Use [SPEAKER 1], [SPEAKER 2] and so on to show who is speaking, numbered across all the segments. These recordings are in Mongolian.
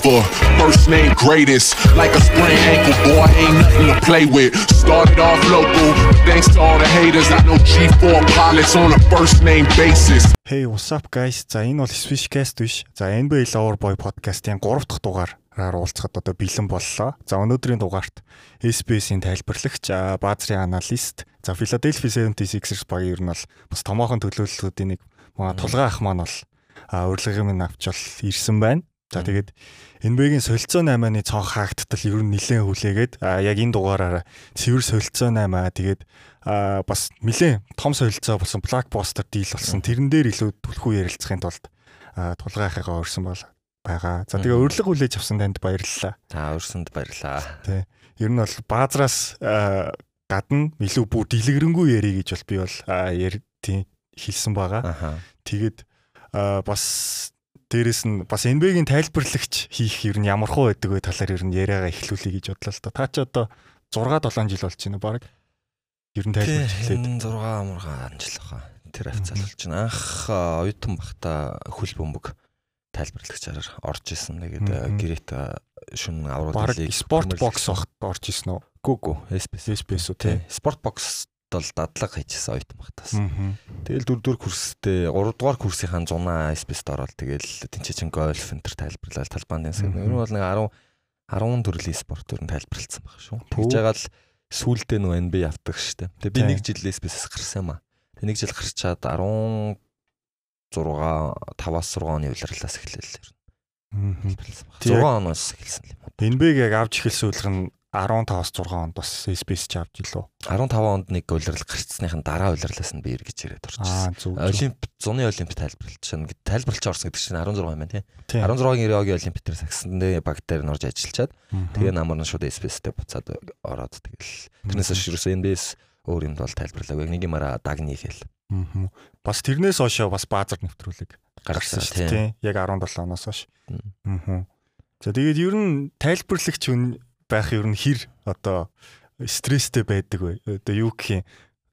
[SPEAKER 1] forever. First name greatest, like a sprained ankle, boy, ain't nothing to play with. Started off local, thanks to all the haters. I know G4 pilots on a first name basis.
[SPEAKER 2] Hey, what's up guys? За энэ бол Swishcast биш. За NBA Loverboy podcast-ийн 3 дахь дугаараар уулзахад одоо бэлэн боллоо. За өнөөдрийн дугаарт SBS-ийн тайлбарлагч, баазрын аналист, за Philadelphia 76ers багийн ер нь бол бас томоохон төлөөллүүдийн нэг манай тулгай ах маань бол урилгын минь авч бол ирсэн байна. За тэгээд NBA-гийн солилцоо 8-ны цонх хаагдтал ер нь нэлээд хүлээгээд яг энэ дугаараараа цэвэр солилцоо 8 тэгээд бас нэлээд том солилцоо болсон блокбастер дийл болсон. Тэрэн дээр илүү түлхүү ярилцахын тулд тулгайхыгаа өрсөн бол байгаа. За тэгээ урилга хүлээж авсан танд баярлалаа.
[SPEAKER 3] За өрсөнд баярлалаа.
[SPEAKER 2] Тий. Ер нь бол баазраас гадна илүү бүр дэлгэрэнгүй ярих гэж бол би бол яар тий хэлсэн байгаа. Тэгээд бас дээрэс нь бас NBA-гийн тайлбарлагч хийх ер нь ямар хуу байдаг вэ талаар ер нь яриагаа эхлүүлэе гэж бодлоо л та. Та ч одоо 6 7 жил болж байна баг. Ер нь тайлбарч эхлээд
[SPEAKER 3] 6 мургаан жил баха. Тэр хавцал болж байна. Анх оюутан бахта хөл бөмбөг тайлбарлагчаар орж исэн. Тэгээд гэрэт шүн аврал
[SPEAKER 2] спорт бокс орж исэн үү?
[SPEAKER 3] Гү гү. SPS
[SPEAKER 2] SPS үү тий.
[SPEAKER 3] Спорт бокс бол дадлага хийчихсэн оюутан багтаас. Тэгэл дөрөвдүгээр курстэй 3 дугаар курсынхаа зунаа спест ороод тэгэл тэнцээчин гольф энэ төр тайлбарлал талбайн дэнс. Ер нь бол нэг 10 10 төрлийн спорт ер нь тайлбарлалцсан баг шүү. Тэгж байгаа л сүүлдээ нөө NBA авдаг штэ. Тэгээ би нэг жил спесээс гарсан юм аа. Тэг нэг жил гарчаад 16 5-аас 6 оны улирлаас эхлэв ер нь. 6 оноос эхэлсэн юм.
[SPEAKER 2] NBA-г яг авч эхэлсэн үлрэх нь 15-аас 6 онд бас space ч авч илүү.
[SPEAKER 3] 15 онд нэг улирал гарцсныхын дараа улирлаас нь би эргэж ирээд орчихсон. Олимп зуны олимп тайлбарлалт шин тайлбарлаж орсон гэдэг чинь 16 юм байна тий. 16-гийн Риогийн олимпиадээр сагсандээ баг дээр норж ажиллачаад тэгээ намар нь шууд space-тэй буцаад ороод тэгэл тэрнээс хойш юусэн NBS өөр юмд бол тайлбарлаагүй. Нэг юмараа дагны хэл.
[SPEAKER 2] Бас тэрнээс хойш бас баазар нэвтрүүлэг гаргасан шүү дээ. Яг 17 оноос хойш. Аа. За тэгээд ер нь тайлбарлагч хүн байх ер нь хэр одоо стресстэй байдаг вэ? Одоо юу гэх юм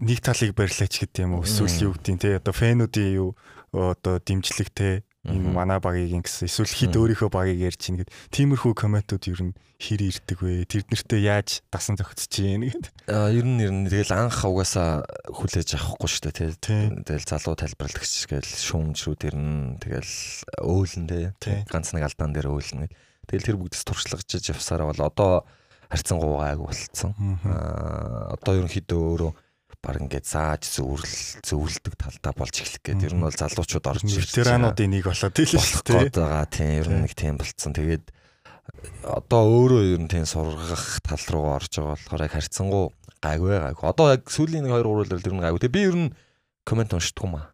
[SPEAKER 2] нэг талыг барьлаач гэдэг юм уу? Эсвэл юу гэдэг те одоо фэнүүдийн юу одоо дэмжлэг те энэ манай багийг ингэсэн эсвэл хид өөрийнхөө багийг ярьж чинь гэд тиймэрхүү комментууд ер нь хэр ирдэг вэ? Тэр нэртээ яаж дасан зохицож чинь гэд.
[SPEAKER 3] Аа ер нь ер нь тэгэл анх угаасаа хүлээж авахгүй шүү дээ тий. Тэгэл залуу тайлбарлагч гээл шүүмжрүүд ер нь тэгэл өөлн тий. Ганц нэг алдаан дээр өөлн гэд. Тэгэл тэр бүгдээс туршлагажж явсараа бол одоо харьцангуй гайг болцсон. Аа одоо ерөнхийдөө өөрөө баг ингээд зааж зөвөрл зөвлөдөг талдаа болж эхлэх гээд ер нь бол залуучууд орж
[SPEAKER 2] ирж ветерануудын нэг болоод тийм
[SPEAKER 3] шүү дээ. байгаа тийм ер нь нэг тийм болцсон. Тэгээд одоо өөрөө ер нь тийм сургах тал руу орж байгаа болохоор яг харьцангуй гайгүй гайгүй. Одоо яг сүүлийн нэг 2 3 өдрөл ер нь гайгүй. Тэгээ би ер нь комент уншдаггүй маа.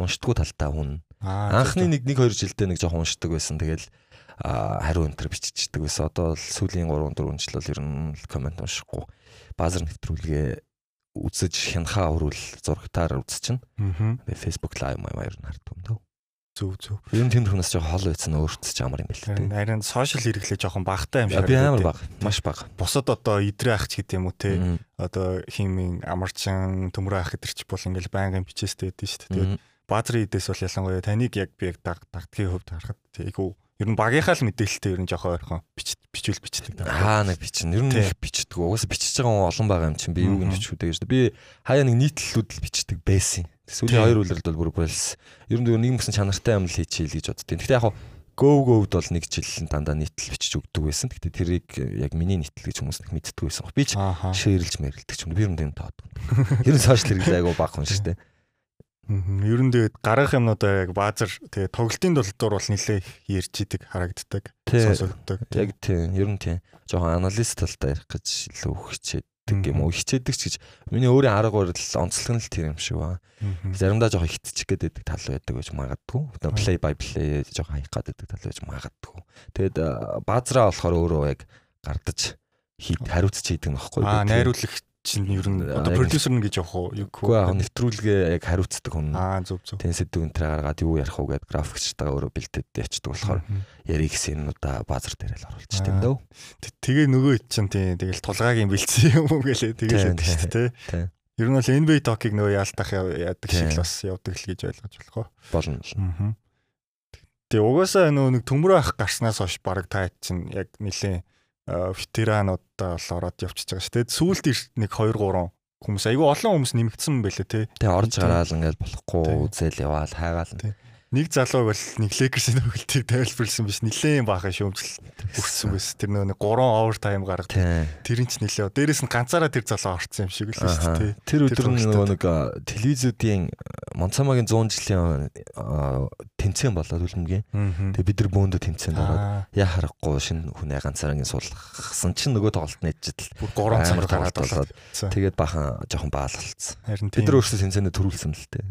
[SPEAKER 3] Уншдаггүй талдаа хүн. Анхны нэг 1 2 жилдээ нэг жоохон уншдаг байсан. Тэгэл хариу өнтер биччихдэг байсан. Одоо л сүүлийн 3 4 жил бол ер нь комент уншихгүй. Баазар нэвтрүүлгээ үзэж хянахаа өрүүл зурагтаар үзчихнэ. Тэгээ Facebook live маягаар нь харддаг юм дөө.
[SPEAKER 2] Зүг зүг.
[SPEAKER 3] Ер нь тэнд хүнээс жоохон хол байсан өөртөө ч амар юм байна
[SPEAKER 2] лээ. Харин сошиал хэрэглээ жоохон багтай юм шиг.
[SPEAKER 3] Би амар баг. Маш баг.
[SPEAKER 2] Бусад одоо идрээ ах ч гэдэг юм уу те. Одоо химийн амарчин төмрөө ах гэдэр ч бол ингээл байнгын бичээстэй байдэн шүү дээ. Тэгээд баазрын идээс бол ялангуяа таныг яг би яг дагдгийн хөвд харахад айгу Ер нь багийнхаа л мэдээлэлтэй ер нь жоохон ойрхон бичвэл бичдэг.
[SPEAKER 3] Аа нэг бичнэ. Ер нь их бичдэг. Угаасаа бичиж байгаа хүн олон байгаа юм чинь би юуг нь бичвүдэ гэж. Би хаяа нэг нийтлэлүүд л бичдэг байсан. Сүүлийн хоёр үлрэлд бол бүр болсон. Ер нь нэг юмсан чанартай юм л хийчихээ л гэж боддیں۔ Гэхдээ яг Go Go-д бол нэг жил дандаа нийтлэл бичиж өгдөг байсан. Гэхдээ тэрийг яг миний нийтлэл гэж хүмүүс их мэддэг байсан. Би ч шеэрлж мэрэлдэг юм. Би нь тийм тоод. Ер нь сошиал хэрэглээ айгу баг хүн шүү дээ.
[SPEAKER 2] Ер нь тэгээд гаргах юмнуудаа яг баазар тэгээд тоглолтын тулдуур бол нэлээ ярьж идэг харагддаг.
[SPEAKER 3] Сонсогддог. Яг тийм. Ер нь тийм. Жохон анализ талдаа ярих гэж илүү хичээдэг юм уу? Хичээдэг ч гэж миний өөрийн арга барил онцлог нь л тэр юм шиг ба. Заримдаа жохон хитчих гээд байдаг тал байдаг гэж магадгүй. Play by play жохон хаях гээд байдаг тал байж магадгүй. Тэгээд баазраа болохоор өөрөө яг гардаж хийд хариуцч хийдэг нөхгүй.
[SPEAKER 2] Аа найруулагч чинь ер нь одоо продюсер нь гэж явах уу?
[SPEAKER 3] Үгүй аа нэвтрүүлгээ яг хариуцдаг хүн.
[SPEAKER 2] Аа зөв зөв.
[SPEAKER 3] Тэн сэдв энэ гаргаад юу ярих уу гэд графикчтайгаа өөрөө бэлдээд ячдаг болохоор ярих гэсэн юмудаа баазар дээр л оруулчих тийм дөө.
[SPEAKER 2] Тэгээ нөгөө чинь тийм тэгэл тулгаагийн бэлдсэн юм уу гэлээ тэгэл байдаг шүү дээ тий. Ер нь бол NBA talk-ыг нөгөө яалтах яадаг шиг л бас явдаг л гэж ойлгож болох уу?
[SPEAKER 3] Болно. Аа.
[SPEAKER 2] Тэгээ угаасаа нөө нэг төмрөө ах гарснаас хойш баг та чинь яг нилээ ветерануудаа бол ороод явчихж байгаа шүү дээ. Сүүлд нэг 2 3 хүмүүс айгүй олон хүмүүс нэмэгдсэн байлээ те.
[SPEAKER 3] Тэгээ орж гараал ингээл болохгүй үзэл яваал хайгаал.
[SPEAKER 2] Нэг залууг бол нэг лекерсийн хөлтийг тайлбарлсан биш нилээн баахан шөөмжл өгсөн байсан. Тэр нөө 3 овер тайм гаргад. Тэр нь ч нилээ. Дээрээс нь ганцаараа тэр залуу орсон юм шиг л шүү дээ.
[SPEAKER 3] Тэр өдөр нөгөө нэг телевизүүдийн Монцамагийн 100 жилийн тэмцээн болоод үлэмгийн. Тэгээ бид нар бөөндө тэмцээнд ороод яа харахгүй шинэ хүнээ ганцаараа ингэ суулгасан чинь нөгөө тоглолт нээжтэл
[SPEAKER 2] бүр 3 цагаар гараад болоод
[SPEAKER 3] тэгээд бахан жоохон баалгалцсан. Бид нар өөрсдөө тэмцээндээ төрүүлсэн л тээ.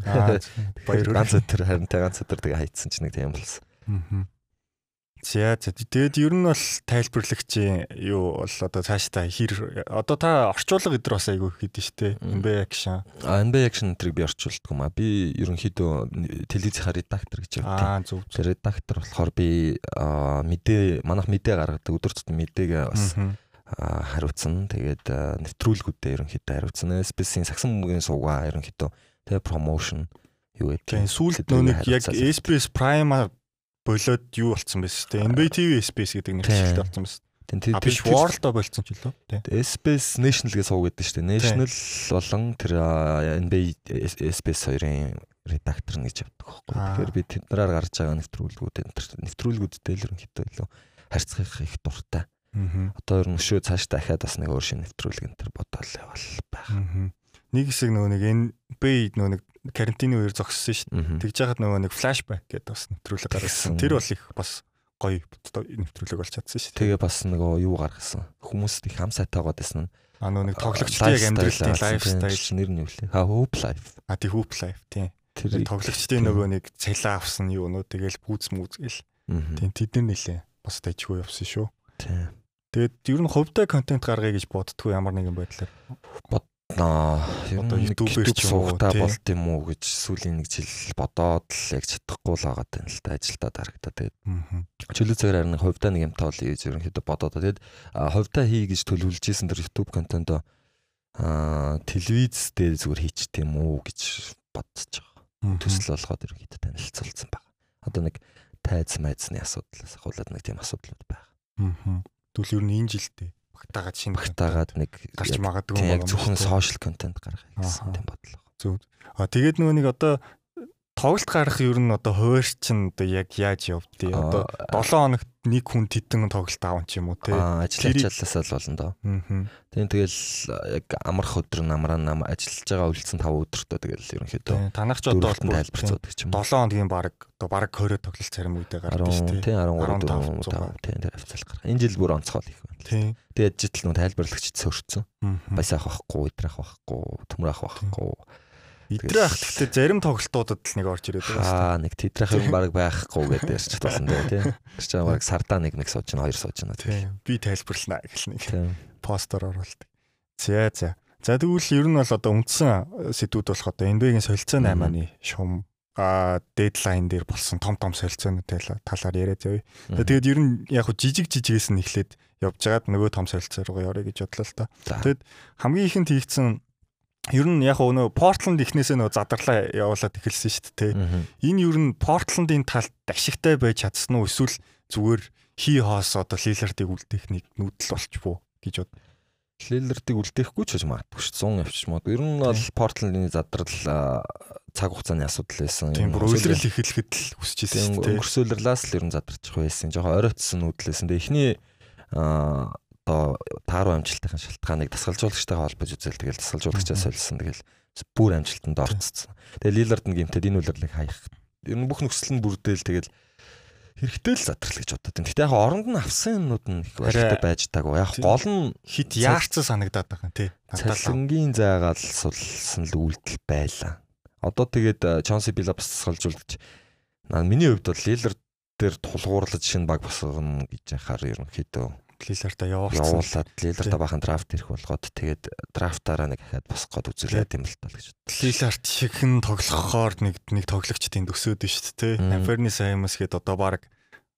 [SPEAKER 3] Баяр ганц өдөр харин тэ ганц өдөр тэгээ хайцсан чинь нэг тийм болсон.
[SPEAKER 2] Аа. За за тэгээд ер нь бол тайлбарлагчийн юу бол одоо цаашдаа хэр одоо та орчуулга эдэр бас айгүй хийдэж штэ NB action.
[SPEAKER 3] А NB action тэрийг би орчуулдаг юм а. Би ерөнхийдөө телевизийнхаа редактор гэж явдаг.
[SPEAKER 2] Аа зөв.
[SPEAKER 3] Тэр редактор болохоор би мэдээ манах мэдээ гаргадаг өдөр тутмын мэдээгээ бас хариуцсан. Тэгээд нэвтрүүлгүүдэд ерөнхийдөө хариуцсан. SBS-ийн сагсан мөнгөний суугаа ерөнхийдөө тэгээ промошн юу гэдэг.
[SPEAKER 2] Тэгээд сүүлд нөө нэг яг SBS Prime болоод юу болцсон байсан шүү дээ. NBA TV Space гэдэг нэршилтэй болцсон байсан.
[SPEAKER 3] Тэр
[SPEAKER 2] биш World-о болцсон ч лөө.
[SPEAKER 3] Тий. Space National гэж суугаад байдаг шүү дээ. National болон тэр NBA Space хоёрын редактор гэж явдаг байхгүй. Тэгэхээр би тэднэрээр гарч байгаа нэвтрүүлгүүд нэвтрүүлгүүдтэй л ерөнхийдөө илүү харьцах их дуртай. Одоо ер нь өшөө цааш дахиад бас нэг өөр шинэ нэвтрүүлэг энэ төр бодоол явал байх.
[SPEAKER 2] Нэг хэсэг нөгөө нэг NBA нөгөө нэг карантины үеэр зогссон шүү дээ. Тэгж яхад нөгөө нэг флашбэк гэдэг бас нэвтрүүлэг гаргасан. Тэр бол их бас гоё нэвтрүүлэг болж чадсан шүү.
[SPEAKER 3] Тэгээ бас нөгөө юу гаргасан. Хүмүүст их хам сайтаагаад байсан нь.
[SPEAKER 2] А нөгөө нэг тоглогчдын яг амьдралын лайфстайл
[SPEAKER 3] нэр нь юу лээ? Ха hoop life.
[SPEAKER 2] А тий hoop life тий. Тэр тоглогчдын нөгөө нэг цалин авсан юу нөө тэгэл бүүц мүзгэл. Тий тэд нар нэлээ бас дайчгүй явсан шүү.
[SPEAKER 3] Тий.
[SPEAKER 2] Тэгээд ер нь хувьтай контент гаргая гэж боддгоо ямар нэгэн байдлаар
[SPEAKER 3] Аа одоо YouTube-ээр ч суугатаа болт юм уу гэж сүүлийн нэг жил бодоод л яг чадахгүй л байгаа тань л та ажилдаа дарагдаа тэгээд чөлөө цагаар харин хувьдаа нэг юм таавал хийж ерөнхийдөө бодоод тэгээд хувьдаа хий гэж төлөвлөж исэн тэр YouTube контент аа телевиз дээр зүгээр хийчих юм уу гэж бодож байгаа. Төсөл болгоод ерөнхийдөө танилцуулсан байна. Одоо нэг тайз майзны асуудлаас хавлаад нэг тийм асуудлууд байна.
[SPEAKER 2] Тэгвэл ер нь энэ жилдээ багтаагаад шинэ
[SPEAKER 3] багтаагаад нэг
[SPEAKER 2] гарч магадгүй
[SPEAKER 3] яг зөвхөн сошиал контент гаргая гэсэн тийм бодлого.
[SPEAKER 2] Зөв. А тэгээд нөгөө нэг одоо тоглолт гарах ер нь одоо хуваарь чинь одоо яг яаж явдгийг одоо 7 хоногт нэг хүн титэн тоглолт аав ч юм уу те
[SPEAKER 3] ажил ачаалласаа л болно доо. Тийм тэгэл яг амрах өдөр нь амраа нам ажиллаж байгаа үлдсэн 5 өдөртөө тэгэл ерөнхийдөө
[SPEAKER 2] танах ч одоо
[SPEAKER 3] тайлбарцуудаг ч юм.
[SPEAKER 2] 7 хоногийн баг одоо баг 20 тоглолт царим үедээ гардаг шүү
[SPEAKER 3] те. Тийм 13 4 тийм тэр хавцал гарах. Энэ жил бүр онцгой их байна.
[SPEAKER 2] Тийм.
[SPEAKER 3] Тэгээд житл нөө тайлбарлагч цөөрцөн. Басаах байхгүй, идрах байхгүй, төмрөх байхгүй
[SPEAKER 2] Идрээ ах гэхдээ зарим тоглолтуудад л нэг орж ирээд
[SPEAKER 3] байгаа. Аа нэг тэдрэх юм баг байхгүй гэдэг ярьж тасан дээ тий. Тэр чинь баг сардаа нэг нэг сууж байна, хоёр сууж байна
[SPEAKER 2] тий. Би тайлбарлана гэх нэг постэр оруулдаг. За за. За тэгвэл ер нь бол одоо үндсэн сэдвүүд болох одоо NBA-гийн солилцоо 8-ны шум а дедлайн дээр болсон том том солилцооны талаар яриад явъя. Тэгээд ер нь яг хөө жижиг жижигээс нь эхлээд явж байгаад нөгөө том солилцоо руу явъя гэж бодлоо л та. Тэгэд хамгийн ихэнд хийгдсэн ер нь яг нөө Портланд ихнээсээ нөө задарлаа явуулаад эхэлсэн шүү дээ. Энэ ер нь Портландын талд ашигтай байж чадсан уу эсвэл зүгээр хий хоос одоо Лилардыг үлдээх нэг нүүдэл болчихвоо гэж бод.
[SPEAKER 3] Лилардыг үлдээхгүй ч гэж магадгүй шүү 100 явчих магадгүй. Ер нь бол Портландын задрал цаг хугацааны асуудал байсан.
[SPEAKER 2] Тийм бүр үйлрэл эхлэхэд л хүсэж ирсэн
[SPEAKER 3] тийм. Өнгөрсөлрлээс л ер нь задарчих байсан. Жохоо оройтсон нүүдлээсэн. Тэгээ эхний аа одоо тааруу амжилтын шалтгааныг дасгалжуулагчтайгаа холбож үзэл тэгэл дасгалжуулагчаас солисон тэгэл бүр амжилтанд орцсон. Тэгээ Лилард нь гэмтээд энэ үйлрлийг хаях. Ер нь бүх нөхцөл нь бүрдээл тэгэл хэрэгтэй л задрал гэж бодод. Гэхдээ яг оронд нь авсан юмнууд нь их баяртай байж таагүй. Яг гол нь
[SPEAKER 2] хит яарцсан санагдаад байгаа тий.
[SPEAKER 3] Цалингийн зайгаал сулсан л үйлдэл байлаа. Одоо тэгээд Чонси Билапс дасгалжуулагч миний хувьд бол Лилард дээр тулгуурлаж шинэ баг босгоно гэж яхаар ерөнхийдөө
[SPEAKER 2] Лиларта явуулсан.
[SPEAKER 3] Явуулаад Лиларта бахан драфт ирэх болгоод тэгээд драфтаараа нэг дахиад босох гээд үзүүлээд юм л тал гэж.
[SPEAKER 2] Лиларт чихэн тоглохоор нэг нэг тоглогчдын төсөөд нь шүү дээ. Анферни Саймас гээд одоо баг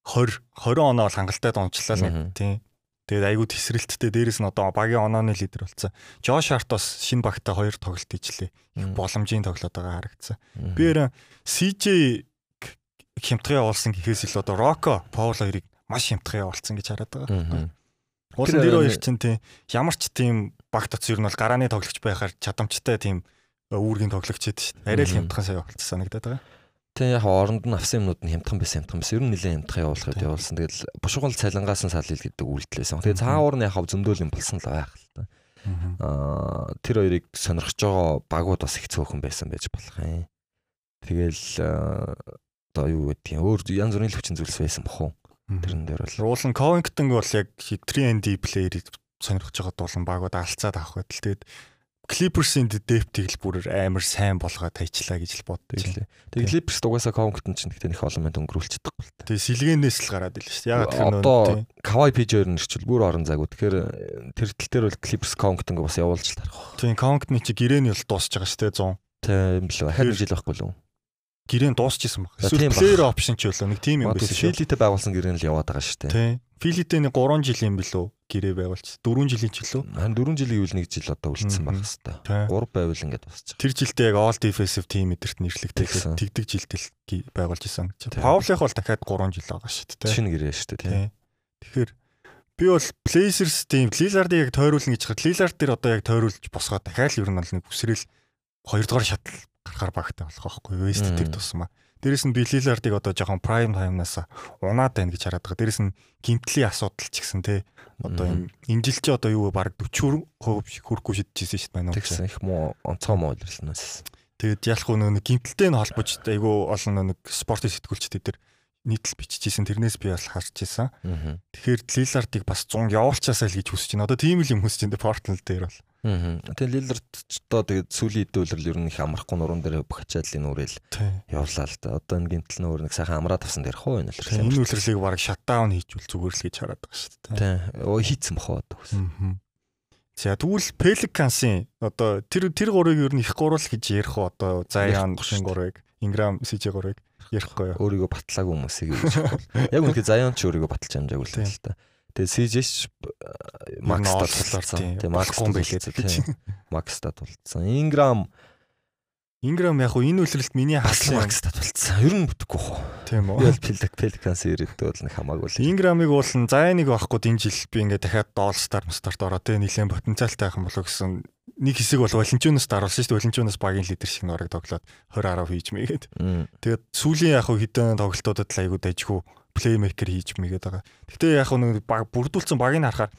[SPEAKER 2] 20 20 оноо бол хангалттай дончлаа л нэг тийм. Тэгээд айгүй тесрэлттэй дээрэс нь одоо багийн онооны лидер болсон. Жош Арт бас шинэ багтаа хоёр тоглолт хийчлээ. Их боломжийн тоглоод байгаа харагдсан. Би их хямдхан явуулсан гэхээс илүү одоо Роко, Паул хоёрыг маш хямдхан явуулсан гэж хараад байгаа. Дээр
[SPEAKER 3] нэг-
[SPEAKER 2] хоёр чинь тийм ямар ч тийм багт оц ер нь бол гарааны тоглогч байхаар чадамжтай тийм үүргийн тоглогч эд шүү дээ. Арай л хямдхан сая явуулсан санагдаад байгаа.
[SPEAKER 3] Тэг яг оронд нь авсан юмнууд нь хямдхан байсан хямдхан байсан. Ер нь нэлээд хямдхан явуулахад
[SPEAKER 2] Тийм.
[SPEAKER 3] явуулсан. Тэгэл бушгал цалингаас нь салил гэдэг үйлдэлсэн. Тэгээ цаавар нь яг зөндөл юм болсон л байх л та. Аа тэр хоёрыг сонирхож байгаа багууд бас их цөөхөн байсан байж болох юм. Тэгэл аа, одоо юу гэдэг юм өөр янз бүрийн хүчин зүйлс байсан бохоо. Тэрэн дээр бол
[SPEAKER 2] Руулан Covington бол яг 3&D плеерийг сонирхож байгаа дуулан багууд алцаад авах байтал тэгээд Clippers-ийн depth-ийг л бүр амар сайн болгоод тайчлаа гэж л боддог.
[SPEAKER 3] тэглээ. Тэгээ Clippers дугаасаа Covington ч гэхдээ нэг олон мэд өнгөрүүлж чадахгүй л та.
[SPEAKER 2] Тэгээ сэлгээнээс л гараад ирлээ шүү дээ. Яг тэр нөө
[SPEAKER 3] Одоо Kawhi PJ-ээр нэрчил бүр орон зайг. Тэгэхээр тэр тал дээр бол Clippers Covington бас явуулж л тарах.
[SPEAKER 2] тийм Covington чи гэрээний бол дуусч байгаа шүү дээ 100.
[SPEAKER 3] Тийм л ахад жил байхгүй л үү?
[SPEAKER 2] Гэрээн дуусчихсан баг. Эсвэл player option ч болоо нэг тим юм байсан шүү.
[SPEAKER 3] Филитэй байгуулсан гэрээ л яваад байгаа шүү дээ.
[SPEAKER 2] Тийм. Филитэй нэг 3 жилийн билүү гэрээ байгуулж 4 жилийн ч лөө.
[SPEAKER 3] Харин 4 жилийн үйл нэг жил одоо үлдсэн байх хэвээр.
[SPEAKER 2] Тийм.
[SPEAKER 3] 3 байвал ингээд босч.
[SPEAKER 2] Тэр жилдээ яг all defensive team эдэрт нэрлэгдээд тэгдэг жилдэл байгуулж исэн.
[SPEAKER 3] Тийм.
[SPEAKER 2] Паулих бол дахиад 3 жил байгаа шүү дээ.
[SPEAKER 3] Шинэ гэрээ шүү дээ. тийм.
[SPEAKER 2] Тэгэхээр би бол Blazers team Lillard-ыг яг тойруулна гэж хад Lillard дээр одоо яг тойруулж босгоод дахиад л ер нь бол нэг үсрээл 2 дугаар шатал гарахаар багтаа болох байхгүй
[SPEAKER 3] Мм.
[SPEAKER 2] тэр тусмаа. Дээрэс нь би Lillard-ыг одоо жоохон prime time-наас унаад байна гэж хараад байгаа. Дээрэс нь гимтлийн асуудал ч гэсэн те одоо
[SPEAKER 3] Мгм.
[SPEAKER 2] энэ энэ жил чи одоо юу баг 40% хүрэхгүй шидчихсэн шүү дээ.
[SPEAKER 3] Тэгсэн их муу онцгой муу илэрснээс.
[SPEAKER 2] Тэгээд ялах уу нэг гимтэлтэй нь холбож айгүй олон нэг спортын сэтгүүлчтэй тэр нийтлэл биччихсэн тэрнээс би бас харж ирсэн. Тэгэхээр Lillard-ыг бас 100 явуулчаасаа л гэж хүсэж байна. Одоо тийм л юм хүсэж байна Portland дээр бол.
[SPEAKER 3] Аа. Тэгээ Лилард ч одоо тэгээ сүүлийн хэдүүлэр ер нь их амрахгүй нуруунд дээр бүх ачааллын нүрэл явлаа л да. Одоо энэ гинтл нөр нэг сайхан амраад авсан дээр хоо энэ л.
[SPEAKER 2] Тийм энэ үлрэлийг баг шатдаун хийжүүл зүгээр л гэж хараад байгаа шүү дээ.
[SPEAKER 3] Тийм. Өө хийцэн бохоо одоо.
[SPEAKER 2] Аа. За тэгвэл Pelicans-ийн одоо тэр тэр гурыг ер нь их гурал гэж ярих уу одоо Zion
[SPEAKER 3] Ярихгүй шүү
[SPEAKER 2] шин
[SPEAKER 3] дээ.
[SPEAKER 2] гурыг Ingram CJ гурыг ярихгүй юу?
[SPEAKER 3] Өөрийгөө батлаагүй хүмүүсийг гэж бол. Яг үнэхээр Zion ч өөрийгөө баталж амжаагүй л
[SPEAKER 2] Тийм.
[SPEAKER 3] л та. Тэгээ ч Макс
[SPEAKER 2] тийм,
[SPEAKER 3] Тийм Макс татулцсан,
[SPEAKER 2] гэж.
[SPEAKER 3] тийм. Макс татулцсан. Ingram
[SPEAKER 2] Ingram яг уу энэ үлрэлт миний хаалсан.
[SPEAKER 3] Макс татулцсан. Ер нь бүтэхгүй хоо.
[SPEAKER 2] Тийм үү?
[SPEAKER 3] Pelic Pelicans ирээдүйд бол нэг хамаагүй л.
[SPEAKER 2] Инграмыг уулын Zion-ыг авахгүй энэ жил би ингээд дахиад All Star Mustard ороод тэ нэлээд потенциалтай байх юм болов гэсэн нэг хэсэг бол Валентиноос даруулсан шүү дээ. Валентиноос багийн лидер шиг нураг тоглоод 20 10 хийж мэйгээд. Тэгээд сүүлийн яг хуу хідэн тоглолтуудад л айгуу дайжгүй плеймейкер хийж мэйгээд байгаа. Гэтэ яг нэг баг бүрдүүлсэн багийг харахаар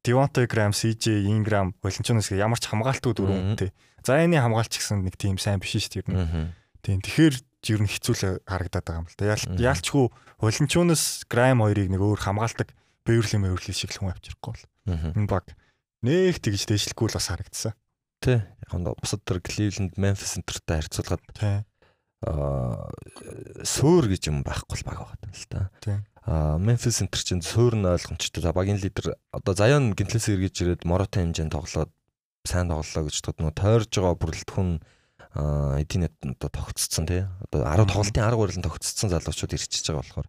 [SPEAKER 2] Devontae Graham, CJ, Ingram, гэх ямар ч хамгаалтгүй дөрөв
[SPEAKER 3] Мгм.
[SPEAKER 2] тэ. Zion-ы хамгаалч гэсэн нэг тийм сайн биш шүү дээ.
[SPEAKER 3] Мгм.
[SPEAKER 2] Тийм. Тэгэхээр ер нь хэцүү л харагдаад байгаа юм л да. Яалчгүй Валентиноос Грайм хоёрыг нэг өөр хамгаалдаг Бэверли Мэверли шиг л хүн авчирахгүй бол. Энэ баг нэг тэгж дэвшлэхгүй л бас харагдсан.
[SPEAKER 3] Тэ. Яг нь бусад төр Cleveland, Memphis энтертэй харьцуулахад
[SPEAKER 2] Тийм.
[SPEAKER 3] Аа суур гэж юм байхгүй л баг байгаа юм л та. Аа Memphis энтер чинь суур нь ойлгомжтой. За багийн лидер одоо Zion гинтлээс эргэж ирээд Моротой хэмжээнд тоглоод сайн тоглолоо гэж боддог нөгөө тойрж байгаа бүрэлдэхүүн эдийн эд одоо тогтцсон тий. Одоо 10 тоглолтын 10 гурилан тогтцсон залуучууд ирчихэж байгаа болохоор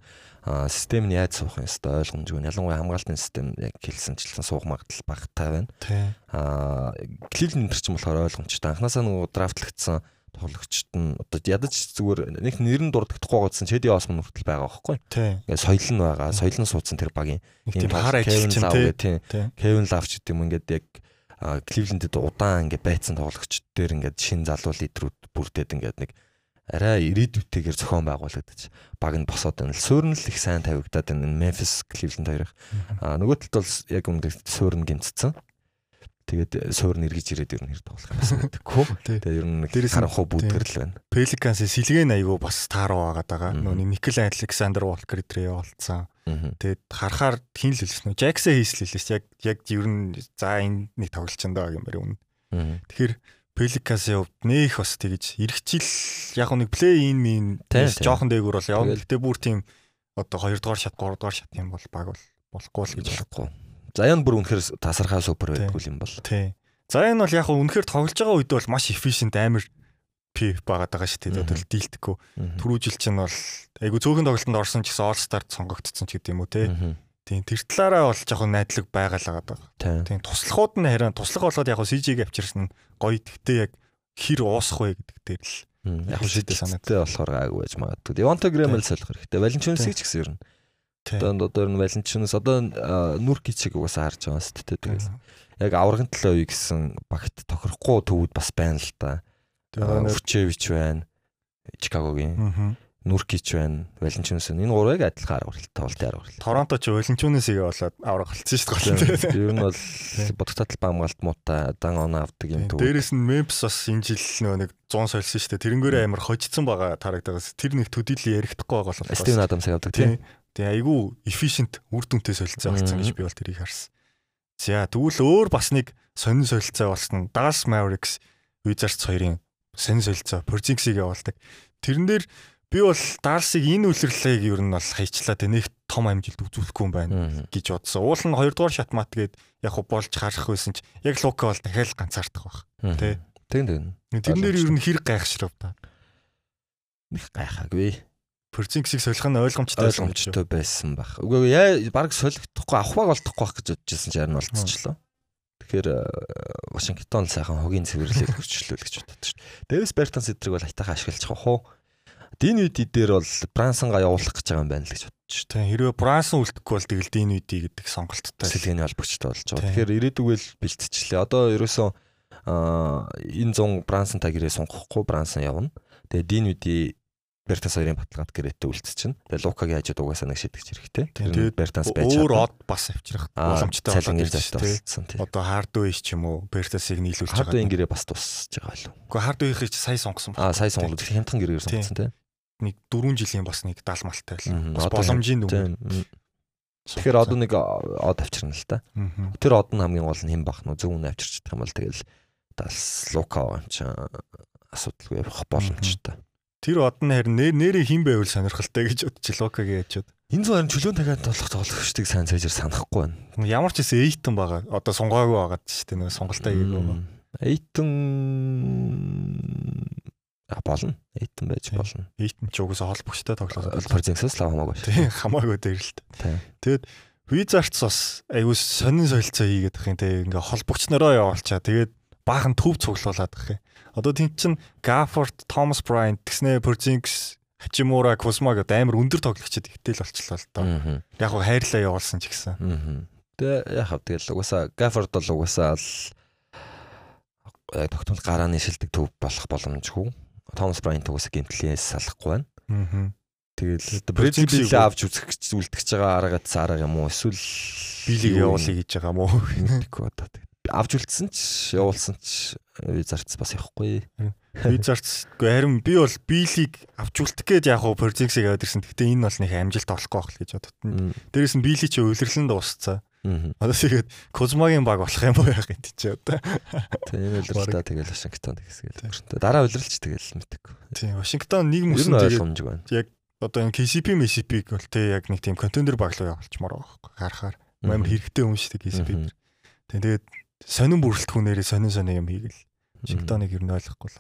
[SPEAKER 3] систем нь яаж суух юм хэвээр ойлгомжгүй. Ялангуяа хамгаалтын систем яг хэлсэнчлэн суух магадлал багтай байна. Аа Cleveland энэ чинь болохоор ойлгомжтой. Анханасаа нөгөө драфтлагдсан тоглогчд нь одоо ядаж зүгээр нэг нэр нь дурддахгүй байгаадсан Чеди Осмон хүртэл байгаа байхгүй.
[SPEAKER 2] Тийм.
[SPEAKER 3] Ингээд соёл нь байгаа. Соёл нь суудсан тэр багийн.
[SPEAKER 2] Тийм
[SPEAKER 3] Kevin
[SPEAKER 2] ажилчин тийм.
[SPEAKER 3] гэх тийм.
[SPEAKER 2] Тийм.
[SPEAKER 3] Kevin Love ч гэдэг юм ингээд яг Cleveland-д удаан ингээд байцсан тоглогчд дээр ингээд шин залуу лидерүүд бүрдээд ингээд нэг арай ирээдүйтэйгээр зохион байгуулагдаж баг нь босоод байна суурн л их сайн тавигдаад байна Memphis Cleveland хоёрыг а нөгөө талд бол яг өмнөд суурн гинцсэн тэгээд суурн эргэж ирээд ер нь хэр тоглох юм байсан гэдэггүй тэгээд ер нь
[SPEAKER 2] Дээрээс
[SPEAKER 3] харанхуй бүүдгэрл байна
[SPEAKER 2] Pelicans-ийн сэлгэн аягүй бас тааруу байгаа.
[SPEAKER 3] Мгм.
[SPEAKER 2] Нөгөө Никол Александр Walker дээр явуулсан. Тэгээд харахаар хин л хэлсэн нөө Jackson хийсэл хэлсэн. Яг яг ер нь за энэ нэг тоглолчонд байгаа юм байна.
[SPEAKER 3] Мгм.
[SPEAKER 2] Тэгэхээр Pelicans-ийн хувьд нэх бас тэгэж эргэжил яг нэг play in mean
[SPEAKER 3] Тийм, тийм.
[SPEAKER 2] жоохон дээгүүр бол явна. Гэтэ бүр тийм одоо 2 дугаар шат 3 дугаар шат юм бол баг бол болохгүй л гэж байна.
[SPEAKER 3] болохгүй Заян бүр үнэхээр тасархаа супер байдгүй юм бол
[SPEAKER 2] Тий. За энэ бол яг үнэхээр тоглож байгаа үед бол маш efficient амар P байгаад байгаа шүү дээ. Одоо дийлдэхгүй. Түрүү жил чинь бол айгу цөөхөн тоглолтод орсон ч гэсэн All Star сонгогдсон ч гэдэм үү те. Тийм тэр талаараа бол жоохон найдлаг байгаалаад байгаа.
[SPEAKER 3] Тийм.
[SPEAKER 2] Туслахууд нь харин туслах болоод яг CJ-г авчирсан гоё. Гэхдээ яг хэр уусах вэ гэдэг дээр л
[SPEAKER 3] Яг шийдэ санаатай болохоор гайгүй байж магадгүй. Devonta Graham-ыг солих хэрэгтэй. Valentinus-ийг ч гэсэн ер нь. Одоо одоо нь Valentinus одоо нүр гिचиг угаасаа харж байгаа шүү дээ. Тэгээс яг аврагын төлөө үе гэсэн багт тохирохгүй төвүүд бас байна л да. Урчевич байна. Чикагогийн. Нүркич байна, Валенчунс. Энэ гурвыг адилхан арга барилт, тоглолтын арга барилт.
[SPEAKER 2] Торонто ч Валенчунсыг болоод авраг болцсон шүү дээ.
[SPEAKER 3] Ер нь бол бодготал хамгаалт муутай дан оноо авдаг юм
[SPEAKER 2] төв. Дээрэс нь Memphis бас энэ жил нэг 100 сольсон шүү дээ. Тэрнгээрээ амар хожицсан байгаа тарагдагаас тэр нэг төдийлэн ярихдаггүй байгаа бол.
[SPEAKER 3] Стивен Адамсыг авдаг тийм.
[SPEAKER 2] Тэгээ айгүй efficient үр дүнтэй солилцоо болсон гэж би бол тэрийг харсан. За тэгвэл өөр бас нэг сонин солилцоо болсон. Dallas Mavericks Wizards хоёрын сонин солилцоо Porzingis-ийг явуулдаг. Тэрэн дээр би бол Дарсыг энэ үлрэлийг ер нь бол хайчлаа тэ нэг том амжилт үзүүлэхгүй юм байна гэж бодсон. Уул нь 2 дугаар шатмат гээд яг болж харах байсан ч яг Лука бол дахиад ганцаардах байх. Тэ.
[SPEAKER 3] Тэг тэг.
[SPEAKER 2] Тэрнэр ер нь хэрэг гайхшрав та.
[SPEAKER 3] Них гайхаагүй.
[SPEAKER 2] Перцинксийг солих нь ойлгомжтой
[SPEAKER 3] ойлгомжтой байсан байх. Үгүй яа баг солихдохгүй авахбаг болдохгүй байх гэж бодчихсон чинь харин болцчихлоо. Тэгэхээр э, Вашингтон сайхан хогийн цэвэрлэлийг хөрчлөөл гэж боддог шүү дээ. Дэвис Бертон сэдрэг бол хайтахан ашиглаж байгаа хуу. Дин үди дээр бол Брансонга явуулах гэж байгаа юм байна л гэж бодож шүү.
[SPEAKER 2] Тийм хэрвээ Брансон үлдэхгүй бол тэгэл Дин үди гэдэг сонголттой
[SPEAKER 3] сэлгээний холбогчтой болж байгаа. Тэгэхээр ирээдүгэл бэлтчихлээ. Одоо ерөөсөө аа энэ 100 Брансон тагирээ сунгахгүй Брансон явна. Тэгээ Дин үди Бертас хоёрын баталгаат гэрээтэй үлдчихэв. Тэгээ Лукагийн хажууд угаасаа нэг шидэгч хэрэгтэй.
[SPEAKER 2] Тэгээд Бертас байж
[SPEAKER 3] өөр
[SPEAKER 2] од бас авчрах боломжтой
[SPEAKER 3] болоод ирсэн
[SPEAKER 2] тийм. Одоо Хардуй ч юм уу Бертасыг нийлүүлж
[SPEAKER 3] байгаа. Хардуйн гэрээ бас тусч байгаа лөө.
[SPEAKER 2] Гэхдээ Хардуйхыг сая сонгосон
[SPEAKER 3] байна. Аа сая сонголоо хямдхан гэрээр сонгосон тийм
[SPEAKER 2] нэг 4 жилийн бас нэг 70 малтай л. Бас боломжийн дүн.
[SPEAKER 3] Тэгэхээр одоо нэг од авчирна л та. Тэр од нь хамгийн гол нь хэн бах нь зөв үнэ авчирч чадах юм бол тэгэл дас лука юм чи асуудалгүй явах боломжтой.
[SPEAKER 2] Тэр од нь харин нэрээ хэн байвал сонирхолтой гэж бодчих лукагийн яачаад.
[SPEAKER 3] Энэ зөв харин чөлөөнд дахиад болох тоглогчдыг сайн цаажир санахгүй байна.
[SPEAKER 2] Ямар ч хэсэг эйтэн байгаа. Одоо сунгаагүй байгаа ч тийм нэг сонголтоо хийгээгүй.
[SPEAKER 3] Эйтэн болно. Эйтэн байж болно.
[SPEAKER 2] Эйтэн ч угсаа холбогчтой тоглоод
[SPEAKER 3] Порзинксээс л хамаагүй.
[SPEAKER 2] Тийм хамаагүй дээр л та. Тэгээд Визардс бас аюу сонин солилцоо хийгээд их юм те ингээ холбогч нараа явуулчаа. Тэгээд баахан төв цуглуулад их юм. Одоо тийм чин Гафорд, Томас Брайант гэснээр Порзинкс Хачимура, Кусма гэдэг амар өндөр тоглогчид ихтэл болчихлоо л доо. Яг хөө хайрлаа явуулсан ч гэсэн.
[SPEAKER 3] Тэгээ яг хав тэгэл угаасаа Гафорд бол угаасаа л тогтмол гарааны шилдэг төв болох боломжгүй. Томас Брайант угсаа гимтлээс салахгүй байна. Тэгэл Брэдли авч үзэх үлдчихэж байгаа арга юм уу? Эсвэл
[SPEAKER 2] билиг явуулъя гэж байгаа юм уу?
[SPEAKER 3] Тэгэхгүй одоо авч үлдсэн ч явуулсан ч Визардс бас явахгүй.
[SPEAKER 2] Визардс гүй харин би бол билиг авч үлдэх гээд яг хуу Порзинксыг аваад ирсэн. Гэтэ энэ бол нэг амжилт олохгүй байх гэж бодод. Дээрээс нь били чи өвлөрлөн дуусцаа. Одоо тэгээд Кузмагийн баг болох юм уу яах юм чи одоо.
[SPEAKER 3] Тийм үлрэлтээ тэгэл Вашингтон тэгсгээл. Дараа үлрэлч тэгэл мэдээгүй.
[SPEAKER 2] Тийм Вашингтон нэг мөсөн тэгээд яг одоо энэ KCP MCP-г бол тэг яг нэг тийм контендер баг руу явуулчмаар байгаа байхгүй харахаар. Амар хэрэгтэй юм шүү дээ KCP. Тэгээд сонин бүрэлдэхүүнээрээ сонин сонин юм хийгээл. Вашингтоныг ер нь ойлгохгүй л.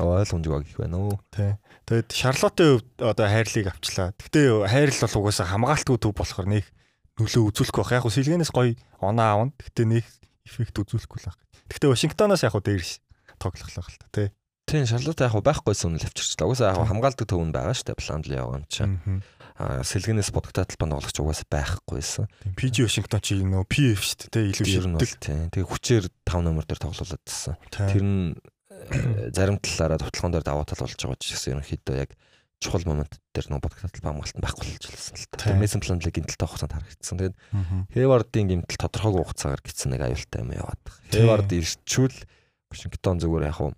[SPEAKER 3] Аа ойлгомжгүй гэх байна уу.
[SPEAKER 2] Тий. Тэгээд Шарлотын хувьд одоо хайрлыг авчлаа. Гэтэ хайрл бол угаасаа хамгаалтгүй төв болохоор нэг нөлөө үзүүлэхгүй байх. Яг хөө сэлгэнээс гоё оноо аавна. Гэтэ нэг эффект үзүүлэхгүй л байх. Гэтэ Вашингтоноос яг хөө дээрш тоглохлоо л та тий.
[SPEAKER 3] Тийм Шарлот яг хөө байхгүйсэн үнэл авчирчлаа. Угаасаа яг хамгаалдаг төвн байгаа шүү дээ. Пландл яваа юм чинь. Сэлгэнээс бодготой талбай тоглогч угаасаа байхгүйсэн.
[SPEAKER 2] PG Вашингтон чи нөө PF шүү дээ. Илүү
[SPEAKER 3] ширдэг. Тийм. Тэгээ хүчээр 5 номер дээр тоглууладсан. Тэр нь э, зарим талаараа товтлогон дээр даваа тал болж байгаа ч гэсэн ерөнхийдөө яг чухал момент дээр нэг бодгот талбай хамгаалт нь байхгүй болчихлоо л та. Мессен планлыг гинтэлтэй хугацаанд харагдсан. Тэгээд Хевардын гинтэл тодорхойгүй хугацаагаар гисэн нэг аюултай юм яваад. Хевард ирчүүл Вашингтон зүгээр яг хуу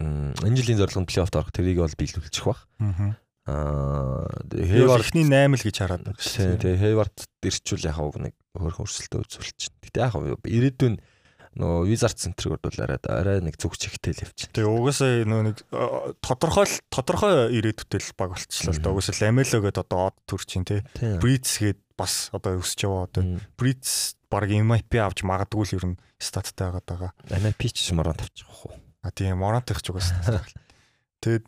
[SPEAKER 3] энэ жилийн зорилго нь плей-оффт орох тэрийг бол биелүүлчих бах. Аа
[SPEAKER 2] Хевард ихний 8 л гэж хараад
[SPEAKER 3] байгаа шүү. Тэгээ Хевард ирчүүл яг хуу нэг хөөрхөн өрсөлтөө үзүүлчих. Гэтэ яг ирээдүйн нөгөө визард центрыг бол арай арай нэг зүг чигтэй л явчих.
[SPEAKER 2] Тэгээ угаасаа нөгөө нэг тодорхой тодорхой ирээдүйтэй л баг болчихлоо л да. Угаасаа ламело гэдэг одоо од төр чинь тий. Бриц гээд бас одоо өсөж яваа одоо. Бриц баг MIP авч магадгүй л ер нь статтай байгаа даа.
[SPEAKER 3] MIP ч морон тавчих واخ уу.
[SPEAKER 2] А тийм моронтойх ч угаасаа. Тэгээд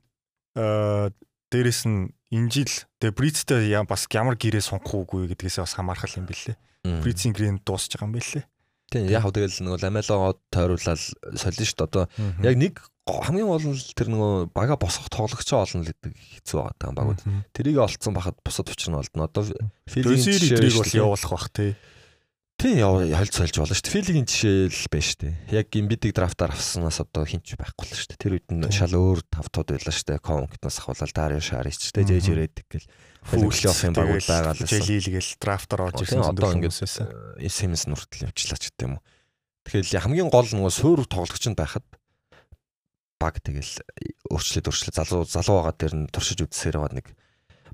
[SPEAKER 2] аа дээрэс нь энэ жил тэгээ Брицтэй бас ямар гэрээ сунгах уугүй гэдгээс бас хамаархал юм бэлээ. Брицийн гэрээ дуусч байгаа юм бэлээ.
[SPEAKER 3] Тийм яг тэгэл нөгөө ламелогоо тойруулаад солино шүү дээ. Одоо яг нэг хамгийн гол нь тэр нөгөө бага босгох тоглогч олно гэдэг хэцүү байгаа даа багууд. Тэрийг олцсон бахад бусад учир нь олдно. Одоо
[SPEAKER 2] филигийн жишээ бол явуулах бах тий.
[SPEAKER 3] Тий хольц сольж болно шүү дээ. Филигийн жишээ л байна шүү дээ. Яг имбидиг драфтаар авснаас одоо хинч байхгүй л шүү дээ. Тэр үед нь шал өөр тавтууд байлаа шүү дээ. Конкнаас ахвалал Дарио Шарич ч дээ Жэж Редик гэл
[SPEAKER 2] фүүлэх юм багууд байгаа л Желилгээл драфтаар орж ирсэн
[SPEAKER 3] одоо ингээд SMS нүртэл явчлаач гэдэг юм уу. Тэгэхээр хамгийн гол нөгөө суур тоглогч нь байхад баг тэгэл өөрчлөлт өөрчлөлт залуу залуу байгаа дээр нь туршиж үзсээр байгаа нэг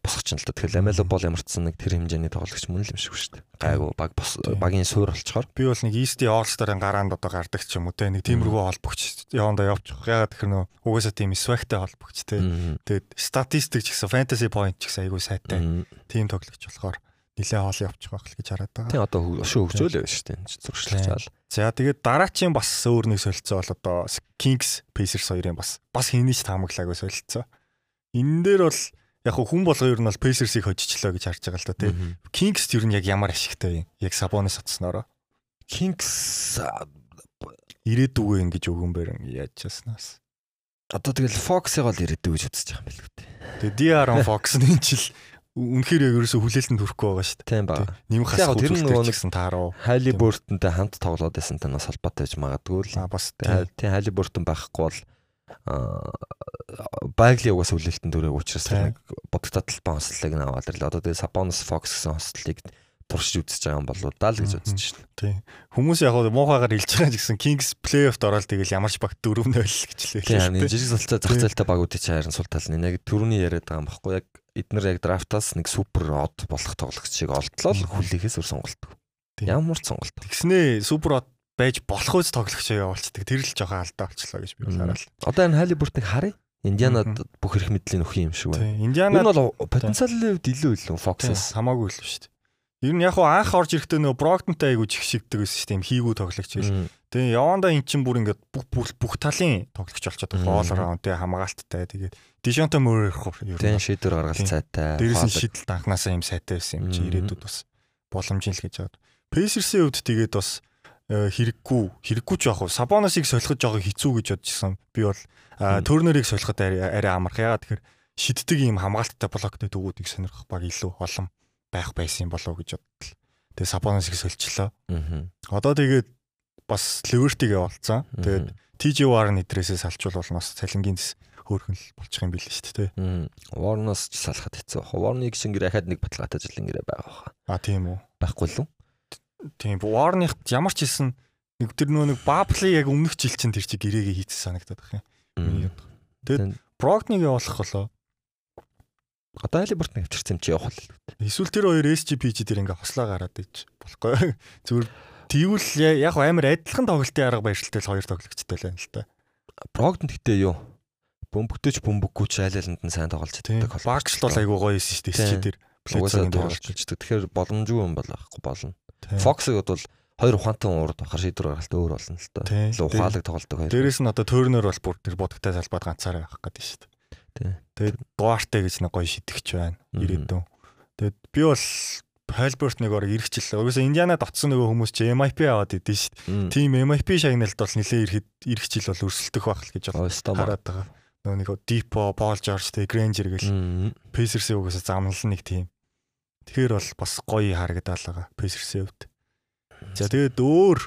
[SPEAKER 3] босгоч нь л да. Тэгэхээр Ламело бол ямар ч нэг тэр хэмжээний тоглогч мөн л юм шиг шүү дээ. Гайгүй баг багийн суур болчоор.
[SPEAKER 2] Би бол нэг East All-Star-ын гараанд одоо гардаг ч юм уу те нэг тиймэрхүү холбогч явандаа явчих. Ягаад тэгэхээр нөө угаасаа тийм swag-тай холбогч те. Тэгээд статистик ч гэсэн fantasy point ч гэсэн айгүй сайтай. Тим тоглогч болохоор нилээ хоол явчих байх л гэж хараад байгаа.
[SPEAKER 3] Тийм одоо өшөө хөгжөөлөө шүү дээ. Зуршлаж чаал.
[SPEAKER 2] За тэгээд дараачийн бас өөр нэг солилцоо бол одоо Kings Pacers хоёрын бас бас хийнийч таамаглаагүй солилцоо. Энэ дээр бол яг хүн болго ер нь бол Pacers-ыг хожичлоо гэж харж байгаа л та тийм. Kings ер нь яг ямар ашигтай юм? Яг Sabonis атснараа.
[SPEAKER 3] Kings
[SPEAKER 2] ирээдүгөө ингэж өгөнбөр яаж часнаас.
[SPEAKER 3] Одоо тэгэл Fox-ыг бол ирээдүг гэж үзэж байгаа юм билүү те.
[SPEAKER 2] Тэгээ DR-on Fox энэ жил үнэхээр яг ерөөсө хүлээлтэнд хүрэхгүй байгаа шүү дээ.
[SPEAKER 3] Тийм ба.
[SPEAKER 2] Нэмэх хас
[SPEAKER 3] тэр нөгөө
[SPEAKER 2] нэгсэн тааруу.
[SPEAKER 3] Хайли Бёртонтэй хамт тоглоод байсан танаас холбоотой байж магадгүй л.
[SPEAKER 2] А бас
[SPEAKER 3] тийм Хайли Бёртон байхгүй бол Багли угаас хүлээлтэнд өрөөг учраас нэг бодогдол талбай хослолыг нь аваад ирлээ. Одоо тэгээ Sabonis Fox гэсэн хослолыг туршиж үзэж байгаа юм болоо даа л гэж бодож байна.
[SPEAKER 2] Тийм. Хүмүүс яг муухайгаар хэлж байгаа гэсэн Kings playoff-д ороод тэгэл ямарч баг 4-0 гэж лээ.
[SPEAKER 3] Тийм. Жижиг сулцаа зах зээлтэй багуудын чинь харин сул тал нь яг төрөний яриад байгаа юм баггүй яг эднэр яг драфтаас нэг супер од болох тоглогчийг олдлоо л хүлээхээс өр сонголтог. Ямар ч сонголт.
[SPEAKER 2] Тэгснээ супер од байж болох үз тоглогчоо явуулцдаг. Тэр л жоохон алдаа болчлоо гэж би хараад.
[SPEAKER 3] Одоо энэ Халибуртыг харъя. Индианад бүх эрх мэдлийн нөх юм шиг байна.
[SPEAKER 2] Индианад
[SPEAKER 3] бол потенциалын хувьд илүү илүү Fox-аас
[SPEAKER 2] хамаагүй илүү шүү дээ. Ер нь яг хуу анх орж ирэхдээ нөө Брогдонтай айгу чигшигдэг байсан шүү дээ. Хийгүү тоглогч байл. Тэгээ явандаа эн чин бүр ингээд бүх бүх бүх талын тоглогч болчиход байгаа. Гол раунтэй хамгаалттай. Тэгээд Дишонто мөр
[SPEAKER 3] ер нь тийм шийдвэр гаргалт сайтай.
[SPEAKER 2] Дээрээс нь шийдэл данхнасаа юм сайтай байсан юм чи ирээдүйд бас боломжийн л гэж бод. Pacers-ийн хувьд тэгээд бас хэрэггүй хэрэггүй ч яг хуу Сабоносыг солиход жоо хэцүү гэж бодчихсон. Би бол Төрнерийг солиход арай амарх. Ягаад тэгэхээр шиддэг юм хамгаалттай блоктэй дүүгүүдийг сонирхох баг илүү олон байх байсан болов уу гэж бодлоо. Тэгээ Сабоносыг сольчлоо. Одоо тэгээд бас Ливертиг явуулсан. Тэгээд TJ Warren идрээсээ салчвал бол бас цалингийн хөөрхөн л болчих юм билээ шүү дээ.
[SPEAKER 3] Warren-оос ч салахад хэцүү. Warren-ыг шингэр ахаад нэг баталгаатай жилингэрээ байгаа
[SPEAKER 2] баха. А тийм үү.
[SPEAKER 3] Байхгүй л үү?
[SPEAKER 2] Тийм. Warren-ыг ямар ч хэлсэн нэг тэр нөө нэг Bubble яг өмнөх жил чинь тэр чи гэрээгээ хийцэн санагдаад байна юм. Тэгээд Brogdon-ыг явуулах болоо.
[SPEAKER 3] Одоо Алиберт нэг авчирсан чи явах л.
[SPEAKER 2] Эсвэл тэр хоёр SGPG дээр ингээ хослоо гараад иж болохгүй. Зүгээр Тэгвэл яг амар адилхан тоглолтын арга барилттай л хоёр тоглогчтой л байна л та.
[SPEAKER 3] Брогдон гэтээ юу? бөмбөгтөж бөмбөггүй ч айл айланд нь сайн тоглож чаддаг.
[SPEAKER 2] Багш л бол айгүй гоё юм шүү дээ. Счи дээр
[SPEAKER 3] плейцгийн тоглож чаддаг. Тэгэхээр боломжгүй юм бол ахгүй болно. Фоксыг бол хоёр ухаантай урд бахар шийдвэр гаргалт өөр болно л доо. Ухаалаг тоглолдог хоёр.
[SPEAKER 2] Дээрээс нь одоо төрнөр бол бүр тэр будагтай салбад ганцаараа авах гэдэг шүү дээ. Тэгээд Дуарте гэж нэг гоё шидэгч байна. Ирээдүйн. Тэгээд би бол Хайлберт нэг орог иргэжил. Угсаа Индианад оцсон нөгөө хүмүүс чи MIP аваад идэв шүү дээ. Тим MIP шагналд бол нэлээ ирэхэд иргэжил бол өрсөлдөх байх л гэж хараад байгаа нөгөө нэг Дипо, Пол Жорж Грэнжер гэл Пейсерсийн угаас замнал нэг тим. Тэгэхээр бол бас гоё харагдаад байгаа Пейсерсийн хувьд. За тэгээд өөр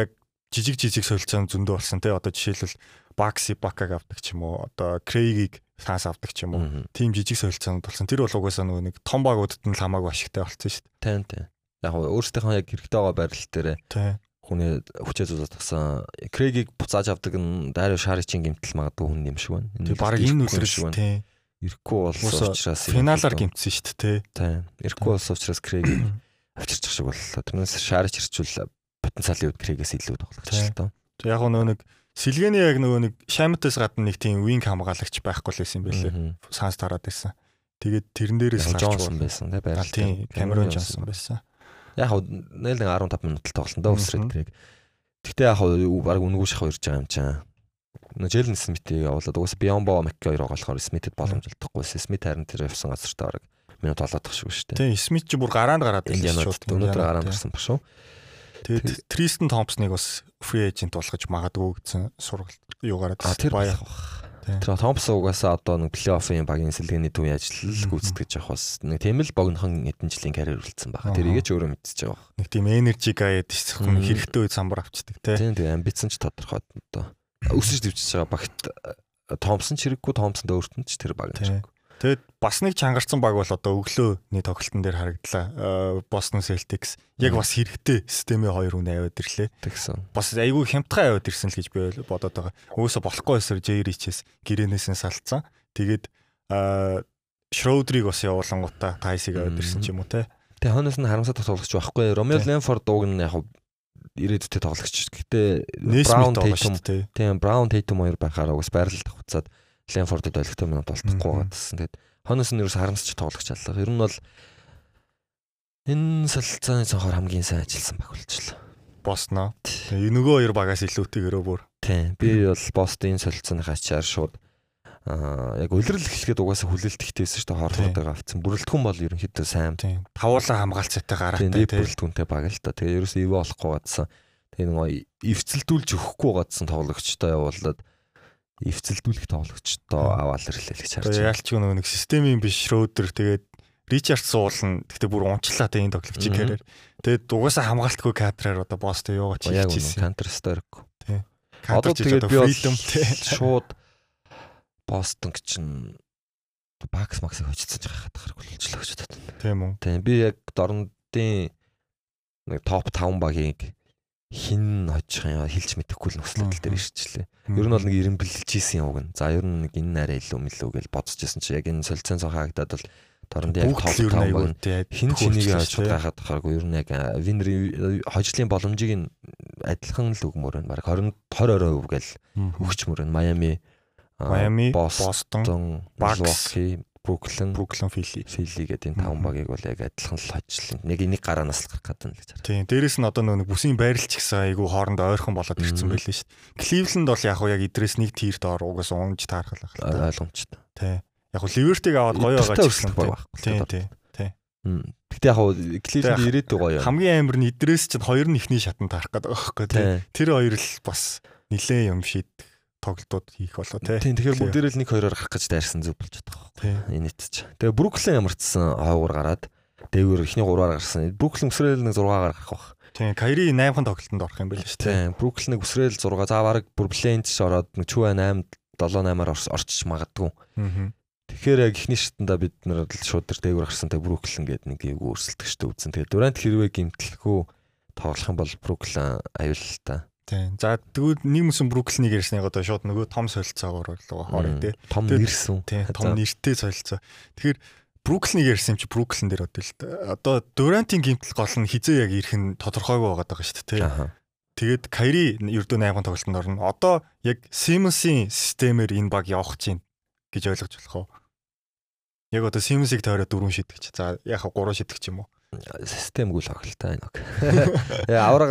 [SPEAKER 2] яг жижиг жижиг солилцоон зөндөө болсон те одоо жишээлбэл Бакси Бакаг авдаг ч юм уу одоо Крейгийг Франс авдаг ч юм уу тийм жижиг солилцоонууд болсон. Тэр бол угаасаа нөгөө нэг том багуудад нь л хамаагүй ашигтай болсон шүү дээ.
[SPEAKER 3] Тийм тийм. Яг өөрсдийнхөө яг хэрэгтэй байгаа байрлал дээр хүний хүчээ зузаад тагсан Крэгийг буцааж авдаг нь Дарио Шаричийн гимтэл магадгүй хүн юм шиг байна.
[SPEAKER 2] Тэгээ баг энэ үлрэж байна. Тийм.
[SPEAKER 3] Ирэхгүй болсон учраас
[SPEAKER 2] финалаар гимтсэн шүү дээ.
[SPEAKER 3] Тийм. Ирэхгүй болсон учраас Крэгийг авчирчих шиг боллоо. Тэрнээс Шарич ирчүүл потенциалын үед Крэгээс илүү л тоо.
[SPEAKER 2] Яг нөгөө нэг Сэлгэний яг нөгөө нэг Шамтас гадна нэг тийм винг хамгаалагч байхгүй л байсан юм байлээ. Санс тараад байсан. Тэгээд тэрэн дээрээс
[SPEAKER 3] Джонсон байсан тий байрал.
[SPEAKER 2] Тийм. Камерон Джонсон байсан.
[SPEAKER 3] Яг хав нэг 15 минут л тоглосон доо Өвсред Крэг. Гэхдээ яг баг үнгүү шахав ирж байгаа юм чаа. Нөжэлэн Смитийг явуулаад угсаа Бионбо Макки хоёр байгаа болохоор Смитэд боломж олдохгүй. Смит харин тэр явсан газартаа бараг минут болоод тах шүү шүү дээ.
[SPEAKER 2] Тийм Смит ч бүр гараанд гараад
[SPEAKER 3] ирсэн шүү. Өнөөдөр гараанд гарсан баг шүү.
[SPEAKER 2] Тэгээд Тристен Томпсныг бас free agent болгож магадгүй гэсэн сургалт юугаараа
[SPEAKER 3] А тэр
[SPEAKER 2] баяа.
[SPEAKER 3] байх.
[SPEAKER 2] Тийм.
[SPEAKER 3] Тэр Томпсон угаасаа одоо нэг плей-оффын багийн сэлгээний төвийн ажил гүйцэтгэж явах бас нэг тийм л богинохон хэдэн жилийн карьер үлдсэн баг.
[SPEAKER 2] Аха.
[SPEAKER 3] Тэрийгээ ч өөрөө мэдчихэж байгаа.
[SPEAKER 2] Нэг тийм энержи гаяад ичсэн
[SPEAKER 3] Мгм.
[SPEAKER 2] хэрэгтэй үед самбар авчдаг те.
[SPEAKER 3] Тийм тийм амбицсан ч тодорхой одоо өсөж дэвчиж байгаа багт э, Томпсон ч хэрэггүй Томпсон өөртөө ч тэр баг нь
[SPEAKER 2] Тийм.
[SPEAKER 3] хэрэггүй.
[SPEAKER 2] Тэгээд бас нэг чангарсан баг бол одоо өглөөний тоглолтын дээр харагдлаа. Э, Boston Celtics яг бас хэрэгтэй системийн хоёр хүн аваад ирлээ.
[SPEAKER 3] Тэгсэн.
[SPEAKER 2] Бас айгүй хямдхан аваад ирсэн л гэж би бодоод байгаа. Өөсө болохгүй эсэр J-Rich-с гэрээнээс нь салцсан. Тэгээд Шроудрийг бас явуулангуудаа Тайсиг аваад ирсэн ч юм уу те.
[SPEAKER 3] Тэгээ хонос нь харамсаад тоглогч байхгүй.
[SPEAKER 2] Тийм.
[SPEAKER 3] Ленфорд дууг нь яг ирээдүйтэй тоглогч. Гэтэ Браун Тейтум тийм Браун Тейтум хоёр байхаараа угс байрлалд хуцаад Ленфордод олигтой минут болтохгүй гэсэн. Тэгээд хонос нь ерөөс харамсч тоглогч аллаа. Ер нь бол энэ солилцооны цонхоор хамгийн сайн ажилласан баг болчихлоо.
[SPEAKER 2] Босноо. Тэгээ нөгөө хоёр багаас илүүтэйгээрөө бүр.
[SPEAKER 3] Тийм. Би бол Бостын солилцооны ачаар шууд яг улирал эхлэхэд угаасаа хүлээлт ихтэйсэн шүү дээ хорлоготой авцсан. Бүрэлдэхүүн бол ерөнхийдөө сайн.
[SPEAKER 2] Тийм. Тавуулаа хамгаалцаатай
[SPEAKER 3] Тийм
[SPEAKER 2] гараатай те.
[SPEAKER 3] бүрэлдэхүүнтэй баг л та. Тэгээ ерөөсөө ивэ болохгүй гадсан. Тэгээ нөгөө эвцэлдүүлж өгөхгүй гадсан тоглогчтой явуулаад эвцэлдүүлэх тоглогчтой аваад ирлээ л гэж харж байна.
[SPEAKER 2] яалч нөгөө нэг системийн биш Шроудер тэгээд Ричардс уулна. Гэхдээ бүр унчлаа те энэ тоглогчийн карьер. Тэгээд угаасаа хамгаалтгүй кадраар одоо Босто юугаа
[SPEAKER 3] Яг үнэ
[SPEAKER 2] чийчихсэн.
[SPEAKER 3] Counter Strike. Одоо
[SPEAKER 2] чиж
[SPEAKER 3] тэгээд
[SPEAKER 2] одоо freedom те.
[SPEAKER 3] шууд Бостон чинь Бакс Максыг хочцсон ч хахад харахгүй болчихлоо гэж бодод.
[SPEAKER 2] Тийм үү.
[SPEAKER 3] Тийм би яг дорнодын нэг топ 5 багийг хин хожих юм хэлж мэдэхгүй л нөхцөл байдал дээр ирчихлээ. Ер нь бол нэг ирэмбэлж ийсэн юм уг нь. За ер нь нэг энэ арай илүү мэлүү гэж бодчихсон чи яг энэ солилцоон цоо хаагдаад бол дорнд яг топ
[SPEAKER 2] бүгд л ер нь
[SPEAKER 3] 5
[SPEAKER 2] айгүй
[SPEAKER 3] баг хин чинийг хожих гайхаад тахааргүй ер нь яг винер хожлын боломжийг нь адилхан л өгмөр байна. Бараг 20 20 орой өв гэл
[SPEAKER 2] Мгм.
[SPEAKER 3] өгчмөр байна. Майами Bucks,
[SPEAKER 2] Bucks,
[SPEAKER 3] Milwaukee, Brooklyn,
[SPEAKER 2] Бруклин Фили.
[SPEAKER 3] Philly гэдэг энэ таван багийг бол яг адилхан л хожлон. Нэг энийг гараанаас л гарах гэдэг нь л гэж хараа.
[SPEAKER 2] Тийм. Дээрэс нь одоо нөгөө бүсийн байрлал ч гэсэн айгүй хоорондоо ойрхон болоод ирсэн байлээ шүү дээ. Кливленд бол яг яг идрээс нэг тирд ор угаас унж таархал байх л та.
[SPEAKER 3] Ойлгомжтой.
[SPEAKER 2] Тийм. Яг Ливертиг аваад гоё байгаа ч гэсэн.
[SPEAKER 3] байхгүй.
[SPEAKER 2] Тийм тийм. Тийм.
[SPEAKER 3] Гэтэ яг Cleveland ирээдүй гоё.
[SPEAKER 2] Хамгийн амар нь идрээс чинь хоёр нь ихний шатанд таарах гэдэг байгаа байхгүй. Тийм. Тэр хоёр л бас нилээ юм шийдэх тоглолтууд хийх болоо тий.
[SPEAKER 3] Тийм тэгэхээр бүгдээрээ л нэг хоёроор гарах гэж дайрсан зүг болж байгаа байхгүй. Энэ нийт ч. Тэгээ Бруклин ямарчсан хойгоор гараад дээгүүр ихний 3-аар гарсан. Бруклин өсрөөл нэг 6-аар гарах байх.
[SPEAKER 2] Тийм. Кайри 8хан тоглолтод орох юм байл шүү дээ.
[SPEAKER 3] Тийм. Бруклин өсрөөл 6 за бараг бүр плейнч ороод нэг чүү 8 7-8-аар орчиж магадгүй.
[SPEAKER 2] Аа.
[SPEAKER 3] Тэгэхээр яг ихний шатанда бид нар л шууд тэр дээгүүр гарсан тэ Бруклин гэдэг нэг эйгүү өрсөлдөгчтэй үзсэн. Тэгээ Дурант хэрвээ гимтэлгүй тоглох юм бол Бруклин аюул та.
[SPEAKER 2] Тийм. За тэгвэл нэг mëсэн Бруклинийг ярьсныг одоо шууд нөгөө том солилцоогоор болоо хоорой тий.
[SPEAKER 3] Том нэрсэн.
[SPEAKER 2] Тийм. Том нэртэй солилцоо. Тэгэхээр Бруклинийг ярьсан юм чи Бруклин дээр одоо л та. Одоо Дурантийн гимтэл гол нь хизээ яг ирэх нь тодорхойгүй байгаа даа шүү дээ тий.
[SPEAKER 3] Аха.
[SPEAKER 2] Тэгээд Кайри ердөө 8 тоглолтод орно. Одоо яг Симонсын системээр энэ баг явах чинь гэж ойлгож болох уу? Яг одоо Симонсыг тойроо дөрөв шидэгч. За яг 3 шидэгч юм уу?
[SPEAKER 3] системгүй л тоглолтой нэг. Яа авраг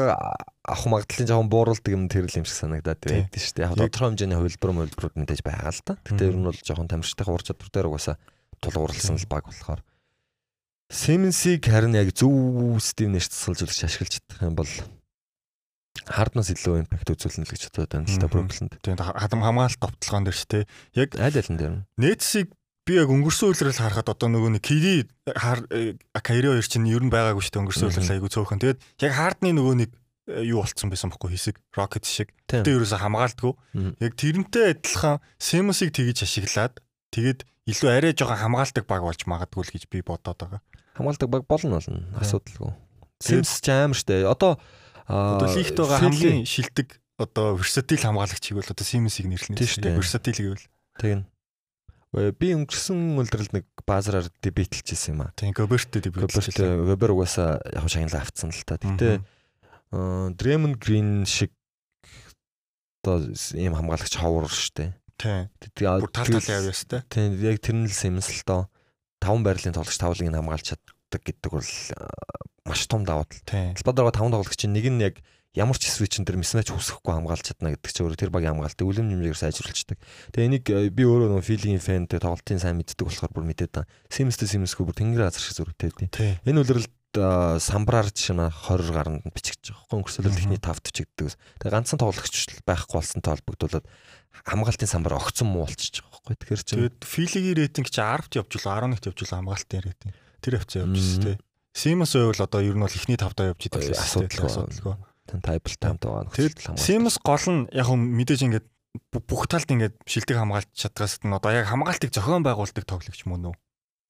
[SPEAKER 3] авах магадлалын жоохон бууралдаг юм тэр л юм шиг санагдаад байдаг шүү дээ. Яг тодорхой хэмжээний хувилбар мөлбрүүд мэдээж байгаа л да. Гэтэ ер нь бол жоохон тамирчтай ур чадвар дээр угаасаа тулгуурласан л баг болохоор. Симэнсийг харин яг зөв систем нэрч засалжуулагч ашиглаж чадах юм бол харднаас илүү импакт үзүүлнэ л гэж бодоод байна л
[SPEAKER 2] Мгм.
[SPEAKER 3] Бруклинд.
[SPEAKER 2] Тийм хадам хамгаалалт товтлогоон дээр ч тий. Яг
[SPEAKER 3] Аль алин дээр нь.
[SPEAKER 2] Нэтсийг би яг өнгөрсөн үйлрэл харахад одоо нөгөө нэг Кири Кайри хоёр чинь ер нь байгаагүй шүү дээ өнгөрсөн үйлрэл айгу цөөхөн. Тэгээд яг хардны нөгөө нэг юу болцсон байсан бохгүй хэсэг Rocket шиг.
[SPEAKER 3] Тийм.
[SPEAKER 2] Тэ ерөөсө хамгаалдаггүй.
[SPEAKER 3] Мгм.
[SPEAKER 2] Яг тэрнтэй адилхан Симонсыг тэгж ашиглаад тэгээд илүү арай жоохон хамгаалдаг баг болж магадгүй л гэж би бодоод байгаа.
[SPEAKER 3] Хамгаалдаг баг болно болно. Асуудалгүй. Симс ч амар штэ. Одоо
[SPEAKER 2] Одоо лигт байгаа хамгийн шилдэг одоо versatile хамгаалагчийг бол одоо Симонсыг нэрлэнэ дээ. Versatile гэвэл
[SPEAKER 3] Тэгнь. Өө, Би өнгөрсөн үлдрэлд нэг баазараар дебетлжсэн юм аа.
[SPEAKER 2] тийм Гоберттэй дебют
[SPEAKER 3] Гоберт Вебер угаасаа яг шагналаа авцсан л та. Гэтэ Дремон Грин шиг одоо ийм хамгаалагч ховор штэ.
[SPEAKER 2] тийм бүр тал талын авьяа сте.
[SPEAKER 3] Тийм яг тэр нь л доо. Таван байрлалын тоглогч тавлыг нь хамгаалж чаддаг гэдэг бол аа, маш том давуу тал.
[SPEAKER 2] Тийм.
[SPEAKER 3] Талбайд байгаа таван тоглогч чинь нэг нь яг ямар ч свитчин дээр мисмэч үсэхгүй хамгаалж чадна гэдэг чинь өөрөө тэр багийн хамгаалтыг үлэм нэмжээр сайжруулчихдаг. Тэгээ энийг э, би өөрөө нөгөө филинг фэн тэгээ тоглолтын сайн мэддэг болохоор бүр мэдээд та. Симстэй Симсгүй бүр тэнгэр азар шиг зөрөгтэй тийм.
[SPEAKER 2] Тийм.
[SPEAKER 3] Энэ үлрэл э, самбраар жишээ нь 20 гаранд бичиж байгаа байхгүй өнгөрсөлөл ихний 5 бичигддэг. Тэгээ ганцхан тоглогч байхгүй болсонтой холбогдуулаад хамгаалтын самбар огцон муу болчихж байгаа байхгүй. Тэгэхээр чинь
[SPEAKER 2] Тэгээд филигийн рейтинг чи 10-т явж лөө 11-т явж лөө хамгаалтын рейтинг. Тэр хвцаа явж
[SPEAKER 3] Мгм.
[SPEAKER 2] тээ. Симас байвал одоо ер нь бол ихний тавтаа явж идэг
[SPEAKER 3] Ой, асуудалгүй.
[SPEAKER 2] асуудалгүй.
[SPEAKER 3] тэн тайбл таймд байгаа.
[SPEAKER 2] Тэгээд Симас гол нь яг хөө мэдээж ингээд бүх талд ингээд шилдэг хамгаалж чадгаас нь одоо яг хамгаалтыг зохион байгуулдаг тоглогч мөн үү?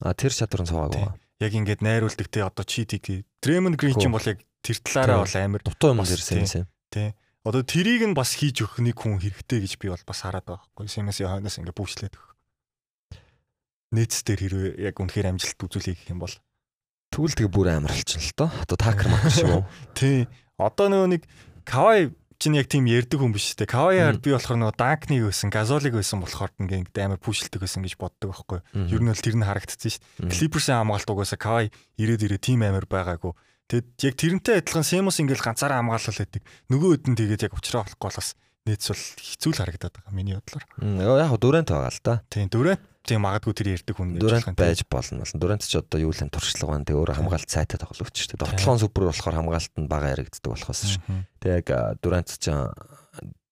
[SPEAKER 3] А тэр чадвар нь цугаагүй.
[SPEAKER 2] Яг ингээд найруулдаг те одоо читиг Дремон Грин ч юм бол яг тэр талаараа бол амар
[SPEAKER 3] Дутуу юм
[SPEAKER 2] тийм.
[SPEAKER 3] юм.
[SPEAKER 2] Одоо тэрийг нь бас хийж өгөх нэг хүн хэрэгтэй гэж би бол бас хараад байгаа байхгүй. Симасын хойноос ингээд бүжлээд өгөх. Нээц дээр хэрвээ яг үнэхээр амжилт үзүүлэх гэх юм бол
[SPEAKER 3] тэгээ бүр амар болчихно л доо. Одоо такер мах шиг үү.
[SPEAKER 2] тий. Одоо нөгөө нэг Кавай чинь яг тийм ярддаг хүн биш те. Кавайар би болохоор нөгөө Данкниг байсан, Газолиг байсан болохоор ингээд амар пүүшилдэг байсан гэж боддог байхгүй. Ер нь бол тэр нь харагдсан шүү дээ. Клиперсийн хамгаалт угаасаа Кавай ирээд ирээ тим амар байгаагүй. Тэгэд яг тэрнтэй адилхан Семус ингээл ганцаараа хамгаалал байдаг. Нөгөө хэд нь тэгээд яг уучраа болохгүй болохоос бол хэцүү л харагдаад байгаа миний бодлоор.
[SPEAKER 3] Яг дүрээнт байгаа л да.
[SPEAKER 2] Тийм дөрөв тийм магадгүй тэр ярддаг хүн юм,
[SPEAKER 3] байж болно болно. Дүрээнт ч одоо юу л туршлага байна. Тэгээ өөрөө хамгаалт сайтай тоглогч шүү дээ. Довтлогон супер болохоор хамгаалт нь бага яригддаг болохоос шүү.
[SPEAKER 2] Мгм.
[SPEAKER 3] Тэгээ яг а, Дүрээнт ч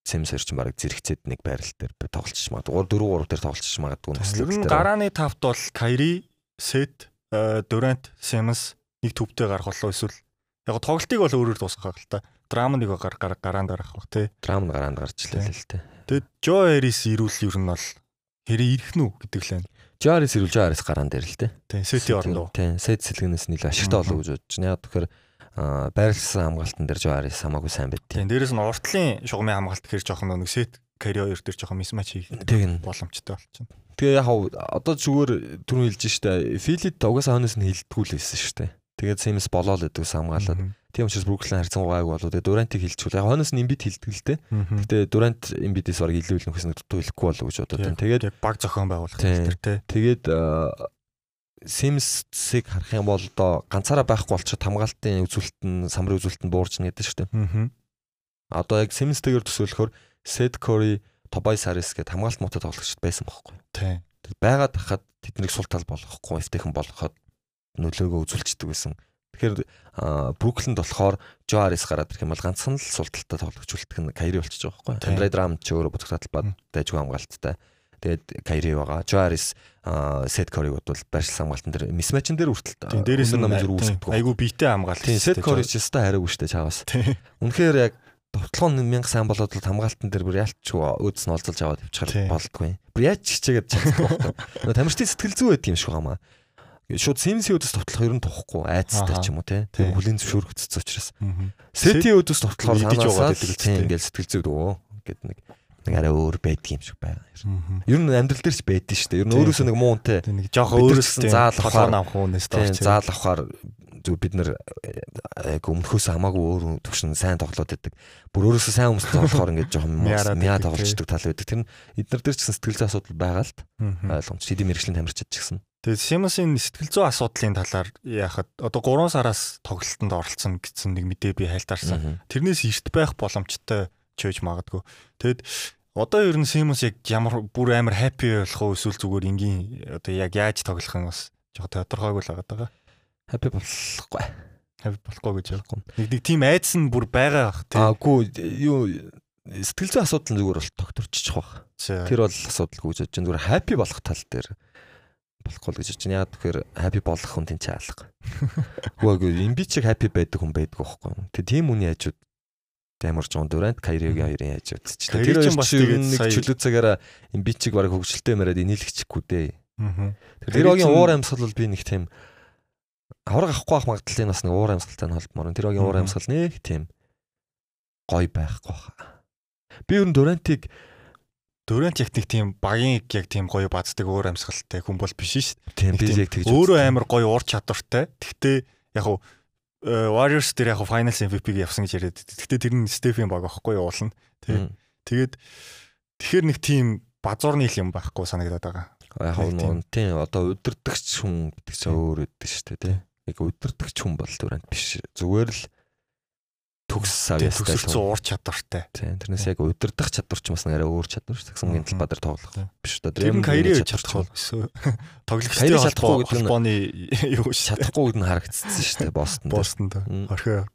[SPEAKER 3] Симс ч баг зэрэгцээд нэг байрал дээр тоглолч магадгүй 4 3 дээр тоглолч магадгүй
[SPEAKER 2] нь гарааны тавт бол Кайри, Сет, Дөрэнт, Семс нэг төвтэй гарах болоо эсвэл яг тоглолтыг бол өөрөөр дуусгах л та. Драмыг гар гар гараанд гарах бах тий.
[SPEAKER 3] драм гараанд гарч илээ л дээ.
[SPEAKER 2] Тэгэд Жо Эрис ирүүл ер нь бол хэрэг ирэх нү гэдэг л байна.
[SPEAKER 3] Жарис ирүүл Жарис гараан дээр л дээ.
[SPEAKER 2] Тий, Сети уу.
[SPEAKER 3] Тийм, сет сэлгэнээс нэлээ ашигтай болов гэж бодож байна. Яг тэгэхээр а, байрлалсан хамгаалтан дээр Жарис хамаагүй сайн байд.
[SPEAKER 2] Тий, дээрэс нь уртлын шугамын хамгаалт гэхэр жоохон нэг Сет Кари хоёр дээр жоохон мисмач хийх боломжтой болчихно.
[SPEAKER 3] Тэгээ яг одоо зүгээр түрүү хэлж штэ. Филид угаасаа хойноос нь хилдэггүй л байсан штэ. Тэгээд Симс болоо л гэдэг хамгаалаад.
[SPEAKER 2] Мгм.
[SPEAKER 3] Тийм учраас Бруклин харьцан гайг болоо. Тэгээ Дурантыг хилчихвэл яг хойноос нь имбит хилдэг л те. Гэтэ Дурант имбитээс баг илүү илүү хэсэг дутуу хэлэхгүй болов гэж бодоод байна. Тэгээд
[SPEAKER 2] яг баг зохион байгуулах
[SPEAKER 3] Тийм.
[SPEAKER 2] тэр тий.
[SPEAKER 3] тэгээд Симсыг харах юм бол одоо ганцаараа байхгүй болчиход хамгаалтын үзүүлэлт нь самрын үзүүлэлт нь буурч нэгэдэг шүү дээ.
[SPEAKER 2] Мгм.
[SPEAKER 3] Одоо яг Симстэйгээр төсөөлөхөөр Сет Кори, Тобай Сарис гэдэг хамгаалт муутай тоглогчд байсан байхгүй.
[SPEAKER 2] Тий.
[SPEAKER 3] Тэгээд байгаад хахад тэднийг сул тал болгохгүй, эвтэйхэн болгоход нөлөөгөө үзүүлчихдэг байсан. Тэгэхээр Бруклинд болохоор Жо Арис гараад ирэх юм бол ганцхан л сул талтай тоглогч үлдэх нь Кайри болчихж байгаа байхгүй.
[SPEAKER 2] Тийм.
[SPEAKER 3] Андре Драм ч өөрөө буцах талбад дайжгүй хамгаалттай. Тэгээд Кайри байгаа. Жо Арис Сет Кориг бодвол байршил хамгаалтан дээр мисмачн дээр хүртэл
[SPEAKER 2] Тийм дээрээс нь
[SPEAKER 3] намын зүр үүсдэг.
[SPEAKER 2] айгу биетэй хамгаалт.
[SPEAKER 3] Тийм Сет Кори ч өстой хариугүй штэ чаавас. Үнэхээр яг товтлогон мянга сайн болоод л хамгаалтан дээр бүр ялчгүй өөдс нь олзолж аваад
[SPEAKER 2] Тийм.
[SPEAKER 3] явчихаар болдгүй. Бүр яаж хичээгээд чадахгүй тамирчдын сэтгэл зүй байдаг юм шиг хамаа. Шууд Симсийн өдөс товтлох ер нь тухгүй айцтай ч юм уу те.
[SPEAKER 2] Тийм
[SPEAKER 3] хүлийн зөвшөөрөгдсөн учраас.
[SPEAKER 2] Мгм.
[SPEAKER 3] Сетийн өдөс товтлохоор
[SPEAKER 2] идэж
[SPEAKER 3] санаасаа ингээл сэтгэл зүй дөө гэд нэг нэг арай өөр байдаг юм шиг.
[SPEAKER 2] Мгм.
[SPEAKER 3] Ер нь амьдрал дээр ч байдаг шүү дээ. Ер нь өөрөөсөө нэг муу үнтэй
[SPEAKER 2] нэг жоох
[SPEAKER 3] Бид нар
[SPEAKER 2] өөрөөс
[SPEAKER 3] ч гэсэн заал авахаар-
[SPEAKER 2] авах хүнээс дорч.
[SPEAKER 3] заал авахаар зүг бид нар яг өмнөхөөс хамаагүй өөр төвшин сайн тоглоод байдаг. Бүр өөрөөсөө сайн хүмүүс тоглохоор ингээд
[SPEAKER 2] Мяарад
[SPEAKER 3] мяа тоглолцдог тал байдаг. Тэр нь эднэр дээр ч гэсэн сэтгэл зүй асуудал байгаа л
[SPEAKER 2] Мгм.
[SPEAKER 3] ойлгомж. Сэдийн мэрэгжлийн тамирчид ч гэсэн.
[SPEAKER 2] Тэгээд Симосын сэтгэл зүй асуудлын талаар яхад одоо 3 сараас тоглолтод оролцсон гэсэн нэг мэдээ би хайлтаарсан.
[SPEAKER 3] Мгм.
[SPEAKER 2] Тэрнээс эрт байх боломжтой ч байж магадгүй. Тэгэд одоо ер нь Симос яг ямар бүр амар хаппи болох уу эсвэл зүгээр энгийн одоо яг яаж тоглох нь бас жоо тодорхойгүй л байгаа даа.
[SPEAKER 3] Хаппи болохгүй.
[SPEAKER 2] Хаппи болохгүй гэж яг.
[SPEAKER 3] Болохгүй.
[SPEAKER 2] Нэг нэг тийм айдас нь бүр байгаа бах тий.
[SPEAKER 3] Аагүй юу сэтгэл зүй асуудал нь зүгээр бол тогтворчих واخ.
[SPEAKER 2] За.
[SPEAKER 3] Тэр бол асуудалгүй гэж бодож байна. Зүгээр хаппи болох тал дээр болохгүй л гэж байна. Яагаад тэгэхээр хаппи болох хүн ч алга. Үгүй имби чиг хаппи байдаг хүн байдаг байхгүй. Тэг тийм үний хажууд амар жон дурант Кайригийн хоёрын хажууд ч. Тэр хоёр ч нэг чөлөө цагаараа имби чиг бараг хөвгчлөлтэй мэрээд инээлгчихгүй дээ. Тэр
[SPEAKER 2] ч-
[SPEAKER 3] уур амьсгал бол би нэг тийм авраг авахгүй байх магадлалын бас нэг уур амьсгалтай нь холбомоор. Тэр огийн уур амьсгал нэг тийм гой байхгүй хаа. Би ер нь Дурантыг
[SPEAKER 2] Дөрөв техник тийм багийн яг тийм гоё бацдаг өөр амьсгалтай хүн бол биш шүү дээ.
[SPEAKER 3] тийм
[SPEAKER 2] Нэг
[SPEAKER 3] би
[SPEAKER 2] тийм
[SPEAKER 3] яг тэгж
[SPEAKER 2] Өөрөө амар гоё уур чадвартай. Гэхдээ яг уу э, Warriors дээр яг Finals MVP-г явсан гэж яриад. Гэхдээ тэр нь Стефен баг аахгүй юу уулна.
[SPEAKER 3] Мм.
[SPEAKER 2] Тэгээд тэгэхээр нэг тийм базуурны юм байхгүй санагдаад байгаа.
[SPEAKER 3] Яг
[SPEAKER 2] Нэг тийм.
[SPEAKER 3] нь тийм одоо удирдахч хүн гэдэг чинь өөр өгдөг шүү дээ. Яг удирдахч хүн бол Дурант биш. Зүгээр л төгс
[SPEAKER 2] Тэгээ
[SPEAKER 3] авьяастай.
[SPEAKER 2] төсөлцсөн уур чадвартай.
[SPEAKER 3] Тийм тэрнээс яг удирдах чадвар ч бас нэрээ өөр чадвар ш. Таксангийн талбай дээр тоглох
[SPEAKER 2] Тийм.
[SPEAKER 3] биш үү?
[SPEAKER 2] Тэр нь Кайри чадах бол тоглогчтой
[SPEAKER 3] Кайри чадахгүй гэдэг нь-
[SPEAKER 2] холбооны юу ш.
[SPEAKER 3] чадахгүй гэдэг нь харагдсан шүү дээ Бостон. дээр.
[SPEAKER 2] Бостонд
[SPEAKER 3] Мм.
[SPEAKER 2] орхио.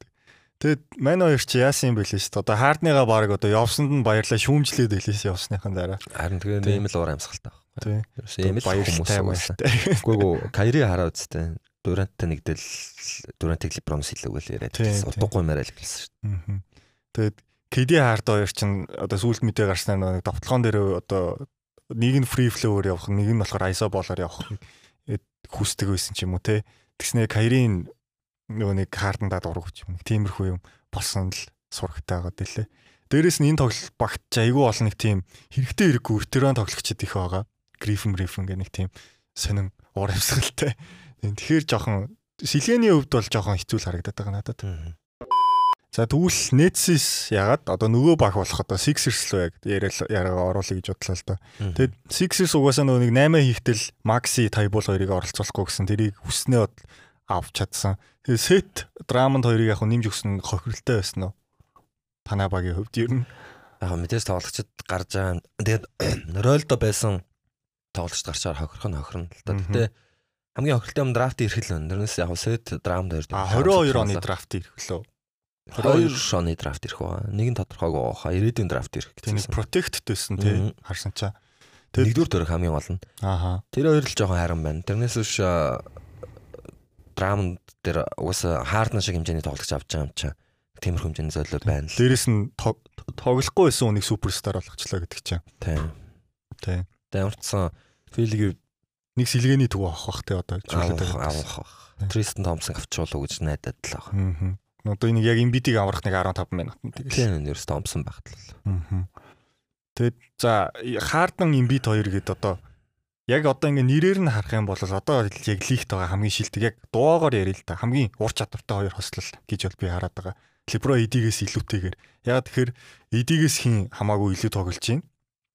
[SPEAKER 2] Тэгэд мань хоёр чи яасан юм бэлээ шүү дээ. Одоо хаардныгаа баг одоо явсанд нь баярлаа шүүмжлээд хэлээс явсныхан дараа.
[SPEAKER 3] Харин тэгээ
[SPEAKER 2] Тийм.
[SPEAKER 3] ийм л уур амьсгалтай байна.
[SPEAKER 2] Тий.
[SPEAKER 3] Ерөөсөө ийм л
[SPEAKER 2] баяртай баяртай.
[SPEAKER 3] Үгүй гоо Кайри хараа үстэй. Дуранттай нэгдэл Дурантыг Лебронс хэлээгүй л яриад. Байсан. Утгагүй мэрэл хэлсэн шүү
[SPEAKER 2] Мгм. Тэгэд KD хард хоёр чинь одоо сүүлд мэдээ гарснаар нэг довтлогон дээр одоо нэг нь free flow-оор явах, нэг нь болохоор ISO болоор явах хүсдэг байсан ч юм уу те. Тэгснээр Кайрин нөгөө нэг хаардандаа дургуй ч юм. Тиймэрхүү юм болсон л сурагтай байгаа дэлээ. Дээрээс нь энэ тоглолт багт ч айгүй олон нэг тийм хэрэгтэй хэрэггүй ветеран тоглогчид их байгаа. Грифен Грифен гэх нэг тийм сонин уур амьсгалтай. Тэгэхээр жоохон сэлгээний хувьд бол жоохон хэцүү л харагдаад байгаа надад. За тэгвэл Nets ягаад одоо нөгөө баг болох одоо Sixers л яриад яриагаа оруулъя гэж бодлоо л доо. Тэгэд Sixers угаасаа нөгөө нэг 8 хийхтэл Maxi Taibul хоёрыг оролцуулахгүй гэсэн тэрийг хүснээ бод авч чадсан. Тэгээ Set Drummond хоёрыг яг нэмж өгсөн хохиролтой байсан уу? Танай багийн хувьд ер нь
[SPEAKER 3] Яг мэдээж тоглогчид гарч байгаа. Тэгээд Ролдо байсан тоглогчд гарчаар хохирох нь хохирно л да.
[SPEAKER 2] Мгм.
[SPEAKER 3] Хамгийн хохиролтой юм драфт ирэх л байна. Тэрнээс яг сет драмд хоёр.
[SPEAKER 2] а 22 оны драфт ирэх лөө.
[SPEAKER 3] 22 оны драфт ирэх ба. Нэг нь тодорхойгүй баха. Ирээдүйн драфт ирэх гэсэн.
[SPEAKER 2] protect төсөн тий харсан чаа. Тэг-
[SPEAKER 3] Нэгдүгээр төрөх хамгийн гол нь.
[SPEAKER 2] Ааха.
[SPEAKER 3] Тэр хоёр л жоохон хайран байна. Тэрнээс биш драмд дээр угаасаа хаардна шиг хэмжээний тоглогч авч байгаа юм чаа. Тиймэрхүү хэмжээний золио байна л.
[SPEAKER 2] Дээрэс нь тог- тоглохгүй байсан үнийг суперстар болгочлаа гэдэг чинь.
[SPEAKER 3] Тийм.
[SPEAKER 2] Тий.
[SPEAKER 3] Дамжсан Филиг
[SPEAKER 2] Нэг сэлгээний төв авах бах тий одоо
[SPEAKER 3] авах
[SPEAKER 2] байгаа.
[SPEAKER 3] авах. Тристен Томпсон авчуулаа гэж найдаад л байгаа.
[SPEAKER 2] Аа. Одоо энийг яг имбитиг аврах нэг 15 минутанд тэгэл.
[SPEAKER 3] Тийм нэрс Томпсон багтлал.
[SPEAKER 2] Аа. Тэгэд за Хаардан имбит хоёр гээд одоо яг одоо ингээ нэрээр нь харах юм бол одоо яг лигт байгаа хамгийн шилдэг яг дуугаар ярил л да хамгийн ур чадвартай хоёр хослол гэж бол би хараад байгаа. Либро эдигээс илүүтэйгээр. Яг тэгэхээр эдигээс хин хамаагүй илүү тоглож байна.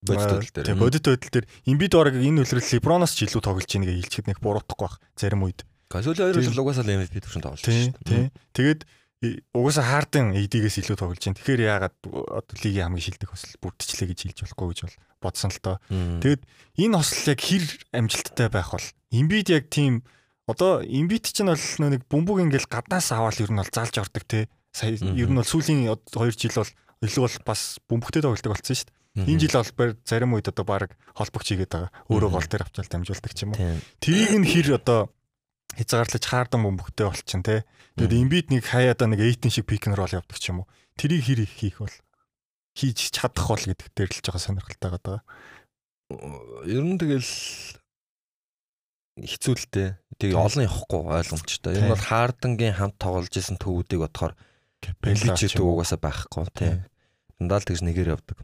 [SPEAKER 3] Бодит байдал дээр.
[SPEAKER 2] Тийм бодит байдал дээр имбит бараг энэ үлрэл Либроноос ч илүү тоглож байгааг хэлчихэд нэг буруутахгүй бах зарим үед.
[SPEAKER 3] Касули хоёр жил угаасаа л MVP төвшөнд тоглож
[SPEAKER 2] Тийм тийм. Тэгээд и- угаасаа Харден эдигээс илүү тоглож байна. Тэгэхээр яагаад одоо лигийн хамгийн шилдэг хосол бүрдчихлээ гэж хэлж болохгүй гэж бол бодсон л.
[SPEAKER 3] Тэгээд
[SPEAKER 2] Тэгээд энэ хосол яг хэр амжилттай байх бол имбит яг тийм одоо имбит чинь бол нөө нэг бөмбөг ингээл гаднаас аваад ер нь бол залж ордог те. Сая ер нь бол сүүлийн 2 жил бол илүү бол бас бөмбөгтэй тоглолдог болсон шүү дээ. Энэ жил бол бар- зарим үед одоо баг холбогч хийгээд байгаа. Өөрөө гол дээр авчаал дамжуулдаг ч юм уу. Тэрийг нь хэр одоо хязгаарлаж хаардан бөмбөгтэй болчихно те. Тэгээд
[SPEAKER 3] Мгм.
[SPEAKER 2] имбит нэг хаяада нэг 8 шиг пик н рол явдаг ч юм уу. Тэрийг хэр их хийх бол хийж чадах бол гэдэг дээр л жоо сонирхолтой байгаа.
[SPEAKER 3] Ер нь тэгэл хэцүүлтэй. Тэгээ
[SPEAKER 2] Тийм.
[SPEAKER 3] олон явахгүй ойлгомжтой. Ер нь
[SPEAKER 2] Тийм.
[SPEAKER 3] бол Хардангийн хамт тоглож исэн төвүүдийг бодохоор
[SPEAKER 2] Капелла
[SPEAKER 3] Бэлж
[SPEAKER 2] ч юм уу.
[SPEAKER 3] угаасаа байхгүй тийм. Дандаа л тэгж нэгээр явдаг.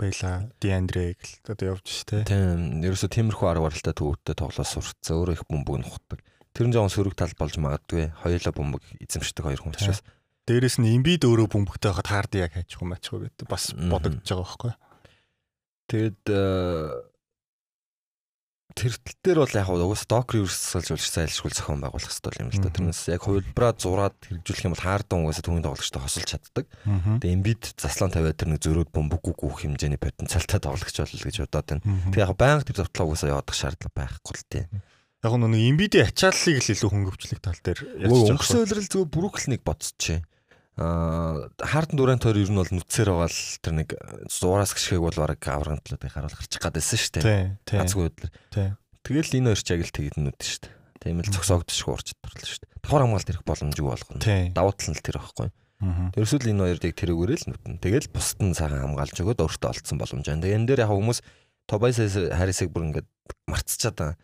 [SPEAKER 2] Капелла, Диандре гэл одоо явж штэ.
[SPEAKER 3] Тийм. Ерөөсө тиймэрхүү арга барилтай төвүүдтэй тоглоо сурцсан. Өөрөө их бөмбөг нухдаг. Тэр нь жоон сөрөг тал болж магадгүй. Хоёулаа бөмбөг эзэмшдэг хоёр хүн учраас.
[SPEAKER 2] Дээрэс нь имбид өөрөө бөмбөгтэй хахад хаард яг хайчих юм ачгүй гэдэг бас бодогдож байгаа байхгүй.
[SPEAKER 3] Тэгэд тэр тал дээр бол яг угаас док риверсалж болж зайлшгүй зохион байгуулах хэрэгтэй юм л да. Тэрнээс яг хувилбараа зураад хэрэгжүүлэх юм бол хаардан угаасаа түүний тоглогчтой хосолж чаддаг. Тэгээ эмбид заслан тавиад тэр нэг зөрөөд бөмбөггүй гүөх хэмжээний потенциалтай тоглогч бол гэж бодоод байна. Тэгээ яг байнга тэр завтлаа угаасаа явах шаардлага байхгүй л тийм.
[SPEAKER 2] Яг нэг имбидийн ачааллыг л илүү хөнгөвчлөх тал дээр ярьж
[SPEAKER 3] өнгөрсөн
[SPEAKER 2] байгаа.
[SPEAKER 3] үйлрэл зөв бүрүүхлнийг бодсоч. Аа хаардан дурант хоёр ер нь бол нүцээр байгаа л тэр нэг зуураас гიშгээг бол бараг аврантлаад их харуулах гарчих гадсэн шүү дээ. Үдлэр.
[SPEAKER 2] Тийм.
[SPEAKER 3] Тэгэл энэ хоёр ч яг л тэгдэнүүд шүү дээ. Тийм л цогсоогдчихгүй урч чадварлаа шүү дээ. Давхар хамгаалт ирэх боломжгүй болгоно. Давуу тал нь тэр байхгүй.
[SPEAKER 2] Мгм.
[SPEAKER 3] Ерөөсөө л энэ хоёр яг тэрүүгээрээ л нүтэн. Тэгэл бусд нь цагаан хамгаалж өгөөд өөртөө олцсон боломж. Тэгээ энэ дээр яг хүмүүс Тобайс Харисыг бүр ингээд марцчаад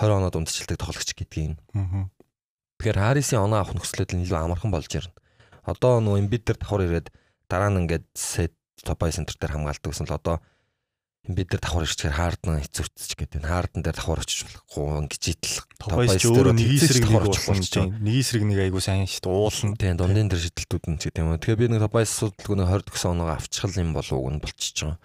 [SPEAKER 3] 20 оноод ундчилдаг тоглогч гэдгийг. Тэгэхээр Харисын оноо авах нөхцөлөд нь илүү амархан болж ирнэ. Одоо нөө Эмбид дээр давхар ирээд дараа нь ингээд сет Тобай центр дээр хамгаалдаг гэсэн л одоо Эмбид дээр давхар ирчихээр хаардан хэцүүцчих гэдэг. Хаардан дээр давхар очиж болохгүй идэл.
[SPEAKER 2] Тобайс ч
[SPEAKER 3] дээр
[SPEAKER 2] өөрөө нэг эсрэг нэг
[SPEAKER 3] болчихсон.
[SPEAKER 2] тийм. Нэг эсрэг нэг айгуу сайн шүү дээ. Уулна.
[SPEAKER 3] Тийм дундын дээр шидэлтүүд нь ч гэдэг юм. Тэгэхээр би нэг Тобайс судалгүй нэг 20 гэсэн оноо авчихл юм болов уу нь болчихж байгаа.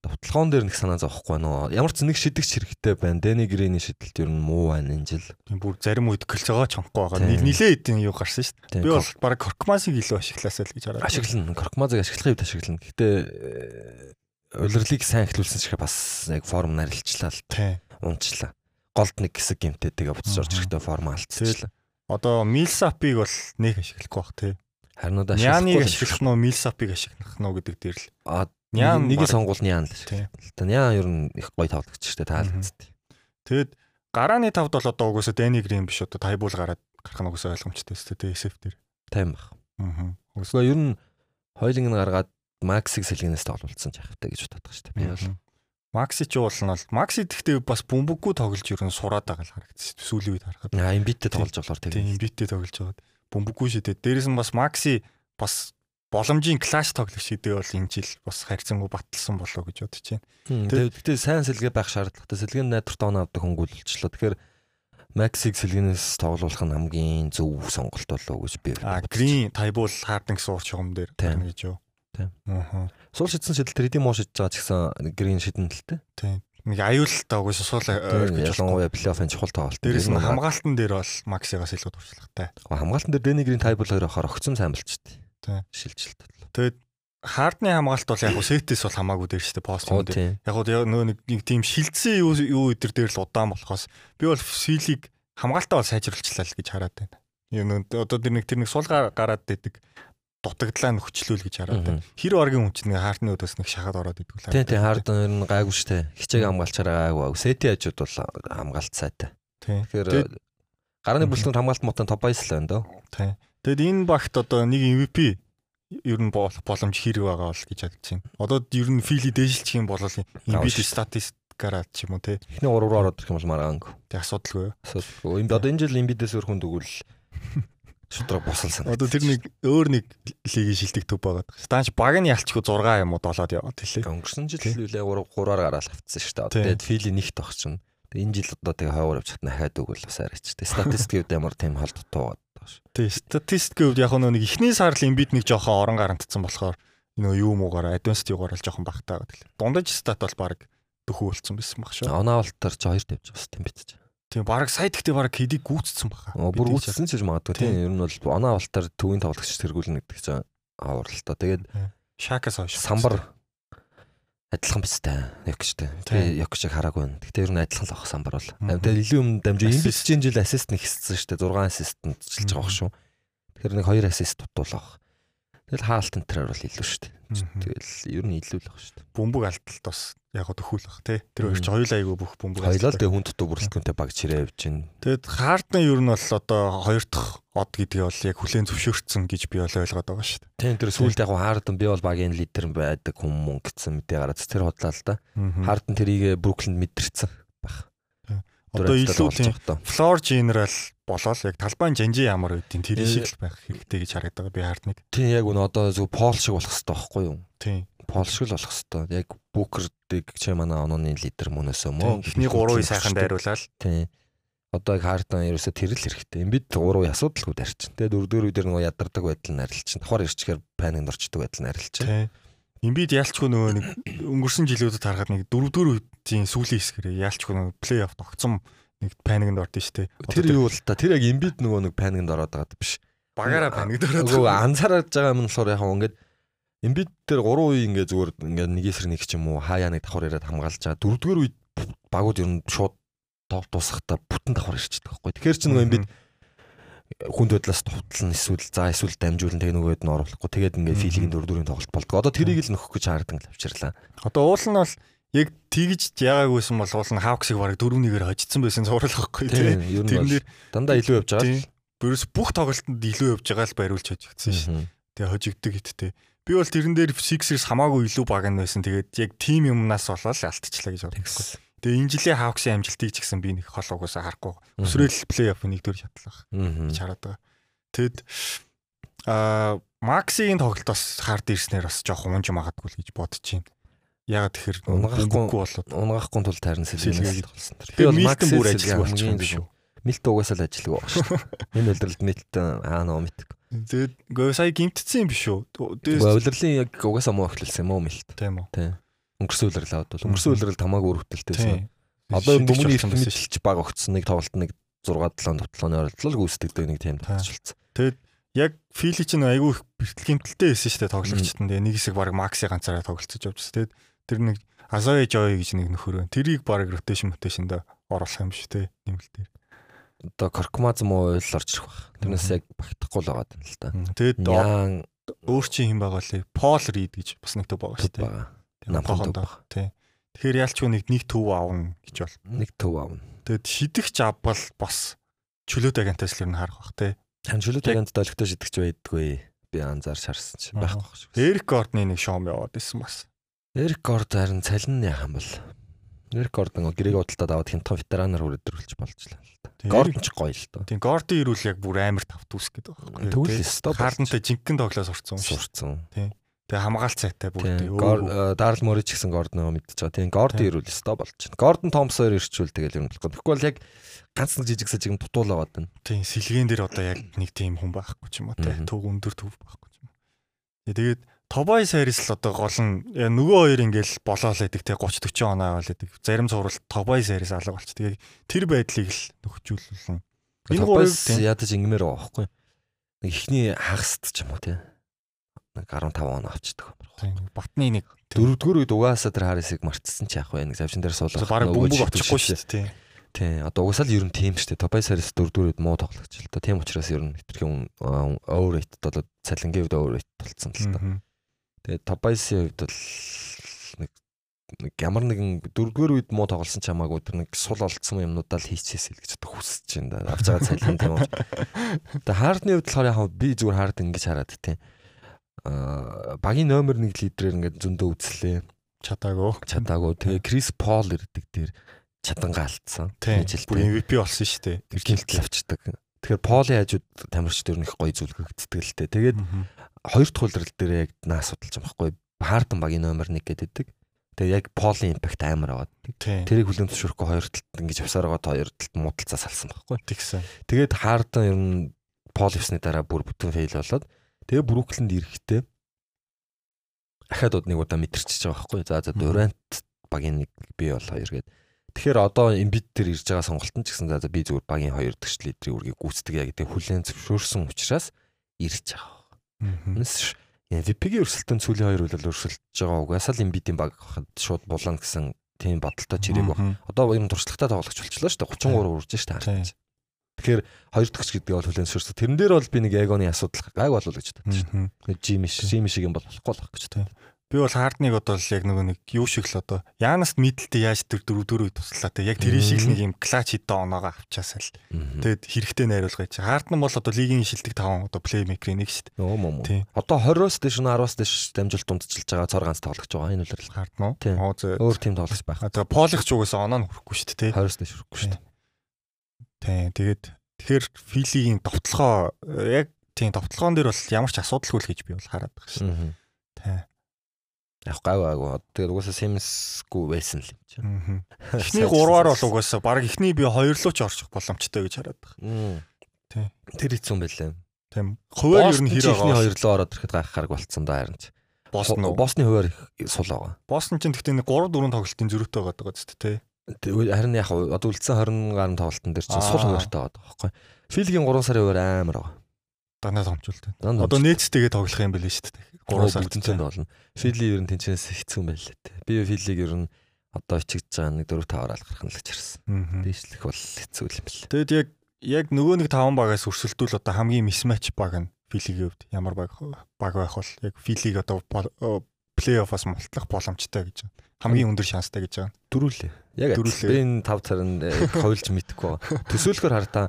[SPEAKER 3] Довтлогоон дээр нэг санаа зовхгүй нөө. Ямар ч нэг шидэгч хэрэгтэй байна. Дэни Грейний шидэлт ер нь муу байна энэ жил.
[SPEAKER 2] Тийм бүр зарим үед кольцоогоо чонхгүй байгаа. Нэг нилээ эдийн юу гарсан шүү дээ. Би бол баг Коркмасыг илүү ашиглаасаа л гэж хараад.
[SPEAKER 3] Ашиглана. Коркмазыг ашиглахын үед ашиглана. Гэхдээ э, улирлыг сайн эхлүүлсэн ч бас яг форм нарилчлаа л
[SPEAKER 2] Тийм.
[SPEAKER 3] унчлаа. Голд нэг хэсэг гимтэйгээ буцаж орж ирэхдээ форм алдчихлаа.
[SPEAKER 2] Одоо Милсапыг бол нэг ашиглахгүй бах тий.
[SPEAKER 3] Харин удаа ашиглахгүй
[SPEAKER 2] ашиглах нь уу, Милсапыг ашиглах нь уу гэдэг дээр л.
[SPEAKER 3] А
[SPEAKER 2] Нян
[SPEAKER 3] нэг сонгуул нян л.
[SPEAKER 2] Тийм.
[SPEAKER 3] Тэ нян ер нь их гоё тавлагч штэ таалагдсан.
[SPEAKER 2] Тэгэд гарааны тавд бол одоо угсаа Дэни Грин биш одоо тайбул гараад гарах нь угсаа ойлгомжтой шүү дээ SF дээр.
[SPEAKER 3] Тайм баг.
[SPEAKER 2] Аа.
[SPEAKER 3] Угсаа ер нь хоёлынг нь гаргаад Максиг сэлгэнээс тоглолцсон ч ахтай гэж боддог штэ. Би бол
[SPEAKER 2] Макси ч уул нь бол Макси тэгтээ бас бөмбөггүй тоглож ер нь сураад байгаа л харагдчих. Сүүлийн үед харахад.
[SPEAKER 3] аа имбиттэй тоглож болохоор
[SPEAKER 2] Тийм
[SPEAKER 3] тийм.
[SPEAKER 2] битээ тоглож байгаад бөмбөггүй шидэд. Дээрээс нь бас Макси бас боломжийн клаш тоглох шидээ бол энэ жил бас харьцангуй баталсан болоо гэж бодож байна.
[SPEAKER 3] Тэгээд гэхдээ сайн сэлгээ байх шаардлагатай. Сэлгэн найдвартай оноо авдаг хөнгөл болчлоо. Тэгэхээр Максиг сэлгэнээс тоглуулах нь хамгийн зөв сонголт болоо гэж би.
[SPEAKER 2] А Грин тайбул хардинг суур чугам дээр гарна гэж юу.
[SPEAKER 3] Тийм.
[SPEAKER 2] Аа.
[SPEAKER 3] Суул шидсэн шидэлт редим муу шидэж байгаа ч гэсэн грин шидэн л тэ.
[SPEAKER 2] Тийм. Нэг аюултай угсаа суул ойр гэж байна.
[SPEAKER 3] Ялангуяа плей-оффын чухал тоглолт.
[SPEAKER 2] Дээрээс нь
[SPEAKER 3] нь
[SPEAKER 2] хамгаалтан дээр бол Максигаас илүү туршлагатай.
[SPEAKER 3] хамгаалтан дээр Дэни грин тайбл хоёр ахаар огцом сайн болчихдээ.
[SPEAKER 2] Тийм.
[SPEAKER 3] Шилжилт.
[SPEAKER 2] Тэгээд хардны хамгаалт бол яг сетээс бол хамаагүй дээр шүү дээ пост
[SPEAKER 3] Оо
[SPEAKER 2] дээр. Яг хөө нөө нэг нэг тийм шилцсэн юу юу өдр дээр л удаан болохоос би бол силийг хамгаалтаа бол сайжруулчлаа л гэж хараад байна. Юу нөө одоо тэр нэг тэр нэг сул гар- гараад байдаг дутагдлаа нөхчлүүл гэж хараад байна. Хэр баргийн хүн чинь нэг хартны өдөөс нэг шахаад ороод идэв л.
[SPEAKER 3] Тийм тийм хард ер нь гайгүй штэ. Хичээг хамгаалчаараа гайгүй. Сети хажууд бол хамгаалт сайтай.
[SPEAKER 2] Тийм.
[SPEAKER 3] Тэгэхээр
[SPEAKER 2] Мгм.
[SPEAKER 3] бүлтэнд хамгаалт мотон топ байс л байна дөө.
[SPEAKER 2] Тийм. Тэгэд энэ багт одоо нэг MVP ер нь болох боломж хэрэг байгаа бол гэж бодож байна. Одоо ер нь фили дээшилчих юм бол MVP статистикаараа ч юм уу те.
[SPEAKER 3] Эхний 3 руу ороод ирэх юм бол мараанг.
[SPEAKER 2] Тэг асуудалгүй.
[SPEAKER 3] Асуудалгүй. Энд одоо энэ жил имбидээс өрхөн дэгвэл шудраг босол санаа.
[SPEAKER 2] Одоо тэр нэг өөр нэг лигийн шилдэг төв байгаа. Станч баг нь ялчгүй 6 юм уу 7-од яваад хэлээ.
[SPEAKER 3] өнгөрсөн жил үлээ 3 3-аар гараад авцсан шүү дээ. Тэгээд фили нэгт чинь. Тэгээд энэ жил одоо тэгээ хойгоор явж хатна хаад өгөл бас арайч. Тэгээд статистикүүд ямар тийм холдтоо байгаа шүү.
[SPEAKER 2] Тэг статистикийн хувьд яг нэг ихний сарл имбит нэг жоохон орон гарантцсан болохоор нөө юу муугаар advanced юугаар л жоохон багтаа гэдэг. Дундаж стат бол баг дөхөө болцсон байсан баг шүү.
[SPEAKER 3] Онаавалтар ч хоёр тавьж бас тийм битэж.
[SPEAKER 2] Тийм баг сайд гэхдээ баг кидийг гүйцсэн баха.
[SPEAKER 3] Бүр үүссэн ч гэж магадгүй тийм. Ер нь бол онаавалтар төвийн тоглогч тэргүүлнэ гэдэг чинь авралтай. Тэгээд
[SPEAKER 2] шакас хойш.
[SPEAKER 3] самбар адилхан бистэй Йокчтэй.
[SPEAKER 2] Тийм.
[SPEAKER 3] Би Йокчийг хараагүй байна. Гэхдээ ер нь адилхан л авах самбар бол. Тэгээд илүү юм дамжиж энэ бичгийн жил ассист нэг хийсэн шүү дээ. 6 ассистент жилж байгаа шүү. Тэгэхээр нэг 2 ассист тутуулах. Тэгэл хаалт энтрээр бол илүү шүү дээ. Тэгэл ер нь илүү л баг шүү дээ.
[SPEAKER 2] бөмбөг алдалт бас яг гоо төхөөл бах те. Тэр хоёр ч хоёул айгүй бүх бөмбөг. Алдалт.
[SPEAKER 3] тэг хүн дутуу бүрэлдэхүүнтэй баг чирээ явж байна.
[SPEAKER 2] Тэгэд хардны ер нь бол одоо хоёр дахь од гэдгийг бол яг хүлээн зөвшөөрсөн гэж би бол ойлгоод байгаа шүү дээ.
[SPEAKER 3] Тийм тэр сүүлд яг хаардан би бол багийн лидер байдаг мөн гэсэн мэдээ гараад тэр худлаа л да.
[SPEAKER 2] Мгм.
[SPEAKER 3] Хаардан тэрийг Бруклинд мэдэрсэн баг.
[SPEAKER 2] Одоо илүү тийм. Floor general болоод яг талбайн жанжи ямар үдийн тэр
[SPEAKER 3] Э,
[SPEAKER 2] шиг л байх хэрэгтэй гэж хараад байгаа би хардныг.
[SPEAKER 3] Тийм яг үнэ одоо зөв Пол шиг болох хэрэгтэй байхгүй юу?
[SPEAKER 2] Тийм.
[SPEAKER 3] Пол шиг л болох хэрэгтэй. Яг Букердыг чи манай онооны лидер мөнөөсөө мөн.
[SPEAKER 2] Эхний 3-ыг сайхан дайруулаад
[SPEAKER 3] Тийм. Одоо яг Хардан ерөөсө тэр л хэрэгтэй. Эмбид 3-ыг асуудалгүй дайрчин. Тэгээ дөрөвдөр үедэр нөгөө ядардаг байдал нь арилчин. Давхар ирчихээр паникнд орчдөг байдал нь арилчин.
[SPEAKER 2] тийм. Имбид ялчгүй нөгөө нэг өнгөрсөн жилүүдэд харахад нэг дөрөвдөр үеийн сүүлийн хэсгэрээ ялчгүй нөгөө плей-офф тогтсон нэг паникнд ордон штэ.
[SPEAKER 3] Тэр юу л та тэр яг эмбид нөгөө нэг паникнд ороод байгаа биш.
[SPEAKER 2] багаараа паникд ороод.
[SPEAKER 3] Нөгөө анзаарж байгаа юм нь болохоор яг ингээд эмбид тэр 3 үе ингээд зүгээр ингээд нэг эсрэг нэг ч юм уу хаяа нэг давхар ирээд хамгаалж байгаа. Дөрөвдүгээр үед багууд ер нь шууд топ тусахта бүтэн давхар ирчихдэг байхгүй. Тэгэхээр чи нөгөө эмбид хүнд байдлаас товтлон эсвэл за эсвэл дамжуулан тэгээ нөгөөд нь оруулахгүй тэгээд ингээд филигийн дөрөвдүрийн тоглолт болдог. Одоо тэрийг л нөхөх гэж хаардан л авчирлаа.
[SPEAKER 2] Одоо уул нь бол яг тэгж яагаагүйсэн бол уул нь Hawks-ыг бараг 4-1-ээр хожицсан байсан зураг байхгүй тийм. дээр
[SPEAKER 3] дандаа илүү явж байгаа.
[SPEAKER 2] Бүрээс бүх тоглолтод илүү явж байгаа л бариулж хожигдсан шин. Тэгээ хожигддаг гэттэй. Би бол тэрэн дээр Sixers хамаагүй илүү баг нь байсан. Тэгээд яг тим юмнаас болоод алдчихлаа гэж боддог. Тэгээ энэ жилийн Hawks-ийн амжилтыг ч гэсэн би нэг хол угаасаа харахгүй. Өсрөөл плей-офф нэгдүгээр шатлах
[SPEAKER 3] Мгм.
[SPEAKER 2] гэж хараад байгаа. Тэгэд аа Максигийн тоглолт бас хард ирснээр бас жоохон унж магадгүй л гэж бодож байна. Ягаад тэгэхээр
[SPEAKER 3] Унгахгүй-
[SPEAKER 2] болоод
[SPEAKER 3] Унгахгүй тул тайрн сэлгээс болсон.
[SPEAKER 2] Би бол
[SPEAKER 3] Макс
[SPEAKER 2] Милтон бүр
[SPEAKER 3] Сэлгээ
[SPEAKER 2] ажилгүй болчих юм
[SPEAKER 3] хамгийн
[SPEAKER 2] биш үү?
[SPEAKER 3] Милт угаасаа л шүү дээ. Энэ удиралд Милтон аа нөө мэд.
[SPEAKER 2] Тэгээд гоо сая гимтсэн юм биш үү? Дээс
[SPEAKER 3] удирлын яг угаасаа муу эхлүүлсэн юм уу Милт.
[SPEAKER 2] тийм үү.
[SPEAKER 3] Тийм. Өнгөрсөн үлрэл аваад бол өнгөрсөн үлрэл тамаагүй өрөвдөлтөөсөн.
[SPEAKER 2] Тийм.
[SPEAKER 3] Одоо энэ
[SPEAKER 2] болсон
[SPEAKER 3] мэдэлч баг огцсон нэг тоглолт нэг 6 7 тоглооны оролдлол гүйцэтгэдэг нэг тийм
[SPEAKER 2] Та.
[SPEAKER 3] төвчлцсэн.
[SPEAKER 2] Тэгээд яг Фили чинь айгүй их бэрхтэлгэмтэлтэй байсан шүү дээ тоглогчт нь. Тэгээ нэг хэсэг баг Макси ганцаараа тоглолцож явж байсан. Тэгээд тэр нэг Азоe Joy гэж нэг нөхөр байна. Тэрийг баг rotation rotation-д оруулах юм шүү дээ. Нэмэлт дээр.
[SPEAKER 3] Одоо Коркмаз муу ойл орж ирэх баг. Тэрнээс яг багтахгүй л байгаа юм л та.
[SPEAKER 2] Тэгээд өөр чинь хэм байгаа лээ. Пол Рид гэж бас нэг төв байгаа шүү дээ. Тийм,
[SPEAKER 3] байгаа.
[SPEAKER 2] Тий. Тэгэхээр ялчгүй нэг нэг төв аавна гэж бол.
[SPEAKER 3] Нэг төв аавна.
[SPEAKER 2] Тэгээд шидэгч авбал бас чөлөөт агентаас л ер нь харах бах тий.
[SPEAKER 3] Ханжлууд
[SPEAKER 2] Яг-
[SPEAKER 3] агент долготой шидэгч байдгүй. Би анзаарч харсан чи
[SPEAKER 2] Аа.
[SPEAKER 3] байхгүй шүү.
[SPEAKER 2] Эрик Гордны нэг шоу яваад байсан бас.
[SPEAKER 3] Эрик Горд харин цалин яах юм бол. Эрик Горд нэг гэрэг удалтад аваад хинтон ветеранаар хүрээдрүүлж болж лаа л.
[SPEAKER 2] Тийм,
[SPEAKER 3] Горд ч гоё л доо.
[SPEAKER 2] Тийм Гордын ирүүл яг бүр амар тавт үс гэдэг байна.
[SPEAKER 3] Тэгвэл өстой
[SPEAKER 2] Хаалтантай жинхэнэ тоглоо сурцсан юм шиг. Тэгээ бүр
[SPEAKER 3] Тийм.
[SPEAKER 2] тийм.
[SPEAKER 3] Гор Дарл ч гэсэн Горд нөгөө мэдчихэж байгаа. Тийм. Горд
[SPEAKER 2] Тийм.
[SPEAKER 3] ирүүл өстой болж байна. Гордон Томс хоёр ирчүүл тэгэл юм болохгүй. Тэгэхгүй бол яг ганц нэг жижиг сажиг дутуул аваад байна.
[SPEAKER 2] Тийм сэлгэн дээр одоо яг нэг тийм хүн байхгүй ч юм уу те. Төг өндөр төв байхгүй ч юм Тэгээд Тобай Сайрис л одоо гол нь яа, нөгөө хоёр ингээл болоо л байдаг те 30 40 оноо аваад байдаг. Зарим цувралт Тобай Сайрис алга болч. Тэгээ тэр байдлыг л нөхцүүлүүлэн. Энэ тийм
[SPEAKER 3] ядаж ингэмээр байгаа байхгүй. Нэг ихний хагасд ч юм уу тий. Нэг 15 он авчдаг.
[SPEAKER 2] батны нэг.
[SPEAKER 3] Дөрөвдүгээр үед угаасаа тэр Харисыг мартсан ч яах вэ? Нэг завшин дээр суулгах.
[SPEAKER 2] бараг бөмбөг очихгүй шүү дээ. тийм.
[SPEAKER 3] Тий. Одоо угаасаа л ер нь тийм шүү дээ. Топай Харис дөрөвдүгээр үед муу тоглогч л та. Тийм учраас ер нь хэтэрхэн overrate болоод цалингийн үед overrate болцсон л та.
[SPEAKER 2] Мгм.
[SPEAKER 3] Тэгээд Топайсын хувьд бол нэг нэг ямар нэгэн дөрөвдүгээр үед муу тоглосон ч хамаагүй тэр нэг сул олцсон юмнуудаа л хийчихээсэй л гэж одоо хүсэж байна. Авч байгаа цалин тийм үү. Тэгээд хаардны хувьд болохоор яг би зүгээр хаард ингэж хараад тийм. Аа багийн номер 1 лидерээр ингээд зөндөө үзлээ.
[SPEAKER 2] Чадаагүй.
[SPEAKER 3] Чадаагүй. Тэгээ Крис Пол ирдэг дээр чадангаа алдсан. Жилдээ.
[SPEAKER 2] Бүр MVP болсон шүү дээ. Тэр
[SPEAKER 3] гинтэл авчдаг. Тэгэхээр Поли хажууд тамирч дээр нь их гоё зүлгэгддэг л дээ. Тэгээд хоёр дахь хуулрал дээр яг наа судалж байгаа байхгүй Харден багийн номер 1 гэдэг. Тэгээ яг Полийн импакт амар аваад. Тэрийг хүлэн зөвшөөрөхгүй хоёр талд ингэж явсаар байгаа хоёр талд муудалцаа салсан байхгүй.
[SPEAKER 2] тэгсэн.
[SPEAKER 3] Тэгээд Харден ер нь Пол ивсний дараа бүр бүтэн фейл болоод тэгээ Бруклинд ирэхдээ ахаад од нэг удаа мэдэрчиж байгаа байхгүй. За за. Дурант багийн нэг би бол хоёр гээд. Тэгэхээр одоо Эмбит дээр ирж байгаа сонголтон ч гэсэн за би зүгээр багийн хоёр дэгч лидерийн үргийг гүйцэтгэе гэдэг хүлэн зөвшөөрсөн учраас ирж байгаа. Үнэс MVP-ийн өрсөлдөөн сүүлийн хоёр үйл өрсөлдөж байгаа угаасаа л Embiid-ийн баг хахад шууд булан гэсэн тийм бодолтой чирэг баг. Одоо юм туршлагатай тоглогч болчихлоо шүү дээ. 33 үрж шүү дээ. Тэгэхээр хоёр дахь гэдэг бол хүлэн зөвшөөрсөн. Тэрэн дээр бол би нэг эгоны асуудал гайг болов гэж
[SPEAKER 2] Мгм.
[SPEAKER 3] дээ. Жим шиг жим шиг юм бол болохгүй л байх гэж боддог.
[SPEAKER 2] Би бол хардныг одоо л яг нөгөө нэг юу шиг л одоо Янаст мэдлэлтэй яаж тэр дөрөв дөрөв туслаа те яг тэр шиг л нэг юм клач хитэн оноогоо авчаасаа л тэгэд хэрэгтэй найруулга чи хардн бол одоо лигийн шилдэг таван одоо плеймейкерийн нэг шүү дээ
[SPEAKER 3] мөн.
[SPEAKER 2] Тийм.
[SPEAKER 3] Одоо 20-оос дээш нь 10-оос дээш дамжуулт дундчилж байгаа цор ганц тоглож байгаа энэ үлрэл.
[SPEAKER 2] хардн уу
[SPEAKER 3] Өөр тим тоглож байх.
[SPEAKER 2] Тэгээ полих ч угаасаа оноо нь хүрэхгүй шүү дээ те
[SPEAKER 3] 20-оос дээш хүрэхгүй шүү дээ.
[SPEAKER 2] Тийм тэгээд тэгэхээр филигийн товтлогоо яг тийм товтлогоон дээр бол ямар ч асуудалгүй л гэж би бол хараад байгаа шүү дээ
[SPEAKER 3] Яг гайв гайв. Тэгээд угаасаа Sims-гүй байсан л юм чи.
[SPEAKER 2] Тийм. Эхний гурваар бол угаасаа баг эхний би хоёр руу ч орчих боломжтой гэж хараад байгаа. Тий.
[SPEAKER 3] Тэр хэцүү юм байлаа.
[SPEAKER 2] тийм хуваар ер нь хэрэг
[SPEAKER 3] хоёр руу ороод ирэхэд гайхахарг болцсон да харин. ч.
[SPEAKER 2] Босton уу
[SPEAKER 3] Босны хуваар сул байгаа.
[SPEAKER 2] Босton ч гэхдээ нэг 3 4 тоглолтын зөрүүтэй байгаа даа зү тэ.
[SPEAKER 3] Харин яг одоо үлдсэн 20 гаруй тоглолтын дээр чинь сул хуваартай байгаа байхгүй. Филгийн 3 сарын хуваар амар байгаа.
[SPEAKER 2] Дандаа.
[SPEAKER 3] Дандаа
[SPEAKER 2] Одоо нээцтэйгээ тоглох юм байл шүү дээ. 3 сар
[SPEAKER 3] бүтэнцэнд болно. Фили ер нь тэнцэнээс хэцүү юм байлаа те. Би филиг ер нь одоо чигж байгаа нэг 4 5-аар алгарах нь л гэж харсан. Дээшлэх бол хэцүү юм бэл.
[SPEAKER 2] Тэгэд яг яг нөгөө нэг 5 багаас өрсөлдүүл одоо хамгийн мисматч баг нь Филигийн хувьд ямар баг баг байх бол яг Филиг одоо плей-оффоос мултлах боломжтой гэж байна. Хамгийн өндөр шанстай гэж байна.
[SPEAKER 3] Дөрүүлээ. Яг би энэ 5 царнд ховлж мэдхгүй байгаа. Төсөөлөхөр хартаа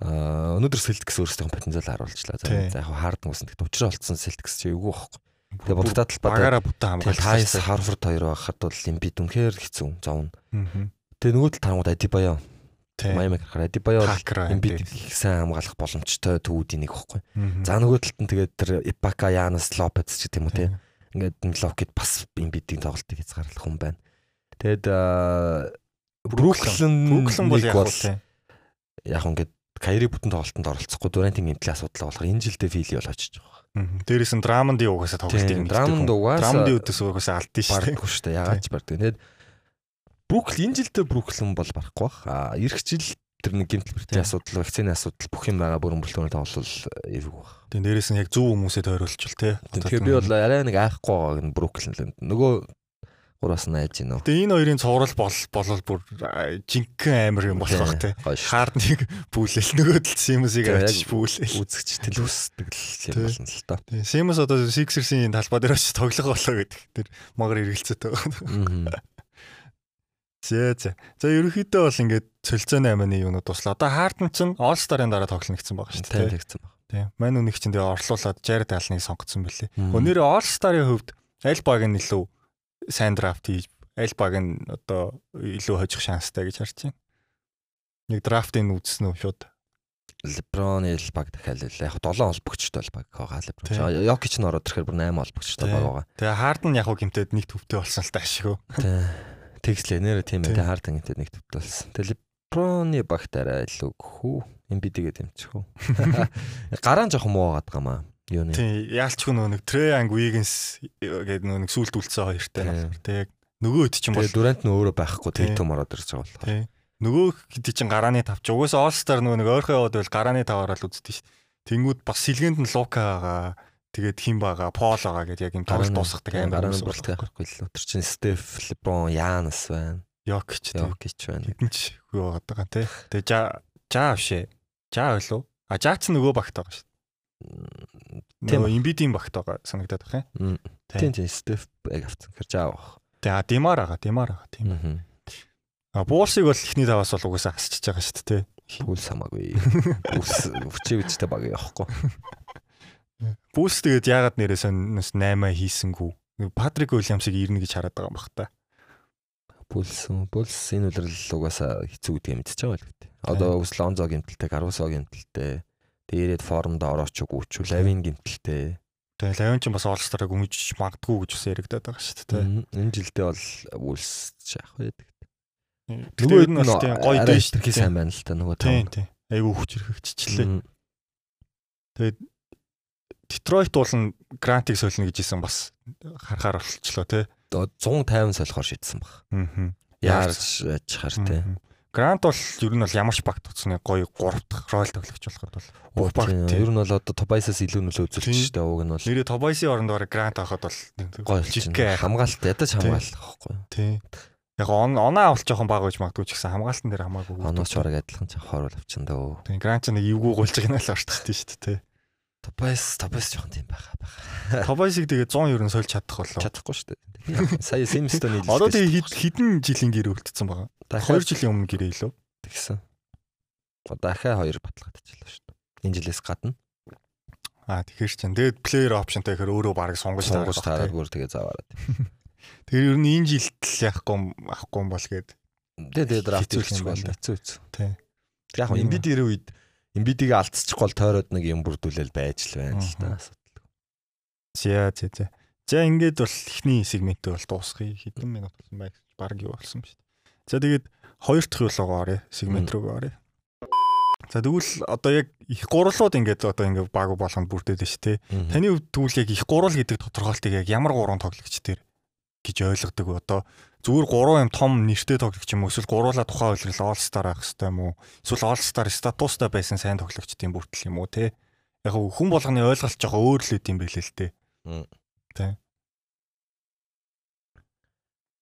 [SPEAKER 3] аа, өнөөдөр Celtics өөрсдийн потенциал харуулчлаа. За яг хаардан гэсэн. Тэгт учраа олцсон Celtics чи эвгүй байхгүй. Тэгээ бодогдоо талбай
[SPEAKER 2] Багаараа бүтэн хамгаалж.
[SPEAKER 3] Хайс Харвард хоёр байхад бол Embiid үнэхээр хэцүү зовно. Тэгээ нөгөө тал тангууд Адибаяо. Майами гарахаар Адибаяо. Embiid их сайн хамгаалах боломжтой төвүүдийн нэг байхгүй. За нөгөө талд нь тэгээд тэр Ипака Янас Лопес ч гэх юм уу тий.
[SPEAKER 2] Тийм.
[SPEAKER 3] Ингээд Локет бас Embiid-ийн тоглолтыг хязгаарлах хүн байна. Тэгэд Бруклин
[SPEAKER 2] Бруклин бол яг тийм.
[SPEAKER 3] яг ингээд Кайри бүтэн тоглолтод оролцохгүй Дурантын гэмтлийн асуудал болохоор энэ жилдээ фили бол очиж байгаа.
[SPEAKER 2] Дээрээс нь Драмондын угаасаа тоглолтыг
[SPEAKER 3] Тийм, Драмонд угаасаа
[SPEAKER 2] Драмондын үдээс угаасаа алдсан шүү дээ.
[SPEAKER 3] бардаггүй шүү дээ. Ягаад ч бардаг. Тэгээд Бруклин энэ жилдээ Бруклин бол барахгүй бах. А эх жил тэр нэг гэмтэл
[SPEAKER 2] Тийм.
[SPEAKER 3] асуудал, вакцины асуудал бүх юм байгаа бүрэн бүрэлдэхүүнээр тоглол эвгүй бах.
[SPEAKER 2] Тийм дээрээс нь яг зөв хүмүүсээ тойруулчул те.
[SPEAKER 3] Тэгэхээр би бол арай нэг айхгүй байгааг нь Бруклин л энэ. Нөгөө гураас нь айж гинөө.
[SPEAKER 2] Тэгээ энэ хоёрын цуврал бол болол бүр жинхэнэ амир юм болох те.
[SPEAKER 3] Гоё шүү.
[SPEAKER 2] Хардныг бүүлэл нөгөөдөл Симусыг авчиж бүүлэл.
[SPEAKER 3] Үзэгч төлөвсдөг юм болно л та.
[SPEAKER 2] Симус одоо Sixers-ийн талбай дээр очиж тоглох болоо гэдэг. Тэр магар эргэлзээтэй байгаа. Зэ зэ. За ерөнхийдөө бол ингээд цөлцөөний амины юунууд туслаа. Одоо Хардн ч All Star-ын дараа тоглоно гэсэн байгаа шүү дээ.
[SPEAKER 3] тэгсэн баг.
[SPEAKER 2] Тийм. Мань үнэх чинь тэгээ орлуулад Jared Allen-ыг сонгоцсон бэлээ. Өнөөдөр All Star-ын хувьд аль баг нь илүү сайн драфт хийж аль баг нь одоо илүү хожих шанстай гэж харж байна. Нэг драфтыг үзсэн үү шууд.
[SPEAKER 3] Леброн ил баг дахиад л яг 7 холбогчтой бол баг байгаа Леброн. Йокич н ороод ирэхээр бүр 8 холбогчтой
[SPEAKER 2] Тийм.
[SPEAKER 3] баг байгаа.
[SPEAKER 2] Тэгээ Хардн яг гимтэд нэг төвтэй болсон л та ашиг.
[SPEAKER 3] Тэгслээ нэрэ тийм ээ хард ингээд нэг төвт болсон. Тэгээ Леброны багтаараа илүү хүү эмбидигээ дэмчих үү. Гараан жоохон муу байгаа маа. Юу нэ.
[SPEAKER 2] Тийм яалчгүй нөгөө нэг Treyang Wiggins гэдэг нөгөө нэг сүлд үлдсэн хоёртай.
[SPEAKER 3] Тийм.
[SPEAKER 2] Тэгээ яг нөгөө хэд ч юм бол
[SPEAKER 3] Тэгээ Дүрант нь өөрөө байхгүй
[SPEAKER 2] Тийм.
[SPEAKER 3] Тейтум ороод ирж байгаа болохоор.
[SPEAKER 2] Тийм. Нөгөө хэд чинь гарааны тавч. Угаасаа All Star нөгөө нэг ойрхон яваад байл гарааны таваараа л үздэг ш. Тэнгүүд бас сэлгээнд нь Лука байгаа. Тэгээд хим байгаа, Пол байгаа гэдээ яг юм тоглолт дуусгадаг юм
[SPEAKER 3] болтгой байхгүй л. Тэр чинь Стеф, Леброн, Янас байна.
[SPEAKER 2] Йокич тийм.
[SPEAKER 3] Йокич байна.
[SPEAKER 2] Хэдэн ч хүү байгаа тий. Тэгээ жа жаа авшээ. Жаа байлуу. А жаа ч нөгөө багт байгаа ш. Нөгөө имбидийн багт байгаа санагдаад байна. Тийм.
[SPEAKER 3] Тийм Стеф яг авсан. Тэр жаа авах.
[SPEAKER 2] Тэгээ Димар байгаа, Димар байгаа тийм. А Буурсыг бол эхний таваас бол угаасаа хасчихж байгаа шүү дээ тий.
[SPEAKER 3] Пүүл самаагүй. Үс хүчивчтэй баг явахгүй.
[SPEAKER 2] Бүүс тэгээд яагаад нэрээс нь 8 хийсэнгүү. Патрик Уильямсыг ирнэ гэж хараад байгаа юм бах та.
[SPEAKER 3] Пулс пулс энэ үлрэл угаасаа хэцүү юм мэдчихэж байгаа л гэдэг. Одоо ус Лонзо гэмтэлтэй, Карусо гэмтэлтэй. Тэгээд формд орооч үгүй ч Лавин гэмтэлтэй.
[SPEAKER 2] Тэгээ Лавин ч бас Star-ыг өмж магадгүй гэж бас яригадаад байгаа шүү дээ.
[SPEAKER 3] Энэ жилдээ бол Улс яах вэ гэдэг.
[SPEAKER 2] Нөгөө нь бас тийм гоё дээ шүү
[SPEAKER 3] дээ. сайн байна л та нөгөө
[SPEAKER 2] Тийм тийм. Айгу хүч хэрхэгчлээ.
[SPEAKER 3] Мгм.
[SPEAKER 2] Детройт болон Грантыг сольно гэж исэн бас харахаар болчихлоо тий.
[SPEAKER 3] Одоо 150 солихоор шийдсэн баг.
[SPEAKER 2] Аа.
[SPEAKER 3] Яарч ачхаар тий.
[SPEAKER 2] Грант бол ер нь бол ямар ч багт туцны гоё 3 дахь рол тоглогч болоход бол бүх багт.
[SPEAKER 3] Ер нь бол одоо Тобайсаас илүү нөлөө үзүүлж штэ уг нь бол
[SPEAKER 2] Нэрээ Тобайсийн оронд бараг Грант авахад бол
[SPEAKER 3] гоё
[SPEAKER 2] жиггээ
[SPEAKER 3] хамгаалалт ядаж хамгаалах байхгүй.
[SPEAKER 2] тий. Яг он оноо авалт жоохон бага гэж магадгүй ч гэсэн хамгаалтан дээр хамаагүй.
[SPEAKER 3] Оноос ч бараг адилхан ч хорол авчин дөө.
[SPEAKER 2] тий. Грант ч нэг эвгүй гулж нь л шүү дээ тий.
[SPEAKER 3] Тобайс Тобайс жоохон тийм байгаа байгаа.
[SPEAKER 2] Тобайсыг тэгээ 100 ер нь сольж чадах болоо.
[SPEAKER 3] Чадахгүй штэ. Сая Симстоны
[SPEAKER 2] Одоо тэгээ хэд хэдэн жилийн гэр үлдсэн байгаа. 2 жилийн өмнө гэрээ илүү.
[SPEAKER 3] тэгсэн. Дахиад хоёр баталгаажлаа штэ. Энэ жилээс гадна
[SPEAKER 2] Аа тэгэхээр чинь тэгээд player optionтай гэхээр өөрөө бараг сонгож таарах
[SPEAKER 3] таараад бүр тэгээ заваараад.
[SPEAKER 2] Тэгэхээр ер нь энэ жилд л яахгүй юм бол гээд.
[SPEAKER 3] Тэгээ тэгээ драфт хийчих бол хэцүү хэцүү.
[SPEAKER 2] Тий.
[SPEAKER 3] Тэг яг
[SPEAKER 2] Юм.
[SPEAKER 3] эмбид ирэх үед эмбидийг алдчихгүй бол тойроод нэг юм бүрдүүлэл байж л байна л
[SPEAKER 2] Мгм.
[SPEAKER 3] та.
[SPEAKER 2] За за за. За ингээд бол эхний сегментээ бол дуусгая. Хэдэн минут болсон байх. Бараг юу болсон шүү дээ. За тэгээд хоёр дахь юулаа орё. Сегмент рүү орё. За тэгвэл одоо яг их гурлууд ингээд одоо ингээд баг болгонд бүрдээд байна шүү дээ.
[SPEAKER 3] Таны
[SPEAKER 2] хувьд тэгвэл яг их гурал гэдэг тодорхойлтыг яг ямар гурван тоглогч дээр гэж ойлгодог? Одоо зүгээр гурван юм том нэртэй тоглогч юм? Эсвэл гурвуулаа тухайн үйлрэл All Star авах хэрэгтэй юм уу? Эсвэл All Star статустай байсан сайн тоглогчдын бүртэл юм уу те? Яг хүн болгоны ойлголт жоохон өөр л үт юм билээ л те.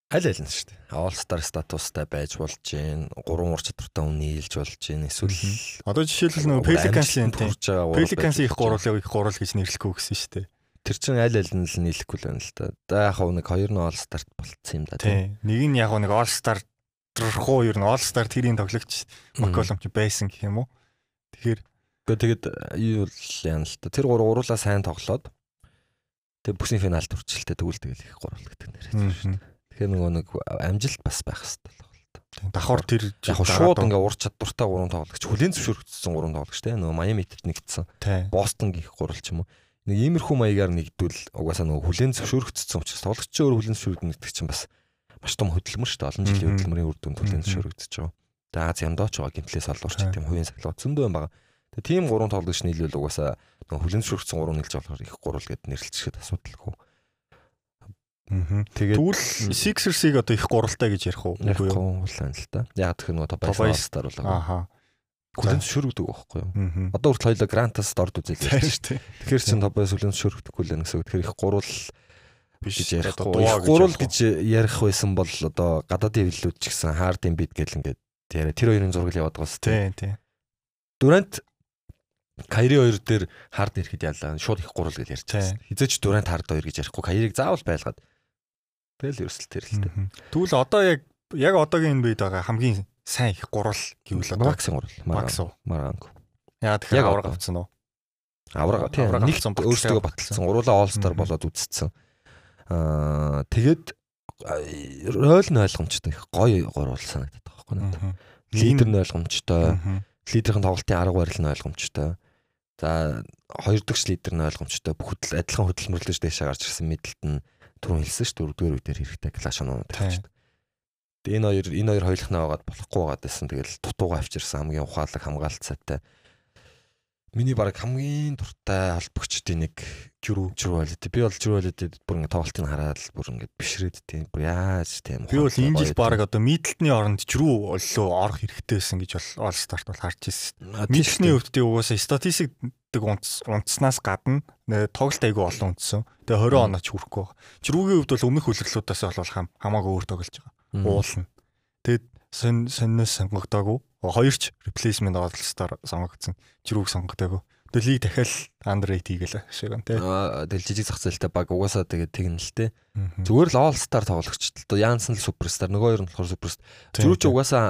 [SPEAKER 3] аль аль нь шүү дээ. All Star статустай байж болж гин, гурван ур чадвартай хүн нийлж болж гин. Эсвэл
[SPEAKER 2] Одоо жишээлбэл нөгөө Pelicans-ийн те. Pelicans-ийн их гурвыг их гурал гэж нэрлэхгүй гэсэн шүү дээ.
[SPEAKER 3] Тэр чинь аль аль нь л нийлэхгүй л байна л да. За яг хөө нэг хоёр нь All Star болцсон юм да.
[SPEAKER 2] Тий. Нэг нь яг нэг All Star руу ер нь All Star тэрийн тоглогч Макколом ч байсан гэх юм уу? Тэгэхээр
[SPEAKER 3] тэгэд юу л яана л та. Тэр гурав уруулаа сайн тоглоод тэг бүсний финалд хүрчилтэй тэгвэл тэгэл их гурав гэдэг нэр.
[SPEAKER 2] мгм.
[SPEAKER 3] Тэгэхээр нөгөө нэг амжилт бас байх хэрэгтэй
[SPEAKER 2] давхар тэр
[SPEAKER 3] Яг шууд ингээ ур чадвартай гурван тоглогч хүлэн зөвшөөрөгдсөн гурван тоглогч те нөгөө Майамитэд нэгдсэн. Бостон гих гурал ч юм уу. Нэг иймэрхүү маягаар нэгдвэл угаасаа нөгөө хүлэн зөвшөөрөгдсөн учраас тоглогчийн өөр хүлэн зөвшөөрөгдөн гэдэг чинь бас маш том хөдөлмөр шүү дээ. Олон жилийн хөдөлмөрийн үр дүнд хүлэн зөвшөөрөгдөж байгаа. За Аз ямдооч байгаа гимтлээс олуурч тийм хувийн сахилга зөндөө юм байгаа. Тэгээ тийм гурван тоглогч нийлвэл угаасаа нөгөө хүлэнцвэрхсэн гурван нийлж болохоор их гурал гэд нэрлэлчихэд асуудалгүй. Тэгээд
[SPEAKER 2] Тэгвэл Sixers-ыг одоо их гуралтай гэж ярих уу? Үгүй юу?
[SPEAKER 3] гоо л та. Яг тэр нөгөө
[SPEAKER 2] Tobias
[SPEAKER 3] Тобайстаар болоо.
[SPEAKER 2] Ааха.
[SPEAKER 3] Хүлэнцвэрхдэг байхгүй юу? Одоо хүртэл хоёлоо грантаас дорд үзэл
[SPEAKER 2] дээ.
[SPEAKER 3] Тэгэхээр чин Тобайс хүлэнцвэрхдэхгүй л гэсэн. Тэгэхээр их гурал
[SPEAKER 2] Биш
[SPEAKER 3] гэж ярихгүй. Их гурал гэж ярих байсан бол одоо гадаадын хөвлүүд ч гэсэн хаардын бит гэл ингээд яриа. Тэр хоёрын зураг яваад байгаа
[SPEAKER 2] Тийм тийм.
[SPEAKER 3] Дүрант Кайри хоёр дээр хард ирэхэд яллаа. Шууд их гурал гэж байсан. Хизээч Дүрант хард хоёр гэж ярихгүй. Кайрийг заавал байлгаад. Тэгэл ерөөсөл тэр л.
[SPEAKER 2] Мгм. Тэгвэл одоо яг яг одоогийн энэ үед байгаа хамгийн сайн их гурал гэвэл одоо
[SPEAKER 3] Максын гурал. Маранг.
[SPEAKER 2] Яа тэгэхээр авраг авцсан уу?
[SPEAKER 3] Аврага тийм нэг өөрсдөө
[SPEAKER 2] баталсан.
[SPEAKER 3] баталсан. Уруулаа All-Star
[SPEAKER 2] Мгм.
[SPEAKER 3] болоод үзсэн. Аа тэгээд ройл нь ойлгомжтой их гоё гурвал санагдаад байгаа байхгүй надад. Лидер нь ойлгомжтой. Лидерийн тоглолтын арга барил нь ойлгомжтой. За хоёр дахь лидер нь ойлгомжтой. Бүх хөдөл адилхан хөдөлмөрлөж дэшээ гарч ирсэн Миддлтон түрүүн хэлсэн шүү дөрөвдүгээр үедэр хэрэгтэй клаш оноо тавьчихдаг. Тэгээ энэ хоёр энэ хоёр хоёулахнаа байгаад болохгүй байгаад байсан. Тэгэл дутууга авчирсан хамгийн ухаалаг хамгаалт сайтай. Миний баг хамгийн дуртай холбогчдын нэг Жирүү Жирүү байлээ. Би бол Жирүү байлээ бүр ингэ тоглолтыг хараад бүр ингэ бишрээд тийм бүр яаж тийм
[SPEAKER 2] Би бол энэ жил баг одоо Миддлтны оронд ч рүү оллоо орох хэрэгтэй байсан гэж бол All Star-т бол харж ирсэн.
[SPEAKER 3] Дээ.
[SPEAKER 2] өвдөлтийн угаасаа статистик унц унцснаас гадна тоглолт айгүй олон унтсан. Тэгээ 20 оноо ч хүрэхгүй. Жирүүгийн хувьд бол өмнөх хөлөрлүүдээс бол хам хамаагүй өөр тоглож байгаа. Уулна. Тэгэд сон сонноос сонгогдоогүй. Хоёрч replacement Star сонгогдсон. Жирүүг сонгогдоогүй. Тэгээ лиг дахиад underrate хийгээл шиг юм тий.
[SPEAKER 3] Тэгэл жижиг зах зээлтэй баг угаасаа тэгээд тэгнэ л те.
[SPEAKER 2] Мгм.
[SPEAKER 3] Зүгээр л All Star тоглогч л Янсен л суперстар нөгөө хоёр нь болохоор суперстар.
[SPEAKER 2] Тийм,
[SPEAKER 3] Зүрх ч
[SPEAKER 2] тийм.
[SPEAKER 3] угаасаа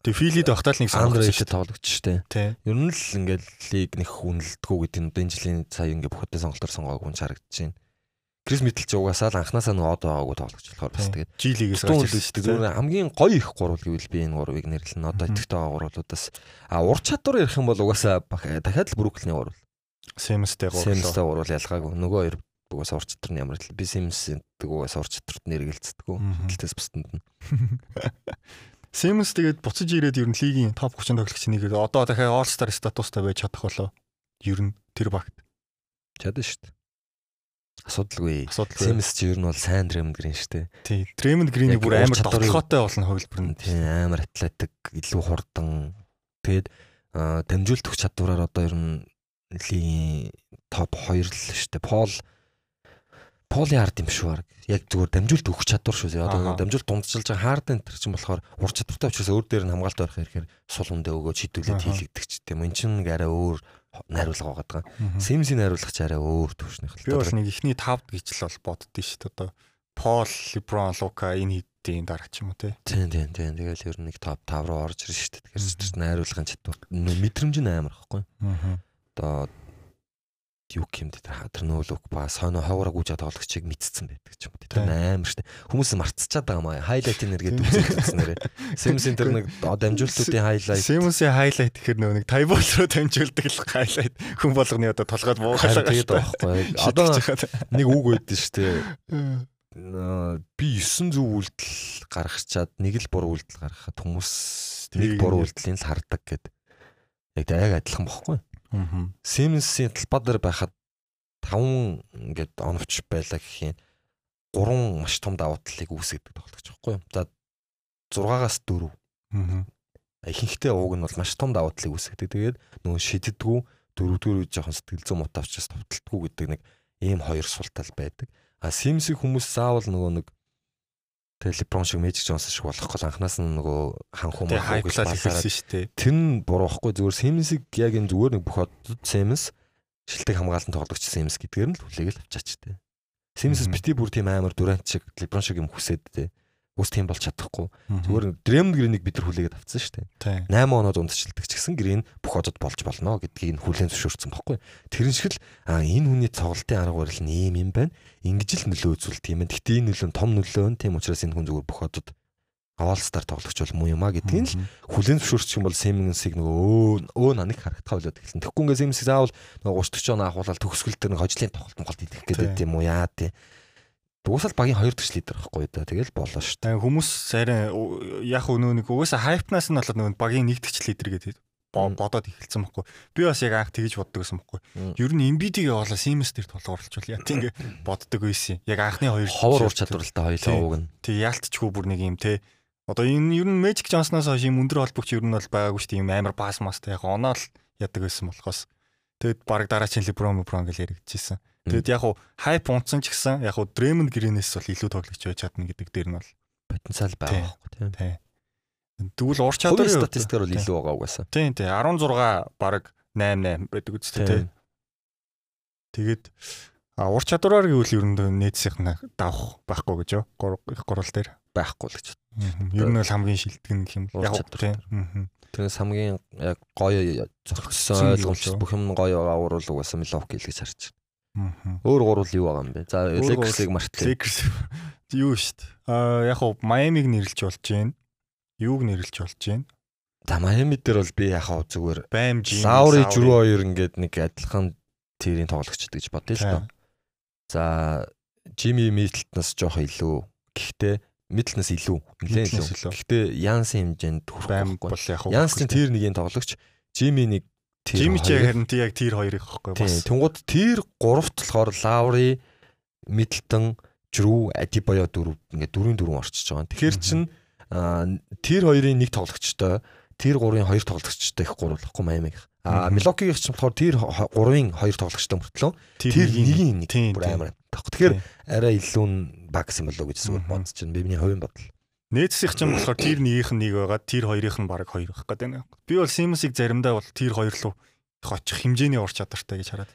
[SPEAKER 2] Тэгээ филид багтаал нэг сонгогдсон шүү
[SPEAKER 3] тоглогч штэ.
[SPEAKER 2] дээ.
[SPEAKER 3] Ер нь л ингээд лиг нэг үнэлдэггүй гэдэг нь энэ жилийн сая ингээд бүх хөдөө сонголтоор сонгоогүй нь харагдаж байна. Крис Мидл ч угаасаа л анханасаа нөгөө одоо байгаагүй тоглогч болохоор бас тэгээд
[SPEAKER 2] G лигээс
[SPEAKER 3] Тун
[SPEAKER 2] гарч ирсэн
[SPEAKER 3] үстэй
[SPEAKER 2] шүү дээ.
[SPEAKER 3] зүгээр хамгийн гоё их гурвал гэвэл би энэ гурвыг нэрлэнэ. Одоо идэвхтэй байгаа гурвуудаас а ур чадвар ярих юм бол угаасаа бах- дахиад л Бруклины гурвал.
[SPEAKER 2] Сэмстэй гурлаа.
[SPEAKER 3] Сэмстэй гурвал ялгаагүй. Нөгөө хоёр угаасаа ур чадвар нь ямар л би Сэмс угаасаа ур чадварт нэргэлцдэггүй.
[SPEAKER 2] Мгм.
[SPEAKER 3] Хэлтээс бусданд нь.
[SPEAKER 2] Симс тэгээд буцаж ирээд ер нь лигийн топ 30 тоглогчийн нэгээр одоо дахиад All Star статустай байж чадах болоо. Ер нь тэр багт
[SPEAKER 3] Чадна шүү дээ. Асуудалгүй. Сэмс чи ер нь бол сайн Дремонд гэрэн шүү дээ.
[SPEAKER 2] Тий. Гриний
[SPEAKER 3] Яг
[SPEAKER 2] бүр амар тоглохотой болно хөвлбөр нь.
[SPEAKER 3] Тийм амар атлетик, илүү хурдан. Тэгээд дамжуулт өгч чадвараар одоо ер нь лигийн топ 2 л шүү дээ. Пол Поли хард юм шүү баг. Яг зүгээр дамжуулт өгч чадвар шүү. Одоо дамжуулт дундчилж байгаа хард энэ чинь болохоор ур чадвартай учраас өөр дээр нь хамгаалт байх хэрэг сул үндэ өгөөж хідүүлээд
[SPEAKER 2] Аха.
[SPEAKER 3] хийлэгдэх ч тийм. Энэ чинь арай өөр найруулга байгаа.
[SPEAKER 2] Мгм.
[SPEAKER 3] Симсийн найруулгач арай өөр төвшнийх
[SPEAKER 2] Би бол нэг ихний 5 гэж л бол боддөө шүү дээ. Одоо Пол, Леброн, Лука энэ хэдийн дараа ч юм уу те.
[SPEAKER 3] Тийм тийм тийм. Тэгэл ер нь нэг топ 5 руу орж ирж шүү дээ. Тэгэхээр найруулгын чадвар мэдрэмж нь амар ахгүй.
[SPEAKER 2] Аа.
[SPEAKER 3] Одоо юу юм дээр хатар нөөлөг ба сонио хавраг үжи тоглогчийг мэдсэн байдаг ч юм уу. Тэр амар штэ. Хүмүүс марцчихад байгаа маа. Хайлайт нэргээд үзчихснээр. Симсийн тэр нэг дамжуултуудын хайлайт.
[SPEAKER 2] Симсийн хайлайт гэхэр нөө нэг тайбол руу дамжуулдаг л хайлайт хүн болгоны одоо толгойд буугаалаа.
[SPEAKER 3] тэгээд байхгүй. Одоо нэг үг байдсан штэ. Наа, би 9 зөв үйлдэл гаргачаад нэг л буруу үйлдэл гаргахад хүмүүс нэг буруу үйлдэлийн л хардаг гэд. Яг яг адилхан бохгүй.
[SPEAKER 2] Аа.
[SPEAKER 3] Siemens-ийн талбай дээр байхад 5 ингээд оновч байлаа гэх юм. 3 маш том давуу талыг үүсгэдэг тоглогч байхгүй юу? За 6-аас 4.
[SPEAKER 2] Аа.
[SPEAKER 3] Ихэнхдээ ууг нь бол маш том давуу талыг үүсгэдэг. Тэгээд нөгөө шиддэггүй дөрөвдүгээр үе жоохон сэтгэл зүйн мут авчаас товтолтгүй гэдэг нэг ийм хоёр сул тал байдаг. А Sims-ийг хүмүүс заавал нөгөө нэг Тэгээ LeBron шиг Magic Johnson шиг болохгүй анханаас нь нөгөө ханхуу балаараад
[SPEAKER 2] ихэлсэн шүү дээ.
[SPEAKER 3] тэр нь буруу байхгүй зүгээр Sims-ийг яг энэ зүгээр нэг бүх одод Sims шилдэг хамгаалалтын тоглогч Sims гэдгээр нь л хүлээгэл авчаач. Sims
[SPEAKER 2] Мгм.
[SPEAKER 3] бити бүр тийм амар Durant шиг LeBron шиг юм хүсээд тээ. Ус тийм болж чадахгүй. Зүгээр Draymond Green-ийг бид нар хүлээгээд авцсан шүү дээ.
[SPEAKER 2] Тийм.
[SPEAKER 3] 8 оноо дундчилдаг ч гэсэн Green бүх одод болж болно гэдгийг хүлээн зөвшөөрсөн байхгүй. Тэрэн шиг л энэ хүний тоглолтын арга барил нь ийм юм байна. Ингэж л нөлөө үзүүлт юм байна. Гэтэ энэ нөлөө нь том нөлөө нь тийм учраас энэ хүн зүгээр бүх одод Star тоглогч бол муу юм а гэдгийг л хүлэн зөвшөөрчих юм бол Simmons-ыг нөгөө өө өө наныг харагдах байлаад эхэлсэн. Тэгэхгүй ингээ Simmons заавал нөгөө 30 40 оноо ахуулаад төгсгөл дээр нэг хожлын тоглолт молт идэх гэдэг юм уу яа тий. Дуусаад багийн 2 дахь лидер байхгүй да. Тэгэл болоо шүү дээ.
[SPEAKER 2] Хүмүүс арай яг өнөө нэг угаасаа хайпнаас нь болоод нөгөө багийн нэгдэгч лидер гэдэг бодоод эхэлсэн байхгүй. Би бас яг анх тэгэж боддог байсан байхгүй. Ер нь Embiid-ийг явуулаа Siemens дээр тулгуурлачвал яа тийм ингээ боддог байсан. Яг анхны хоёр
[SPEAKER 3] ховор ур чадвартай хоёлоо уг нь.
[SPEAKER 2] Тэг яалтчгүй бүр нэг юм те. Одоо энэ ер нь Magic Johnson-аас хойш юм өндөр холбогч ер нь бол байгаагүй шүү дээ. Юм амар бас мастай яг оноол ядаг байсан болохоос. Тэгэд баг дараагийн LeBron LeBron гэж яригдчихсэн. Тэгэд яг уу хайп унтсан ч гэсэн яг уу Draymond Green-ээс бол илүү тоглогч байж чадна гэдэг дээр нь бол
[SPEAKER 3] потенциал байгаа байхгүй тийм.
[SPEAKER 2] Тэгвэл ур чадварын
[SPEAKER 3] статистикээр бол илүү байгаа угаасаа.
[SPEAKER 2] Тийм тийм 16 баг 8 8 байдаг үстэй тийм. Тэгээд а ур чадвараар гэвэл ер нь нээдсийнх нь давах байхгүй гэж? Их гурал дээр
[SPEAKER 3] байхгүй л гэж.
[SPEAKER 2] Ер нь бол хамгийн шилдэг гэх юм
[SPEAKER 3] яг тийм. Тэгээс хамгийн яг гоё зохицсон ойлгомжтой бүх юм гоё уурал угаасаа Milwaukee л гэж харж. Өөр гурвал юу байгаа юм бэ? За Lakers-ыг мартлаа.
[SPEAKER 2] Lakers юу дээ. Аа яг хуу Miami-г нэрлж болж байна. Юуг нэрлж болж байна?
[SPEAKER 3] За Miami дээр бол би яг хуу зүгээр
[SPEAKER 2] Bam Jim
[SPEAKER 3] Lowry Drew хоёр ингээд нэг адилхан тэрийн тоглогчд гэж бодъё л доо. За Jimmy Middleton-аас жоох илүү. Гэхдээ Middleton-аас илүү. Нэлээд илүү. Гэхдээ Янсын хэмжээнд хүрэх
[SPEAKER 2] байхгүй.
[SPEAKER 3] Янс чинь тэр нэгийн тоглогч. Jimmy нэг
[SPEAKER 2] Жими ч харин яг тэр хоёрыг хэвхэв
[SPEAKER 3] бас. Тэнгууд тэр гуравт болохоор Лаври, Миддлтон, Жрүү, Адибоё дөрөв ингээд дөрвийн дөрөв орчиж байгаа. Тэгэхээр чин тэр хоёрын нэг тоглогчтой, тэр гурвын хоёр тоглогчтой их гурвлахгүй Майамиг. А Милокигийн ч болохоор тэр гурвын хоёр тоглогчтой мөртлөө тэр нэгийн нэг бүр амар. Тэгэхээр арай илүү багс юм болоо гэж зүгээр бодож байна. Би миний хувийн бодол.
[SPEAKER 2] Нээцсийнх ч юм болохоор тэр нэгийнх нь нэг байгаа, тэр хоёрынх нь баг хоёр байх гэдэг байна. Би бол Simmons-ыг заримдаа бол тэр хоёр руу хочих хэмжээний ур чадвартай гэж хараад.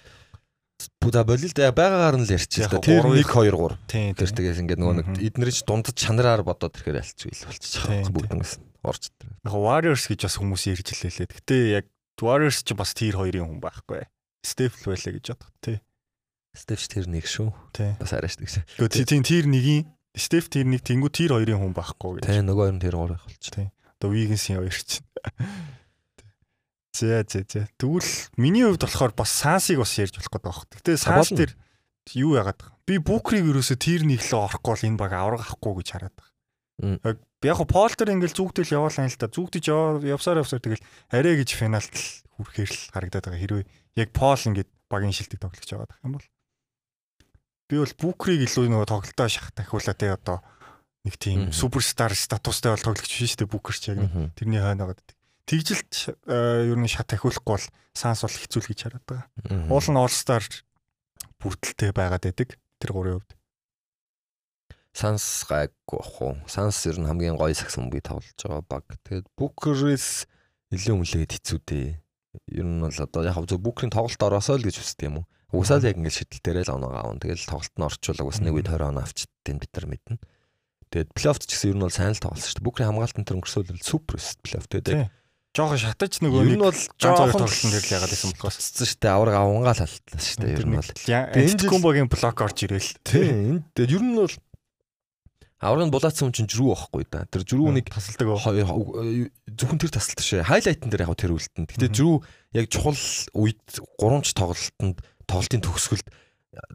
[SPEAKER 3] Буда болилд байгаагаар нь л ярьчих. Тэр 1 2 3. Тэр тэгээс ингээд нөгөө нэг эднэрч дундад чанараар бодоод ирэхээр альч ил болчих. Бүгднээс орж тэр.
[SPEAKER 2] Яг Warriors гэж бас хүмүүс ярьж лээ. Гэтэ яг Warriors ч бас тэр хоёрын хүн байхгүй. Steph байлаа гэж бодох тий.
[SPEAKER 3] Steph тэр нэг шүү. Бас арайш тэгш.
[SPEAKER 2] Гэхдээ тийм тэр нэгийн Стеф тэр нэг тэнгүү тэр хоёрын хүн байхгүй
[SPEAKER 3] гэж. Тийм нөгөө хоёр нь тэр гурав болчих.
[SPEAKER 2] Тийм. Одоо Вигенсийн хоёр чинь. Зэ зэ зэ. Тэгвэл миний хувьд болохоор бас Сансыг бас ярьж болох гэдэг байна. Гэтэ Санс тэр юу яагаад байгаа. Би Букрийг ерөөсө тэр нэг лөө орохгүй бол энэ баг авраг авахгүй гэж хараад байгаа. Яг го Полтер ингээл зүгтэл яваалаа л та. Зүгтэж явсаар явсаар тэгэл арай гэж финалт хүрэхээр л харагдаад байгаа. Хэрвээ яг Пол ингээд багийн шилдэг тоглож байгаа юм бол би бол Бүкрийг илүү нөгөө тоглолтоо шахах тахиулаа те одоо нэг тийм суперстар статустай бол тоглогч биш шүү дээ Бүкер ч яг тэрний хойно байгаа. Тэгжилт ер нь шат тахиулахгүй бол санс бол хэцүү л гэж хараад байгаа. Уул нь All-Star бүрдэлтэй байгаад байдаг тэр гурийн хувьд.
[SPEAKER 3] Санс гайгүй ах уу. Санс ер нь хамгийн гоё сагс мөнгөийг тоглож байгаа баг. Тэгээд Бүкерээс нэлээд хүлээгээд хэцүү дээ. Ер нь бол одоо яг зөв Бүкрийн тоглолт ороосоо л гэж үздэг юм уу? Угсаал яг ингээд шидэл дээрээ л оноо аав. Тэгэл тоглолт нь орчуулаг бас нэг үед 20 оноо авчдیں۔ бид нар мэднэ. Тэгээд плей-офф ч гэсэн ер нь бол сайн л тоглосон шүү дээ. Бүкрийн хамгаалтын тэр өнгөрсөөл супер өст плей-офф тэгээд
[SPEAKER 2] жоохон шатаж нөгөө
[SPEAKER 3] нэг бол
[SPEAKER 2] жоохон тоглолтын дээр л ягаад байсан болохоос
[SPEAKER 3] цэцэн шүү дээ. Авраг авангаал халтлаа шүү дээ. Ер нь бол
[SPEAKER 2] энэ комбогийн блок орж ирээл.
[SPEAKER 3] Тийм. Тэгээд ер нь бол Аврагын булаацсан хүн чинь жрүү байхгүй да. Тэр жрүү нэг
[SPEAKER 2] тасалдаг
[SPEAKER 3] зөвхөн тэр тасалдаг шээ. Хайлайтн дээр яг тэр үлдэн. Гэтэ жрүү яг чухал үед 3 ч тоглолтод тоглолтын төгсгөлд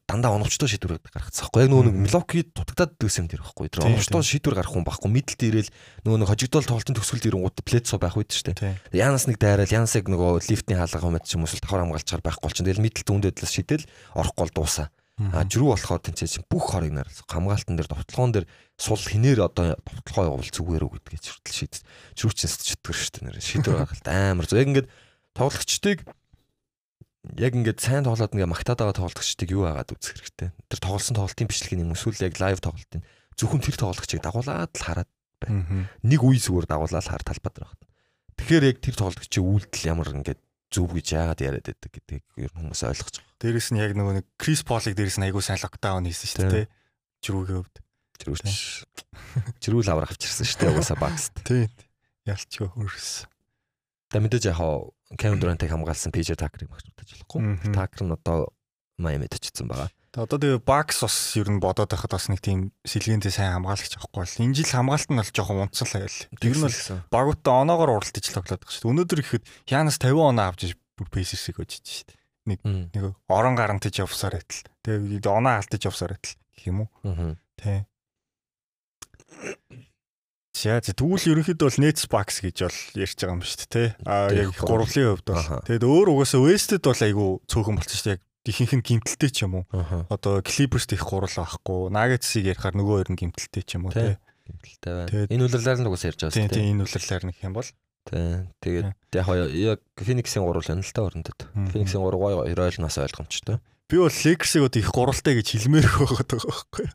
[SPEAKER 3] дандаа оновчтой шийдвэр гаргацсан байхгүй. Яг нөгөө нэг Милоки дутагдаад дээсэн тэр байхгүй. Тэр оновчтой шийдвэр гаргах хүн байхгүй. Мэдлэлт ирээл нөгөө нэг хожигдол тоглолтын төгсгөл ирэнгууд плейцо байх үед штэ Янас нэг дайрал Янасыг нөгөө лифтний хаалга хэмэд ч юм уу давхар хамгаалчаар байхгүй бол чин тэгэл мэдлэлт үндэдлээс шийдэл орохгүй бол дуусаа. А жрүү болохоор тэнцээ бүх хорыг нар хамгаалтан дээр довтлогоон дээр сул хинээр одоо довтлогоо явуул зүгээр үү гэдгийг хүртэл шийд жрүү чинь сэтгэр штэ нэр. Шийдвэр гаргалт. Амар зөв яг ингээд тоглогчдыг яг ингээд сайн тоглоод ингээд магтаад байгаа тоглогчдыг юу агаад үзэх хэрэгтэй. Тэр тоглосон тоглолтын бичлэгийн юм эсвэл яг лайв тоглолтын зөвхөн тэр тоглогчийг дагуулад л хараад байна. Нэг үе зүгээр дагуулаад хар талбад байх. Тэгэхээр яг тэр тоглогчийн үйлдэл ямар ингээд зөв гэж яагаад яриад байдаг гэдгийг ер нь хүмүүс ойлгож байгаа.
[SPEAKER 2] Дээрэс нь яг нөгөө нэг Крис Полыг дээрэс нь айгуу сайн локдаун хийсэн шүү дээ. Жирүүгийн хувьд.
[SPEAKER 3] Жирүүч. Жирүүл аврах авчирсан шүү дээ угаасаа багс.
[SPEAKER 2] Тийм. Ялчгүй хөрс.
[SPEAKER 3] Та мэдээж яг Кевин Дурантыг хамгаалсан PJ Tucker-ыг магтаж болохгүй. Tucker нь одоо Miami-д очсон байгаа.
[SPEAKER 2] Одоо тэгээ Bucks бас ер нь бодоод байхад бас нэг тийм сэлгэнтэй сайн хамгаалагч авахгүй бол энэ жил хамгаалт нь бол жоохон унтсан л байл. Тэр нь бол багуудаа оноогоор уралдаж тоглоод байгаа шүү дээ. Өнөөдөр ихэд Янас 50 оноо авч бүр Pacers-ийг өжиж шүү дээ. Нэг нэг орон гарантаж явсаар байтал. Тэгээ оноо алдаж явсаар байтал. гэх юм уу.
[SPEAKER 3] Аа.
[SPEAKER 2] Тий. За тэгвэл ерөнхийдөө бол Nets Bucks гэж бол ярьж байгаа юм шүү дээ тий. Аа яг гурвлын хувьд бол. Тэгэд өөр угаасаа West-д бол айгүй цөөхөн болчих шүү дээ. Ихэнх нь гимтэлтэй ч юм уу. Одоо Clippers их гурал байхгүй. Nuggets-ийг ярихаар нөгөө хоёр нь гимтэлтэй ч юм уу
[SPEAKER 3] Тий.
[SPEAKER 2] тий.
[SPEAKER 3] Гэмтэлтэй байна. Энэ үлрэлээр нь угсаа ярьж байгаа
[SPEAKER 2] Тий,
[SPEAKER 3] шүү
[SPEAKER 2] тий
[SPEAKER 3] дээ.
[SPEAKER 2] энэ үлрэлээр нэг юм бол
[SPEAKER 3] Тий. Тэгээд яг яг Phoenix-ийн гурвал байна л та өрөндөд.
[SPEAKER 2] Мгм.
[SPEAKER 3] Phoenix-ийн гурав гоё ойлноос ойлгомжтой.
[SPEAKER 2] Би бол Lakers-ыг одоо их гуралтай гэж хэлмээр байгаа байхгүй.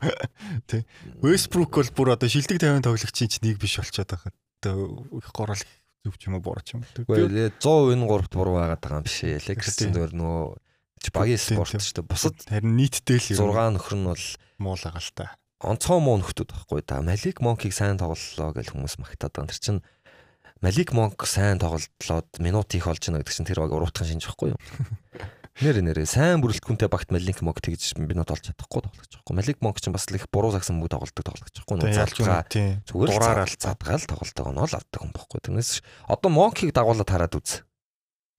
[SPEAKER 2] Тий. Westbrook бол бүр одоо шилдэг 50 тоглогчийн ч нэг биш болчиход байгаа. Одоо их гурал зөв ч юм уу буруу ч юм
[SPEAKER 3] Гэхдээ 100% энэ гуравт буруу байгаад байгаа юм биш ээ. Lakers-ийн дээр нөгөө багийн спорт шүү дээ. Бусад
[SPEAKER 2] харин нийтдээ л
[SPEAKER 3] 6 нөхөр нь бол
[SPEAKER 2] байгаа л та.
[SPEAKER 3] онцгой муу нөхдүүд байхгүй да. Малик Монкийг сайн тоглолоо гэж хүмүүс магтаад байгаа. Тэр чинь Малик Монк сайн тоглолоод минут их олж байна гэдэг чинь тэр баг уруутхан шинж байхгүй юу? Нэр нэрээ сайн бүрэлдэхүүнтэй багт Малик Монк тэгж минут олж чадахгүй тоглож байгаа. Малик Монк чинь бас л их буруу загсан мөнгө тоглолдог тоглож байгаа зүгээр л
[SPEAKER 2] Дураараа л
[SPEAKER 3] задгаал тоглолтойгоо нь ол авдаг юм байхгүй. Тэрнээс одоо Монкийг дагуулад хараад үз.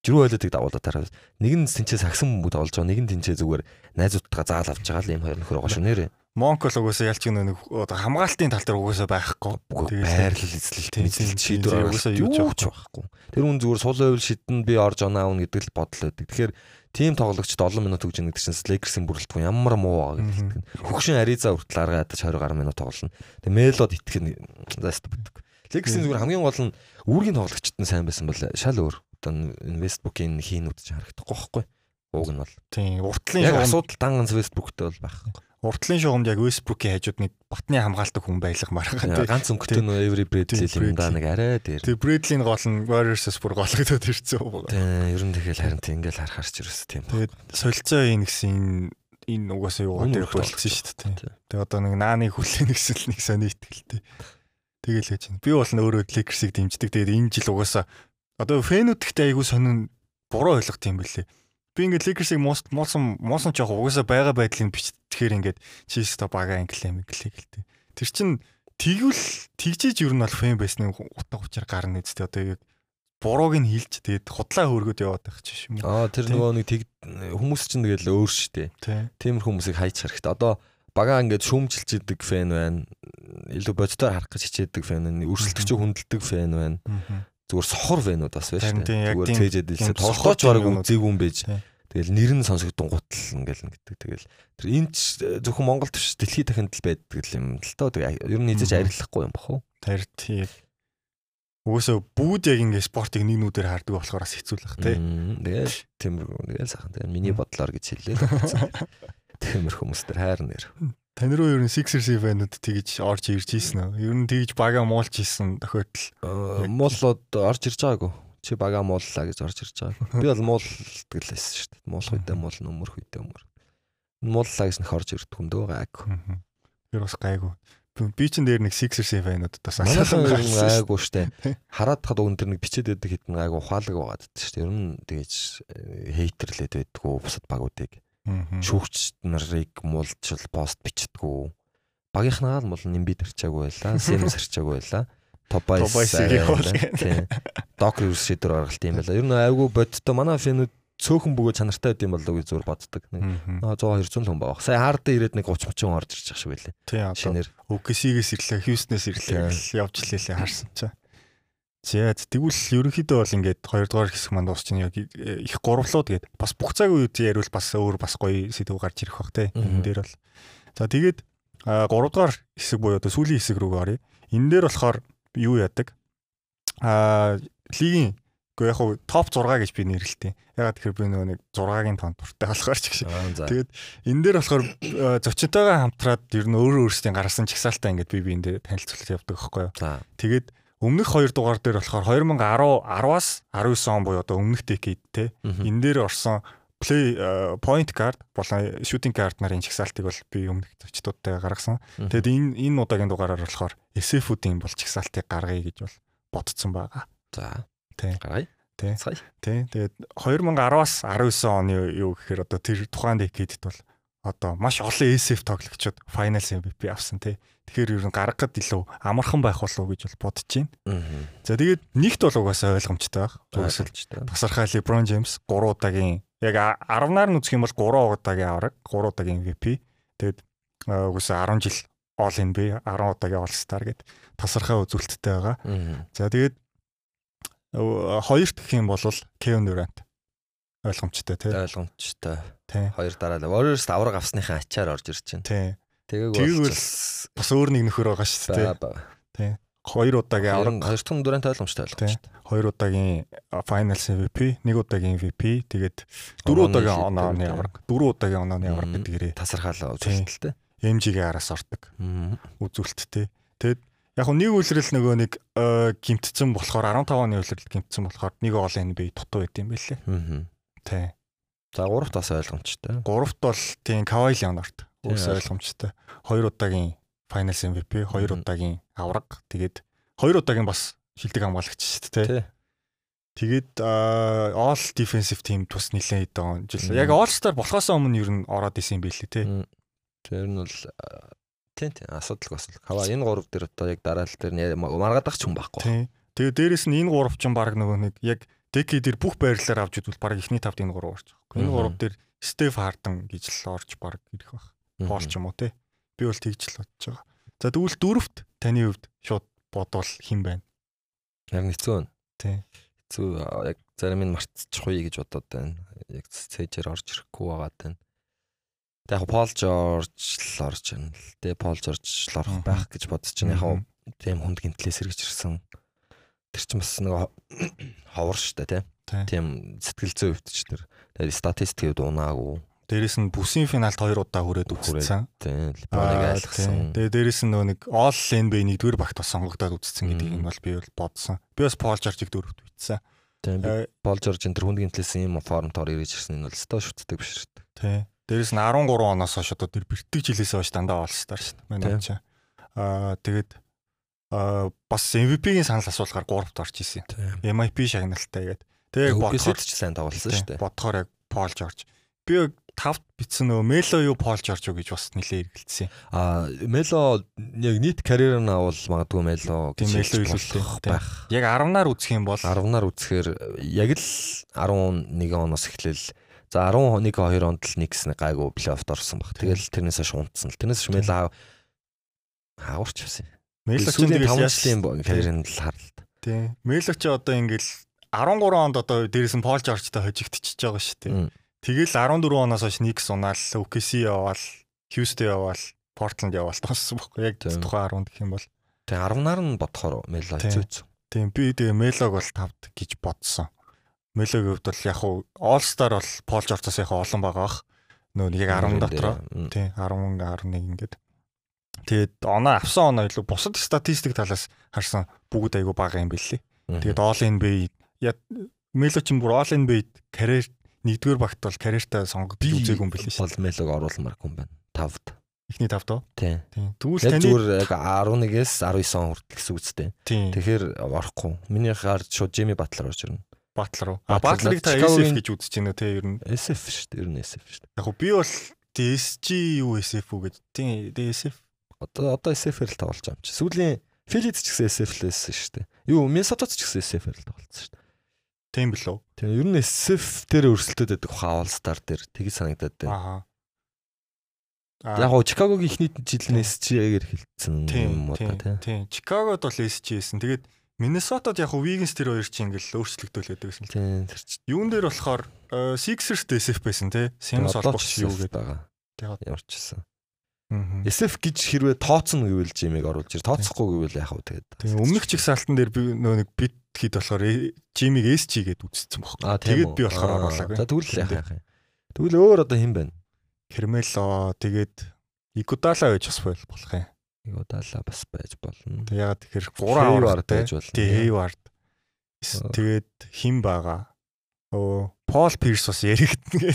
[SPEAKER 3] Жирүү ойлодыг дагуулад хараад. Нэг нь тэнцээ сагсан мөнгө тоглож байгаа, нэг нь тэнцээ зүгээр найзуудтайгаа заал авч байгаа л юм хоёр нөхөр байгаа шүү нэрээ.
[SPEAKER 2] Монк бол угаасаа ялч нэг одоо хамгаалтын тал дээр угаасаа байхгүй.
[SPEAKER 3] Байрлал эзлэлт
[SPEAKER 2] Тийм, тийм,
[SPEAKER 3] шийдвэр
[SPEAKER 2] угаасаа
[SPEAKER 3] юу ч байхгүй. Тэр хүн зүгээр сул байвал шидэн би орж онаа авна гэдэг л бодол байдаг. Тэгэхээр тим тоглогчд 7 минут өгж ийн гэдэг чинь Lakers-ийн бүрэлдэхүүн ямар муу
[SPEAKER 2] Мгм.
[SPEAKER 3] гэдэг. Хөгшин Ариза хүртэл арга ядаж 20 гаруй минут тоглоно. Тэгээ Мелод итгэх нь заст байдаг. Lakers-ийн зүгээр хамгийн гол нь үүргийн тоглогчд нь сайн байсан бол шал өөр. Одоо Westbrook-ийн хийнүүд ч харагдахгүй байхгүй. Уг нь бол
[SPEAKER 2] Тийм уртлын
[SPEAKER 3] асуудал данганс Westbrook-тэй бол байхгүй.
[SPEAKER 2] Уртлын шугамд яг Westbrook-ийн хажууд нэг батны хамгаалдаг хүн байлга маргаан.
[SPEAKER 3] Яа, ганц өнгөтэй нөө Avery Bradley юм да нэг арай дээр.
[SPEAKER 2] Тэгээ Bradley-ийн гол нь Warriors-ос бүр гологдоод ирсэн байгаа.
[SPEAKER 3] Тийм, ер нь тэгэл харин тийм ингээл харахаарч ерөөс тийм.
[SPEAKER 2] Тэгээд солилцоо ийн гэсэн энэ угаасаа юу гэдэг болцсон шүү дээ. Тэгээ одоо нэг нааны хүлээн гэсэн л нэг сони итгэлтэй. Тэгэл гэж байна. Би бол өөрөө Lakers-ыг дэмждэг. Тэгээд энэ жил угаасаа одоо фэнүүд ихтэй айгүй сонин буруу ойлголт юм бэлээ. Би ингээд Lakers-ыг муусан муусан жоох угаасаа байгаа байдлыг бичтгэхээр ингээд чи өстө бага англиа мэглээ гэлтэй. Тэр чин тэгвэл тэгжиж ер нь бол фэн байсны утга учир гарна үсттэй одоо яг бурууг нь хилж тэгээд худлаа хөргөд яваад байх ч юм уу.
[SPEAKER 3] Аа тэр нөгөө нэг тэг хүмүүс чинь тэгэл өөр штэ.
[SPEAKER 2] Тэ.
[SPEAKER 3] Тиймэр хүмүүсийг хайч хэрэгтэй. Одоо бага ингээд шүүмжилж идэг фэн байна. Илүү боддоор харах гэж хичээдэг фэн байна. Өрсөлдөгч хүндэлдэг фэн байна. Зүгээр сохор фэнүүд бас штэ.
[SPEAKER 2] тийм, яг
[SPEAKER 3] Зүгээр цээжэд
[SPEAKER 2] сохор
[SPEAKER 3] тоглооч бараг үзээгүй юм байж. Тэгэл нэр нь сонсогдсон гутал ингээл гэдэг. Тэгэл тэр энэ ч зөвхөн Монголд биш дэлхийд дахинд л байдаг юм л тоо. Тэг ер нь эзэж арилахгүй юм баху.
[SPEAKER 2] Тэр тийм. Угсаа бүгд яг ингэ спортыг нэг нүдээр хардаг болохоор бас хэцүү л бах тий.
[SPEAKER 3] Тэгэл тиймэр тэгэл сайхан. Тэгэл миний бодлоор гэж хэллээ. Тиймэр хүмүүс төр хайр нэр.
[SPEAKER 2] Тань руу ер нь Sixers-ийн фэнүүд тэгж орж ирж ийсэн үү? Ер нь тэгж бага муулж ийсэн тохиолдол.
[SPEAKER 3] Муулууд орж ирж байгаагүй. Чи бага мууллаа гэж орж ирж байгаагүй. Би бол муулдаг л байсан шүү дээ. Муулах үедээ муул, өмөрх үедээ өмөр. Мууллаа гэж нөх орж ирдэг хүн дөө гайг.
[SPEAKER 2] Мгм. Тэр бас гайгүй. Би- чин дээр нэг Sixers-ийн фэнүүд бас
[SPEAKER 3] нь
[SPEAKER 2] гарсан шүү дээ.
[SPEAKER 3] гайгүй. Хараад тахад өгөн тэр нэг бичээд байдаг нэг гайгүй ухаалаг байгаад байдаг штэ. Ер нь тэгэж хейтерлээд байдгүй бусад багуудыг. Шүүгч нарыг муулчл пост бичдэггүй. Багийнхнаа л мул нэмбид арчаагүй байлаа. Сэмс арчаагүй байлаа. Тобайс. Тийм. Докер шийдвэр гаргалт юм байлаа. Ер нь айгүй бодтой манай фэнүүд цөөхөн бөгөө чанартай байд юм болоо гэж зур боддог. Нэг
[SPEAKER 2] Мгм.
[SPEAKER 3] аа 100 200 хүн байгаа. Сая хаард ирээд нэг 30 30 орж ирж байгаа шүү байлээ.
[SPEAKER 2] Тий одоо
[SPEAKER 3] Шинээр.
[SPEAKER 2] OKC-гээс ирлээ, Houston-ээс ирлээ
[SPEAKER 3] Тийм.
[SPEAKER 2] явж лээлээ харсан чаа. За тэгвэл ерөнхийдөө бол ингээд хоёрдугаар хэсэг манд дуусч чинь яг их гуравлууд гээд бас бүх цаг үед яривал бас өөр бас гоё сэдв гарч ирэх бах те. Энэ дээр бол. За тэгээд а, гуравдугаар хэсэг буюу одоо сүүлийн хэсэг рүү оръё. Энэ дээр болохоор юу яадаг? Аа лигийн Гэхдээ яг хуу топ 6 гэж би нэрлэлтэй. Ягаад тэгэхээр би нөгөө нэг 6-гийн тоон туртай болохоор ч
[SPEAKER 3] за.
[SPEAKER 2] Тэгээд энэ дээр болохоор зочинтойгоо хамтраад ер нь өөрөө өөрсдийн гаргасан чагсаалтаа ингээд би биэнд танилцуулалт явдаг байхгүй юу. Тэгээд өмнөх хоёр дугаар дээр болохоор 2010 10-аас 19 он буюу одоо өмнөх decade те. Энэ дээр орсон play э, point guard болон shooting guard нарын чагсаалтыг бол би өмнөх зочдуудтай гаргасан. Тэгэд энэ энэ удаагийн дугаараар болохоор SF-үүдийн бол чагсаалтыг гаргая гэж бол бодсон байгаа.
[SPEAKER 3] За.
[SPEAKER 2] Тий.
[SPEAKER 3] Гаргая.
[SPEAKER 2] Тий.
[SPEAKER 3] Сая.
[SPEAKER 2] Тий. Тэгээд 2010-аас 19 оны юу гэхээр одоо тэр тухайн decade-д бол одоо маш олон SF тоглогчид finals MVP авсан тий. Тэгэхээр ер нь гаргахад илүү амархан байх болов уу гэж бол бодож байна. За тэгээд нэгт бол угаасаа ойлгомжтой байх. Угаасаа
[SPEAKER 3] Ойлгомжтой.
[SPEAKER 2] тасархай LeBron James 3 удаагийн яг 10-аар нь үзэх юм бол 3 удаагийн авраг, 3 удаагийн MVP. Тэгээд үгүйсээ 10 жил All NBA 10 удаагийн All Star гэд тасархаа үзүүлэлттэй байгаа. За тэгээд хоёрт гэх юм бол Kevin Durant ойлгомжтой тий.
[SPEAKER 3] ойлгомжтой.
[SPEAKER 2] Тий.
[SPEAKER 3] Хоёр дараа Warriors авраг авсныхаа ачаар орж ирж байна.
[SPEAKER 2] Тий.
[SPEAKER 3] Тэгээг бол
[SPEAKER 2] бас өөр нэг нөхөр байгаа шүү дээ. тий. Хоёр удаагийн авраг
[SPEAKER 3] Хоёр дахь дүрэнд ойлгомжтой ойлгомжтой.
[SPEAKER 2] хоёр удаагийн Finals MVP, нэг удаагийн MVP, тэгээд дөрөв удаагийн онооны авраг, дөрөв удаагийн онооны авраг гэдгээрээ
[SPEAKER 3] Тасархаалаа үзүүлэлттэй.
[SPEAKER 2] MG-гийн араас ордог үзүүлэлттэй. Тэгээд яг нэг үлрэл нөгөө нэг э, гимтцэн болохоор 15 оны үлрэл гимтцэн болохоор нэг ол NBA дутуу байт юм байлээ.
[SPEAKER 3] Мгм.
[SPEAKER 2] Тий.
[SPEAKER 3] За гуравт бас ойлгомжтой.
[SPEAKER 2] Гуравт бол тийм Kawhi Leonard Өөрсөө
[SPEAKER 3] ойлгомжтой.
[SPEAKER 2] Хоёр удаагийн Finals MVP, хоёр удаагийн авраг, тэгээд хоёр удаагийн бас шилдэг хамгаалагч шүү дээ. Тэгээд All Defensive Team бас нэлээд хэдэн жил. Яг All Star болохоос өмнө ер нь ороод исэн юм билээ те.
[SPEAKER 3] Тэр нь бол а, тий тий асуудалгүй асуудал. Хава энэ гурав дээр одоо яг дараалал дээр нь яа- маргаадах ч хүн байхгүй.
[SPEAKER 2] Тэгээд дээрэс нь энэ гурав ч баг нөгөө нэг яг decade-ээр бүх байрлалаар авч идвэл баг ихний тавд энэ гурав орж байгаа. Энэ гурав дээр Steph Harden гэж л орж баг ирэх байх. Пол ч юм уу те. Би бол тэгж л бодож байгаа. За тэгвэл дөрөвт таны хувьд шууд бодвол хэн байна?
[SPEAKER 3] Яг хэцүү байна.
[SPEAKER 2] Тий.
[SPEAKER 3] Хэцүү яг зарим нь мартчихгүй гэж бодоод байна. Яг цэжээр орж ирэхгүй байгаад байна. Тэг яг Пол Жорж л орж байна л. Тэ Пол Жорж л орох байх гэж бодож байна. Яг тийм хүнд гинтлээс сэргэж ирсэн. Тэр чинь бас нэг ховор штэ тий.
[SPEAKER 2] Тий.
[SPEAKER 3] Тийм сэтгэл зүй хөвт ч тэр. Тэгээд статистикүүд унаагүй.
[SPEAKER 2] Дээрэс нь бүсийн финалд хоёр удаа хүрээд үзсэн.
[SPEAKER 3] Тийм Леброныг айлгсан.
[SPEAKER 2] Тэгээ дээрэс нь нөгөө нэг All NBA нэгдүгээр багт бас сонгогдоод үзсэн
[SPEAKER 3] Мгм.
[SPEAKER 2] нь бол би бол бодсон. Би бас Paul George-ыг дөрөвт бичсэн.
[SPEAKER 3] Тийм би
[SPEAKER 2] Э,
[SPEAKER 3] Жорж энэ тэр хүнд гинтлээс ийм формтоор ирж ирсэн нь бол өстой шүтдэг биш шүү дээ.
[SPEAKER 2] Тий. Дээрэс нь 13 оноос хойш одоо тэр бэртэг жилээс хойш дандаа All Star шүү дээ. Манай чинь. Аа тэгээд аа бас MVP-ийн санал асуулгаар 3-т орж исэн.
[SPEAKER 3] Тийм.
[SPEAKER 2] MIP шагналтай тэгээд. Тэгээ бодохоор
[SPEAKER 3] ч сайн тоглосон шүү дээ.
[SPEAKER 2] бодохоор яг Paul George. Би 5-т бичсэн нөгөө Melo юу Paul George юу гэж бас нилээ эргэлдсэн.
[SPEAKER 3] А Мело яг нийт карьер нь авал магадгүй Мело
[SPEAKER 2] Тийм,
[SPEAKER 3] гэж
[SPEAKER 2] Мело
[SPEAKER 3] хэлж
[SPEAKER 2] илүү
[SPEAKER 3] болох
[SPEAKER 2] тий.
[SPEAKER 3] байх.
[SPEAKER 2] Яг 10-наар үзэх юм бол
[SPEAKER 3] 10-наар үзэхээр яг л 11 оноос эхлээл за 11 2 онд л нэгс нэг гайгүй плей-оффд орсон баг. Тэгэл тэрнээс хойш унтсан л. Тэрнээс хойш Мело хаварч байсан.
[SPEAKER 2] Melo ч тэгэл
[SPEAKER 3] 5
[SPEAKER 2] яаж-
[SPEAKER 3] жилийн карьерын л харал.
[SPEAKER 2] Тий. Мело ч одоо ингээл 13 онд одоо дээрээс нь Пол Жоржтой хожигдчихэж байгаа шүү дээ. Тэгэл 14 оноос хойш Никс унаал, OKC яваал, Хьюстон яваал, Портланд яваал туссан байхгүй яг тухайн 10 гэх юм бол.
[SPEAKER 3] Тэгээ 10-наар нь бодохоор Мело хэцүүц.
[SPEAKER 2] Тийм би тэгээ Мелог бол 5-д гэж бодсон. Мелогийн хувьд бол яг уу All Star бол Пол Жоржоос яг олон байгаа бах. Нөө нэг яг 10 дотроо. Тийм 10 11 ингээд. Тэгээд оноо авсан оноо илүү бусад статистик талаас харсан бүгд айгу бага юм билээ. Тэгээд All NBA Мело ч юм бүр All NBA карьер нэгдүгээр багт бол карьертаа сонгогдож
[SPEAKER 3] би
[SPEAKER 2] үзээгүй юм билээ
[SPEAKER 3] бол Мелог оруулмаар хүн байна. 5-д.
[SPEAKER 2] Эхний тавд уу?
[SPEAKER 3] Тийм.
[SPEAKER 2] Тэгвэл таны
[SPEAKER 3] зүгээр яг 11-ээс 19 он хүртэл гэсэн
[SPEAKER 2] тийм
[SPEAKER 3] Тэгэхээр орохгүй. Миний хаар шууд Жими Батлер орж ирнэ.
[SPEAKER 2] Батлер уу? А
[SPEAKER 3] Батлер
[SPEAKER 2] Батлерыг та SF гэж үзэж байна те ер нь.
[SPEAKER 3] SF шүү дээ. Ер нь SF шүү дээ.
[SPEAKER 2] Яг би бол DSG юу SF үү гэж. Тийм DSF.
[SPEAKER 3] Одоо одоо SF-ээр л тоглож байгаа юм чи. Сүүлийн Phillies ч гэсэн SF-лээс шүү дээ. Юу, Minnesota ч гэсэн SF-ээр л тоглолцсон шүү дээ.
[SPEAKER 2] Тийм билүү?
[SPEAKER 3] Тэгээ ер нь SF дээр өрсөлдөд байдаг хаавал стар дээр тгий санагдаад байна.
[SPEAKER 2] Аха.
[SPEAKER 3] Яг гоо Чикагогийн ихний жилийн SG-гээр хэлсэн
[SPEAKER 2] тийм
[SPEAKER 3] юм уу та
[SPEAKER 2] тийм
[SPEAKER 3] тий.
[SPEAKER 2] тийм. Чикагод бол байсан. Тэгээд Миннесотад яг Wiggins тэр хоёр чинь ингээл өөрчлөгдөөл байдаг гэсэн.
[SPEAKER 3] Тийм.
[SPEAKER 2] Юун дээр болохоор э, Sixers SF байсан те. Simmons
[SPEAKER 3] Одоо
[SPEAKER 2] холбогч
[SPEAKER 3] ч
[SPEAKER 2] юу гэдэг.
[SPEAKER 3] Ямар ч гэсэн. SF гэж хэрвээ тооцно гэвэл Жимиг оруулж ир. Тооцохгүй гэвэл яах вэ тэгээд.
[SPEAKER 2] Өмнөх чигсаалтан дээр би нөө нэг бит хэд болохоор Jimmy SG гэдээ үзсэн бохоо. Тэгээд би болохоор
[SPEAKER 3] Аа,
[SPEAKER 2] оруулаагүй.
[SPEAKER 3] За тэгвэл яах юм. Тэгвэл өөр одоо хэн байна?
[SPEAKER 2] Кермело тэгээд Икудала байж бас бол болох юм.
[SPEAKER 3] Юудала бас байж болно.
[SPEAKER 2] Тэг ягаад тэгэхээр 3
[SPEAKER 3] Hayward
[SPEAKER 2] авартай.
[SPEAKER 3] байж болно.
[SPEAKER 2] Тэг
[SPEAKER 3] Аа.
[SPEAKER 2] Тэгээд хим байгаа. Оо Пол Пирс бас яригдана гэдэг.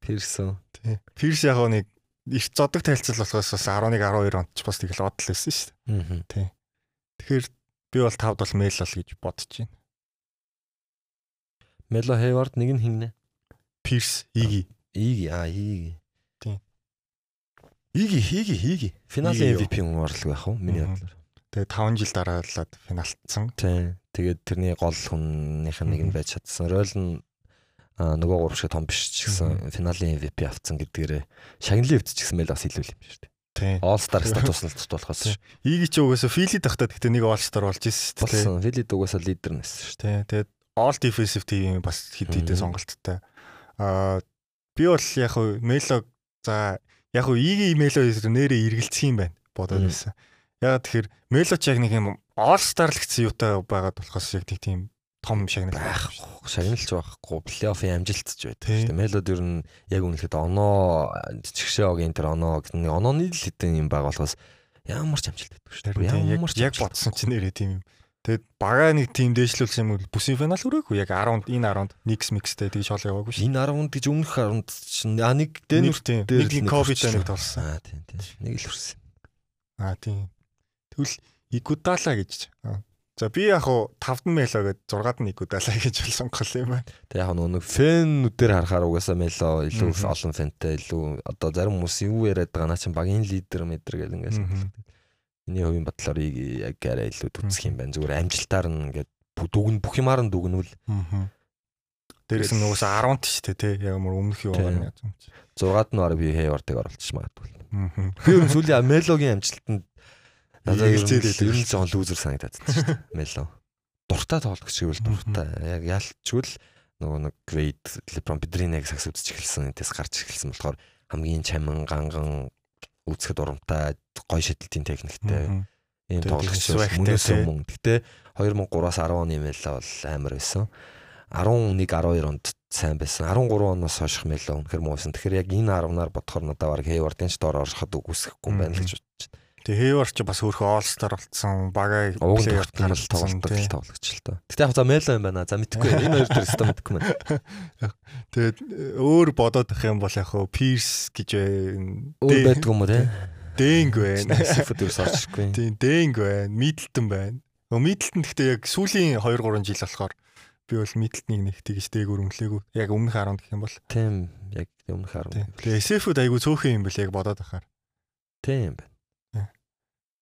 [SPEAKER 3] Пирсон.
[SPEAKER 2] Тий. Пирс яг нэг их зодог тайлцал болохоос бас 11 12 онд ч бас тэгэл одл байсан шүү дээ.
[SPEAKER 3] Мгм.
[SPEAKER 2] Тэгэхээр би бол 5-д бол мейл бол гэж бодож байна.
[SPEAKER 3] Мело Хейвард нэг нь хиннэ.
[SPEAKER 2] Пирс, Иги.
[SPEAKER 3] Иги а иги.
[SPEAKER 2] Тийм.
[SPEAKER 3] Иги. Финалийн
[SPEAKER 2] Иги юу?
[SPEAKER 3] MVP хүн орлого байх уу? Миний бодлоор.
[SPEAKER 2] Тэгээд 5 жил дараалаад финалтсан.
[SPEAKER 3] Тийм. Тэгээд тэрний гол хүннийх нь нэг нь байж чадсан. Ройл нь нөгөө гурав шиг том биш ч гэсэн финалийн MVP авцсан гэдгээрээ шагналын өвд ч гэсэн мэл бас илүү юм шүү дээ.
[SPEAKER 2] Тий.
[SPEAKER 3] All Star статусналт болохоос ш.
[SPEAKER 2] Иги ч угаасаа Фили тахтаа гэхдээ нэг All Star болж ирсэн шүү дээ.
[SPEAKER 3] Болсон. Филид угаасаа лидер нэсэн шүү
[SPEAKER 2] Тий. Тэгээд All Defensive Team бас хэд хэдэн сонголттой. Аа би бол яг хуу Мело за яг хуу Иги Мело нэрээ эргэлцэх юм байна. Бодоод байсан. Яг тэгэхээр Мело ч яг нэг юм All Star л гэсэн юутай байгаад болохоос яг нэг тийм том шагнал
[SPEAKER 3] байх. Шагналж байхгүй плей-оффын амжилтч байдаг
[SPEAKER 2] Тий.
[SPEAKER 3] шүү дээ. Мелод ер нь яг үнэхээр оноо чигшээгийн тэр оноо гэдэг нэг онооны л хэдэн юм байгаа болохоос ямар ч амжилт байдаг шүү дээ.
[SPEAKER 2] Тийм,
[SPEAKER 3] Ямар ч
[SPEAKER 2] яг бодсон чинь нэрээ тийм юм. Тэгээд бага нэг тим дээшлүүлсэн юм бол бүсийн финал хүрээгүй. Яг 10-нд энэ 10-нд Никс микстэй тэгж хоол яваагүй шүү.
[SPEAKER 3] Энэ 10-нд гэж өмнөх 10-нд чинь а нэг
[SPEAKER 2] Нэг
[SPEAKER 3] Дэнүр
[SPEAKER 2] тийм.
[SPEAKER 3] дээр
[SPEAKER 2] Нэг нэг
[SPEAKER 3] хүрсэн.
[SPEAKER 2] нэг толсон.
[SPEAKER 3] Аа тийм тийм. Нэг л хүрсэн.
[SPEAKER 2] Аа тийм. Тэгвэл Игудала гэж. Аа. За би яг хуу 5 мэло гээд 6-д нь Игудала гэж бол сонгох юм байна.
[SPEAKER 3] Тэг яг нэг фэнүүдээр харахаар угаасаа мело илүү олон фэнтэй илүү одоо зарим хүмүүс юу яриад байгаа наа чинь багийн лидер мэдэр гэл ингээс. Миний хувийн бодлоор яг арай илүү үзэх юм байна. Зүгээр амжилтаар нь ингээд дүгн бүх юмар нь дүгнүүл
[SPEAKER 2] Аа. Дээрээс нь угаасаа 10-т шүү дээ тий. Яг мөр өмнөх юу байгаа юм.
[SPEAKER 3] 6-ад нь орой би Хейвардыг оруулчих магадгүй. Би сүүлийн мелогийн амжилтанд надад ер нь жоон лүүзер санагдаад байна шүү дээ. Мело. Дуртай тоглох шиг үл дуртай. Яг ялчгүй л нөгөө нэг грейд леброн бидний яг сакс үзчих эхэлсэн. Энтэс гарч эхэлсэн болохоор хамгийн чамин ганган үзэхэд урамтай гой шидэлтийн техниктэй ийм тоглогч мөнөөс өмнө. Гэтэ 2003-аас 10 оны мэлээ бол амар байсан. 11 12 онд сайн байсан. 13 оноос хойш мэлээ үнэхэр муу байсан. Тэгэхээр яг энэ 10-наар бодохоор надад баг Хейвардын ч доор ороход үгүйсэхгүй юм байна л гэж бодчих.
[SPEAKER 2] Тэгээ Хейвар ч бас өөрхөө All Star болцсон. Бага
[SPEAKER 3] Уг
[SPEAKER 2] плей-офф
[SPEAKER 3] тоглолтоор л тоглолтод л тоглогч л тоо. Гэтэ яг за мэлээ юм байна. За мэдхгүй. Энэ хоёр дээр өстө мэдхгүй байна.
[SPEAKER 2] Тэгээд өөр бодоод их юм бол яг хуу Пирс гэж.
[SPEAKER 3] Өөр байдгүй юм уу те?
[SPEAKER 2] Дэнг байна.
[SPEAKER 3] Сифд ерөөс орчихгүй.
[SPEAKER 2] Тийм Дэнг байна. Мидэлтон байна. Өө Мидэлтон гэхдээ яг сүүлийн 2 3 жил болохоор би бол Мидэлтнийг нэг тэгж дээгүүр өмлөөгөө. Яг өмнөх 10 гэх юм бол.
[SPEAKER 3] Тийм яг өмнөх харав.
[SPEAKER 2] Тийм. Тэгээ SF-д айгүй цөөхөн юм бэл яг бодоод ахаар.
[SPEAKER 3] Тийм байна.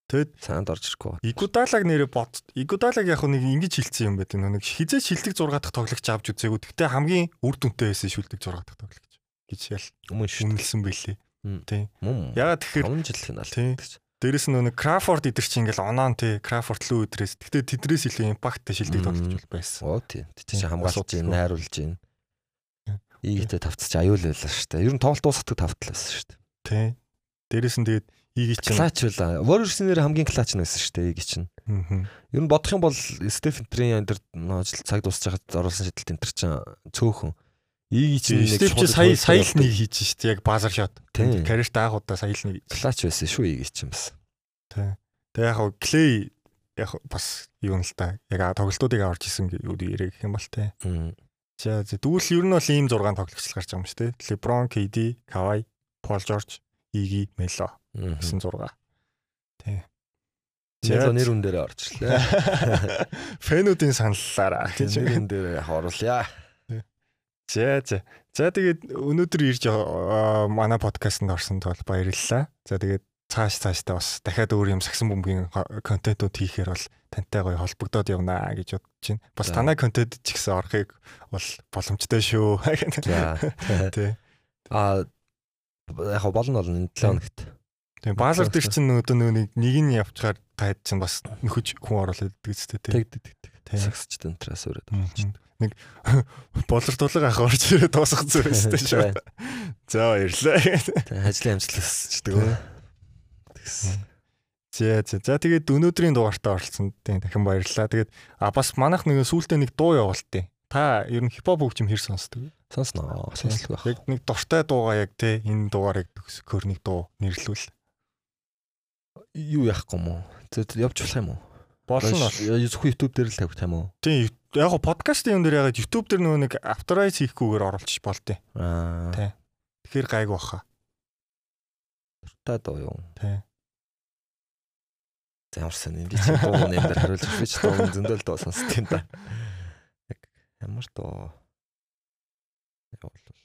[SPEAKER 2] Тэгэд
[SPEAKER 3] Санд орж ирэхгүй.
[SPEAKER 2] Игудалаг нэрээ бод. Игудалаг яг нэг ингэж хилцсэн юм байт нэг хизээ шилдэг 6 дахь тоглогч авч үзээгүй. Гэхдээ хамгийн үр дүнтэй байсан шилдэг 6 дахь тоглогч гэж ял үнэлсэн бэлээ.
[SPEAKER 3] Мм.
[SPEAKER 2] Ягаад тэгэхээр
[SPEAKER 3] 5 жил финал.
[SPEAKER 2] Тийм. Дээрэс нь нэг Крафорд идэр чи ингээл оноон тий Крафорд лөө өдрөөс. Гэхдээ тэдрээс илүү импакттай шилдэг бол байсан.
[SPEAKER 3] Оо тий. Тэ чи
[SPEAKER 2] Тийм,
[SPEAKER 3] хамгаалж найруулж.
[SPEAKER 2] Тийм.
[SPEAKER 3] Ийгтэй тавцч аюул байлаа шүү дээ. Ер нь тоглолт дуусахдаг тавтлаасан шүү дээ.
[SPEAKER 2] Тий. Дээрэс нь тэгээд иги чинь.
[SPEAKER 3] Клач байлаа. Warriors-нэр хамгийн клач нь байсан шүү дээ. Ийг чинь.
[SPEAKER 2] Мгм.
[SPEAKER 3] Ер нь бодох юм бол Стефен Трийн энэ ажил цаг дуусч хахад оруулсан шидэлт энэ төр чинь цөөхөн. Ийг чинь
[SPEAKER 2] Стив чи сая сая л нэг хийж штэ яг базар шот. Карьерт анхудаа сая л нэг
[SPEAKER 3] клач байсан шүү ийг чинь бас.
[SPEAKER 2] Тий. Тэгээ яг Клей яг бас юу нь л та яг тоглолтуудыг аварч исэн ярэ гэх юм бол.
[SPEAKER 3] Мм.
[SPEAKER 2] За тэгвэл ер нь бол ийм 6 тоглогч гарч байгаа юм шүү дээ. LeBron, KD, Kawhi, Paul George, Melo
[SPEAKER 3] Мм.
[SPEAKER 2] гэсэн 6. Тий.
[SPEAKER 3] Мэло нэр үн дээр орж ирлээ.
[SPEAKER 2] Фэнүүдийн саналлаараа гэж.
[SPEAKER 3] Нэр үн дээр харуулъя.
[SPEAKER 2] За за. За тэгээд өнөөдөр ирж манай подкастт орсон тул баярлалаа. За тэгээд цааш цаашдаа бас дахиад өөр юм сагсан бөмбөгийн контентууд хийхээр бол тантай гоё холбогдоод явнаа гэж бодож байна. Бас танай контент ч гэсэн орохыг бол боломжтой шүү. Тий.
[SPEAKER 3] А яг болно болно энэ 7 хоногт.
[SPEAKER 2] Тэгээ баазар дээр чинь нөгөө нөгөө нэг нэг нь явчихаар таад чинь бас нөхөж хүн оруулаад байдаг ч тий.
[SPEAKER 3] Тэг тэг тэг.
[SPEAKER 2] Тий.
[SPEAKER 3] Сагсч дэнтрас өрөөд.
[SPEAKER 2] Мгм. Нэг болортуулга ах орж ирээ дуусах зүрхтэй шүү. За баярлалаа.
[SPEAKER 3] Тэг ажлын амжилтсчдэг. Тэгсэн.
[SPEAKER 2] За за за тэгээд өнөөдрийн дугаартаа оролцсон тийм дахин баярлалаа. Тэгээд а бас манайх нэг сүүлдээ нэг дуу явуултыг. Та ер нь хипхоп хөгжим хэр сонсдог вэ?
[SPEAKER 3] Сонсноо. Сонслог байх.
[SPEAKER 2] Яг нэг дуртай дуугаа яг те энэ дуугаар яг төгсөхөр нэг дуу нэрлүүл.
[SPEAKER 3] Юу яахгүй юм уу? Зөв явж болох юм уу?
[SPEAKER 2] Болно бол.
[SPEAKER 3] Зөвхөн YouTube дээр л тавих юм уу?
[SPEAKER 2] Тийм яг го подкастын юм дээр ягаад YouTube дээр нөгөө нэг авторайз хийхгүйгээр оруулчих болтой.
[SPEAKER 3] Аа.
[SPEAKER 2] Тий. Тэгэхээр гайг баха.
[SPEAKER 3] Та доо юу?
[SPEAKER 2] Тий.
[SPEAKER 3] Замарсан энэ чи дуу нэмээр хариулж өгч дуу зөндөл дуу сонсдог юм да. Яг ямар дуу? Явал.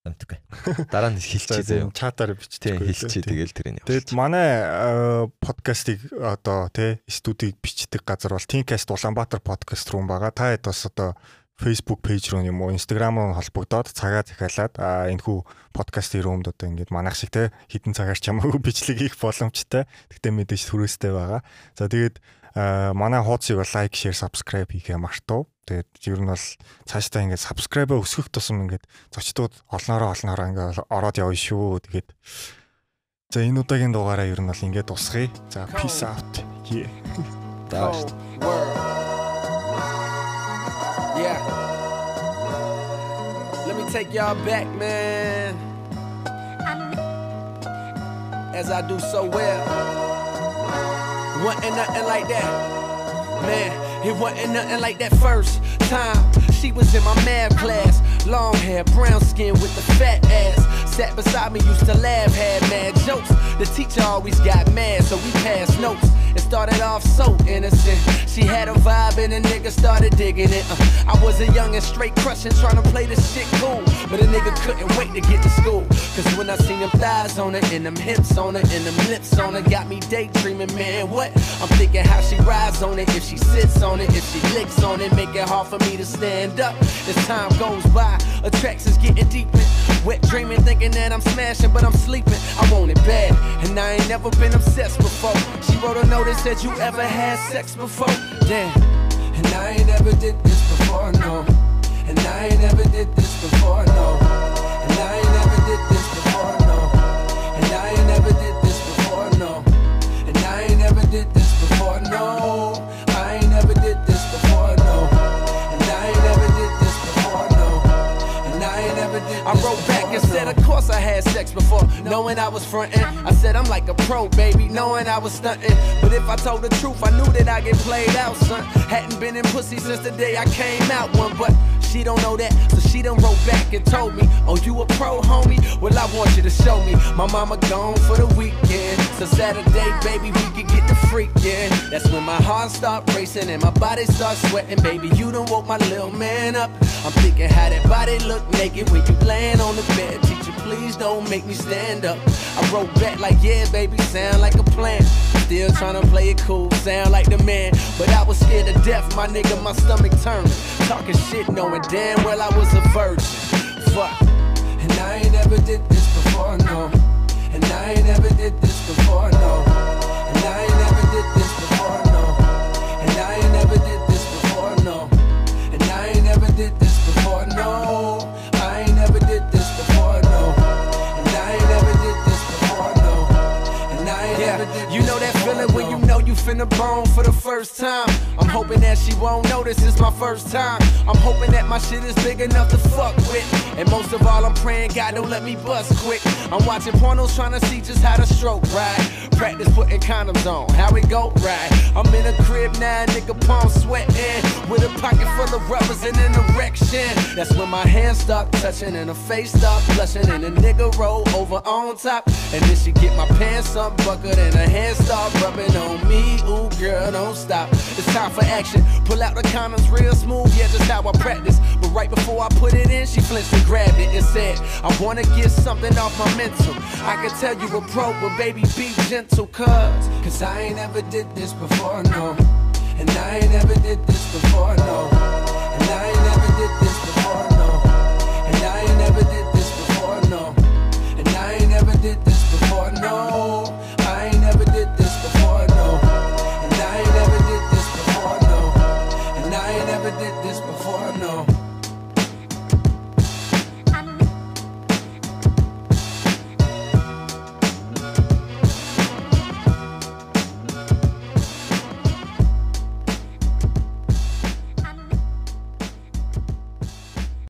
[SPEAKER 3] Амтгүй. Дараа нь хэлчихье зөө.
[SPEAKER 2] чатаар.
[SPEAKER 3] Тийм хэлчихье тэгэл тэрийг явуулчих.
[SPEAKER 2] Тэгэд манай э, подкастыг одоо тий студийг бичдэг газар бол Thinkcast Улаанбаатар подкаст руу байгаа. Та хэд бас одоо Facebook пэйж руу юм уу Instagram руу холбогдоод цагаа захиалаад а энэ хүү подкаст ирүүмд одоо ингээд манайх шиг те хідэн цагаар ч хамаагүй бичлэг хийх боломжтой. Тэгтээ мэдээж түрээстэй байгаа. За тэгээд манай хуудсыг лайк, share, subscribe хийхээ мартав. Тэгээд ер нь бол цаашдаа ингээд subscribe өсгөх тусам ингээд зочдууд олноороо олноороо ингээд ороод явна шүү. Тэгээд за энэ удаагийн дугаараа ер нь бол ингээд тусгая. За peace out. Yeah.
[SPEAKER 3] Дааш.
[SPEAKER 4] Yeah. Let me take y'all back, man. As I do so well. Wasn't nothing like that. Man, it wasn't nothing like that first time. She was in my math class. Long hair, brown skin with the fat ass. Sat beside me, used to laugh, had mad jokes. The teacher always got mad, so we passed notes. It started off so innocent. She had a vibe and a nigga started digging it. Uh, I was a young and straight crushing, trying to play this shit cool. But a nigga couldn't wait to get to school. Cause when I seen them thighs on her, and them hips on her, and them lips on her, got me daydreaming, man. What? I'm thinking how she rides on it, if she sits on it, if she licks on it, make it hard for me to stand up. As time goes by, attractions getting deeper. Wet dreaming, thinking that I'm smashing, but I'm sleeping. I want it bad, and I ain't never been obsessed before. She wrote a note that said you ever had sex before. Damn, and I ain't ever did this before, no. And I ain't never did this before, no. Knowing I was frontin'. I said I'm like a pro, baby, knowing I was stuntin'. But if I told the truth, I knew that I get played out, son. Hadn't been in pussy since the day I came out one, but she don't know that, so she done wrote back and told me, Oh, you a pro, homie? Well, I want you to show me. My mama gone for the weekend, so Saturday, baby, we can get the freakin'. That's when my heart start racing and my body start sweating, baby. You done woke my little man up. I'm thinking how that body look naked when you laying on the bed. Teacher, please don't make me stand up. I wrote back like, yeah, baby, sound like a plan. Still trying to play it cool, sound like the man. But I was scared to death, my nigga, my stomach turned. Talking shit, knowing damn well I was a virgin. Fuck. And I ain't never did this before, no. And I ain't never did this before, no. You finna bone for the first time. I'm hoping that she won't notice it's my first time. I'm hoping that my shit is big enough to fuck with. And most of all, I'm praying God don't let me bust quick. I'm watching pornos trying to see just how to stroke right. Practice putting condoms on, how it go right. I'm in a crib now, nigga palm sweating. With a pocket full of rubbers and an erection. That's when my hands start touching and her face start blushing. And the nigga roll over on top. And then she get my pants up buckled and her hands start rubbing on me. Ooh, girl, don't stop. It's time for action. Pull out the condoms real smooth, yeah, just how I practice. But right before I put it in, she flinched and grabbed it and said, I wanna get something off my mental. I can tell you a pro, but baby, be gentle, cuz. Cause I ain't ever did this before, no. And I ain't ever did this before, no.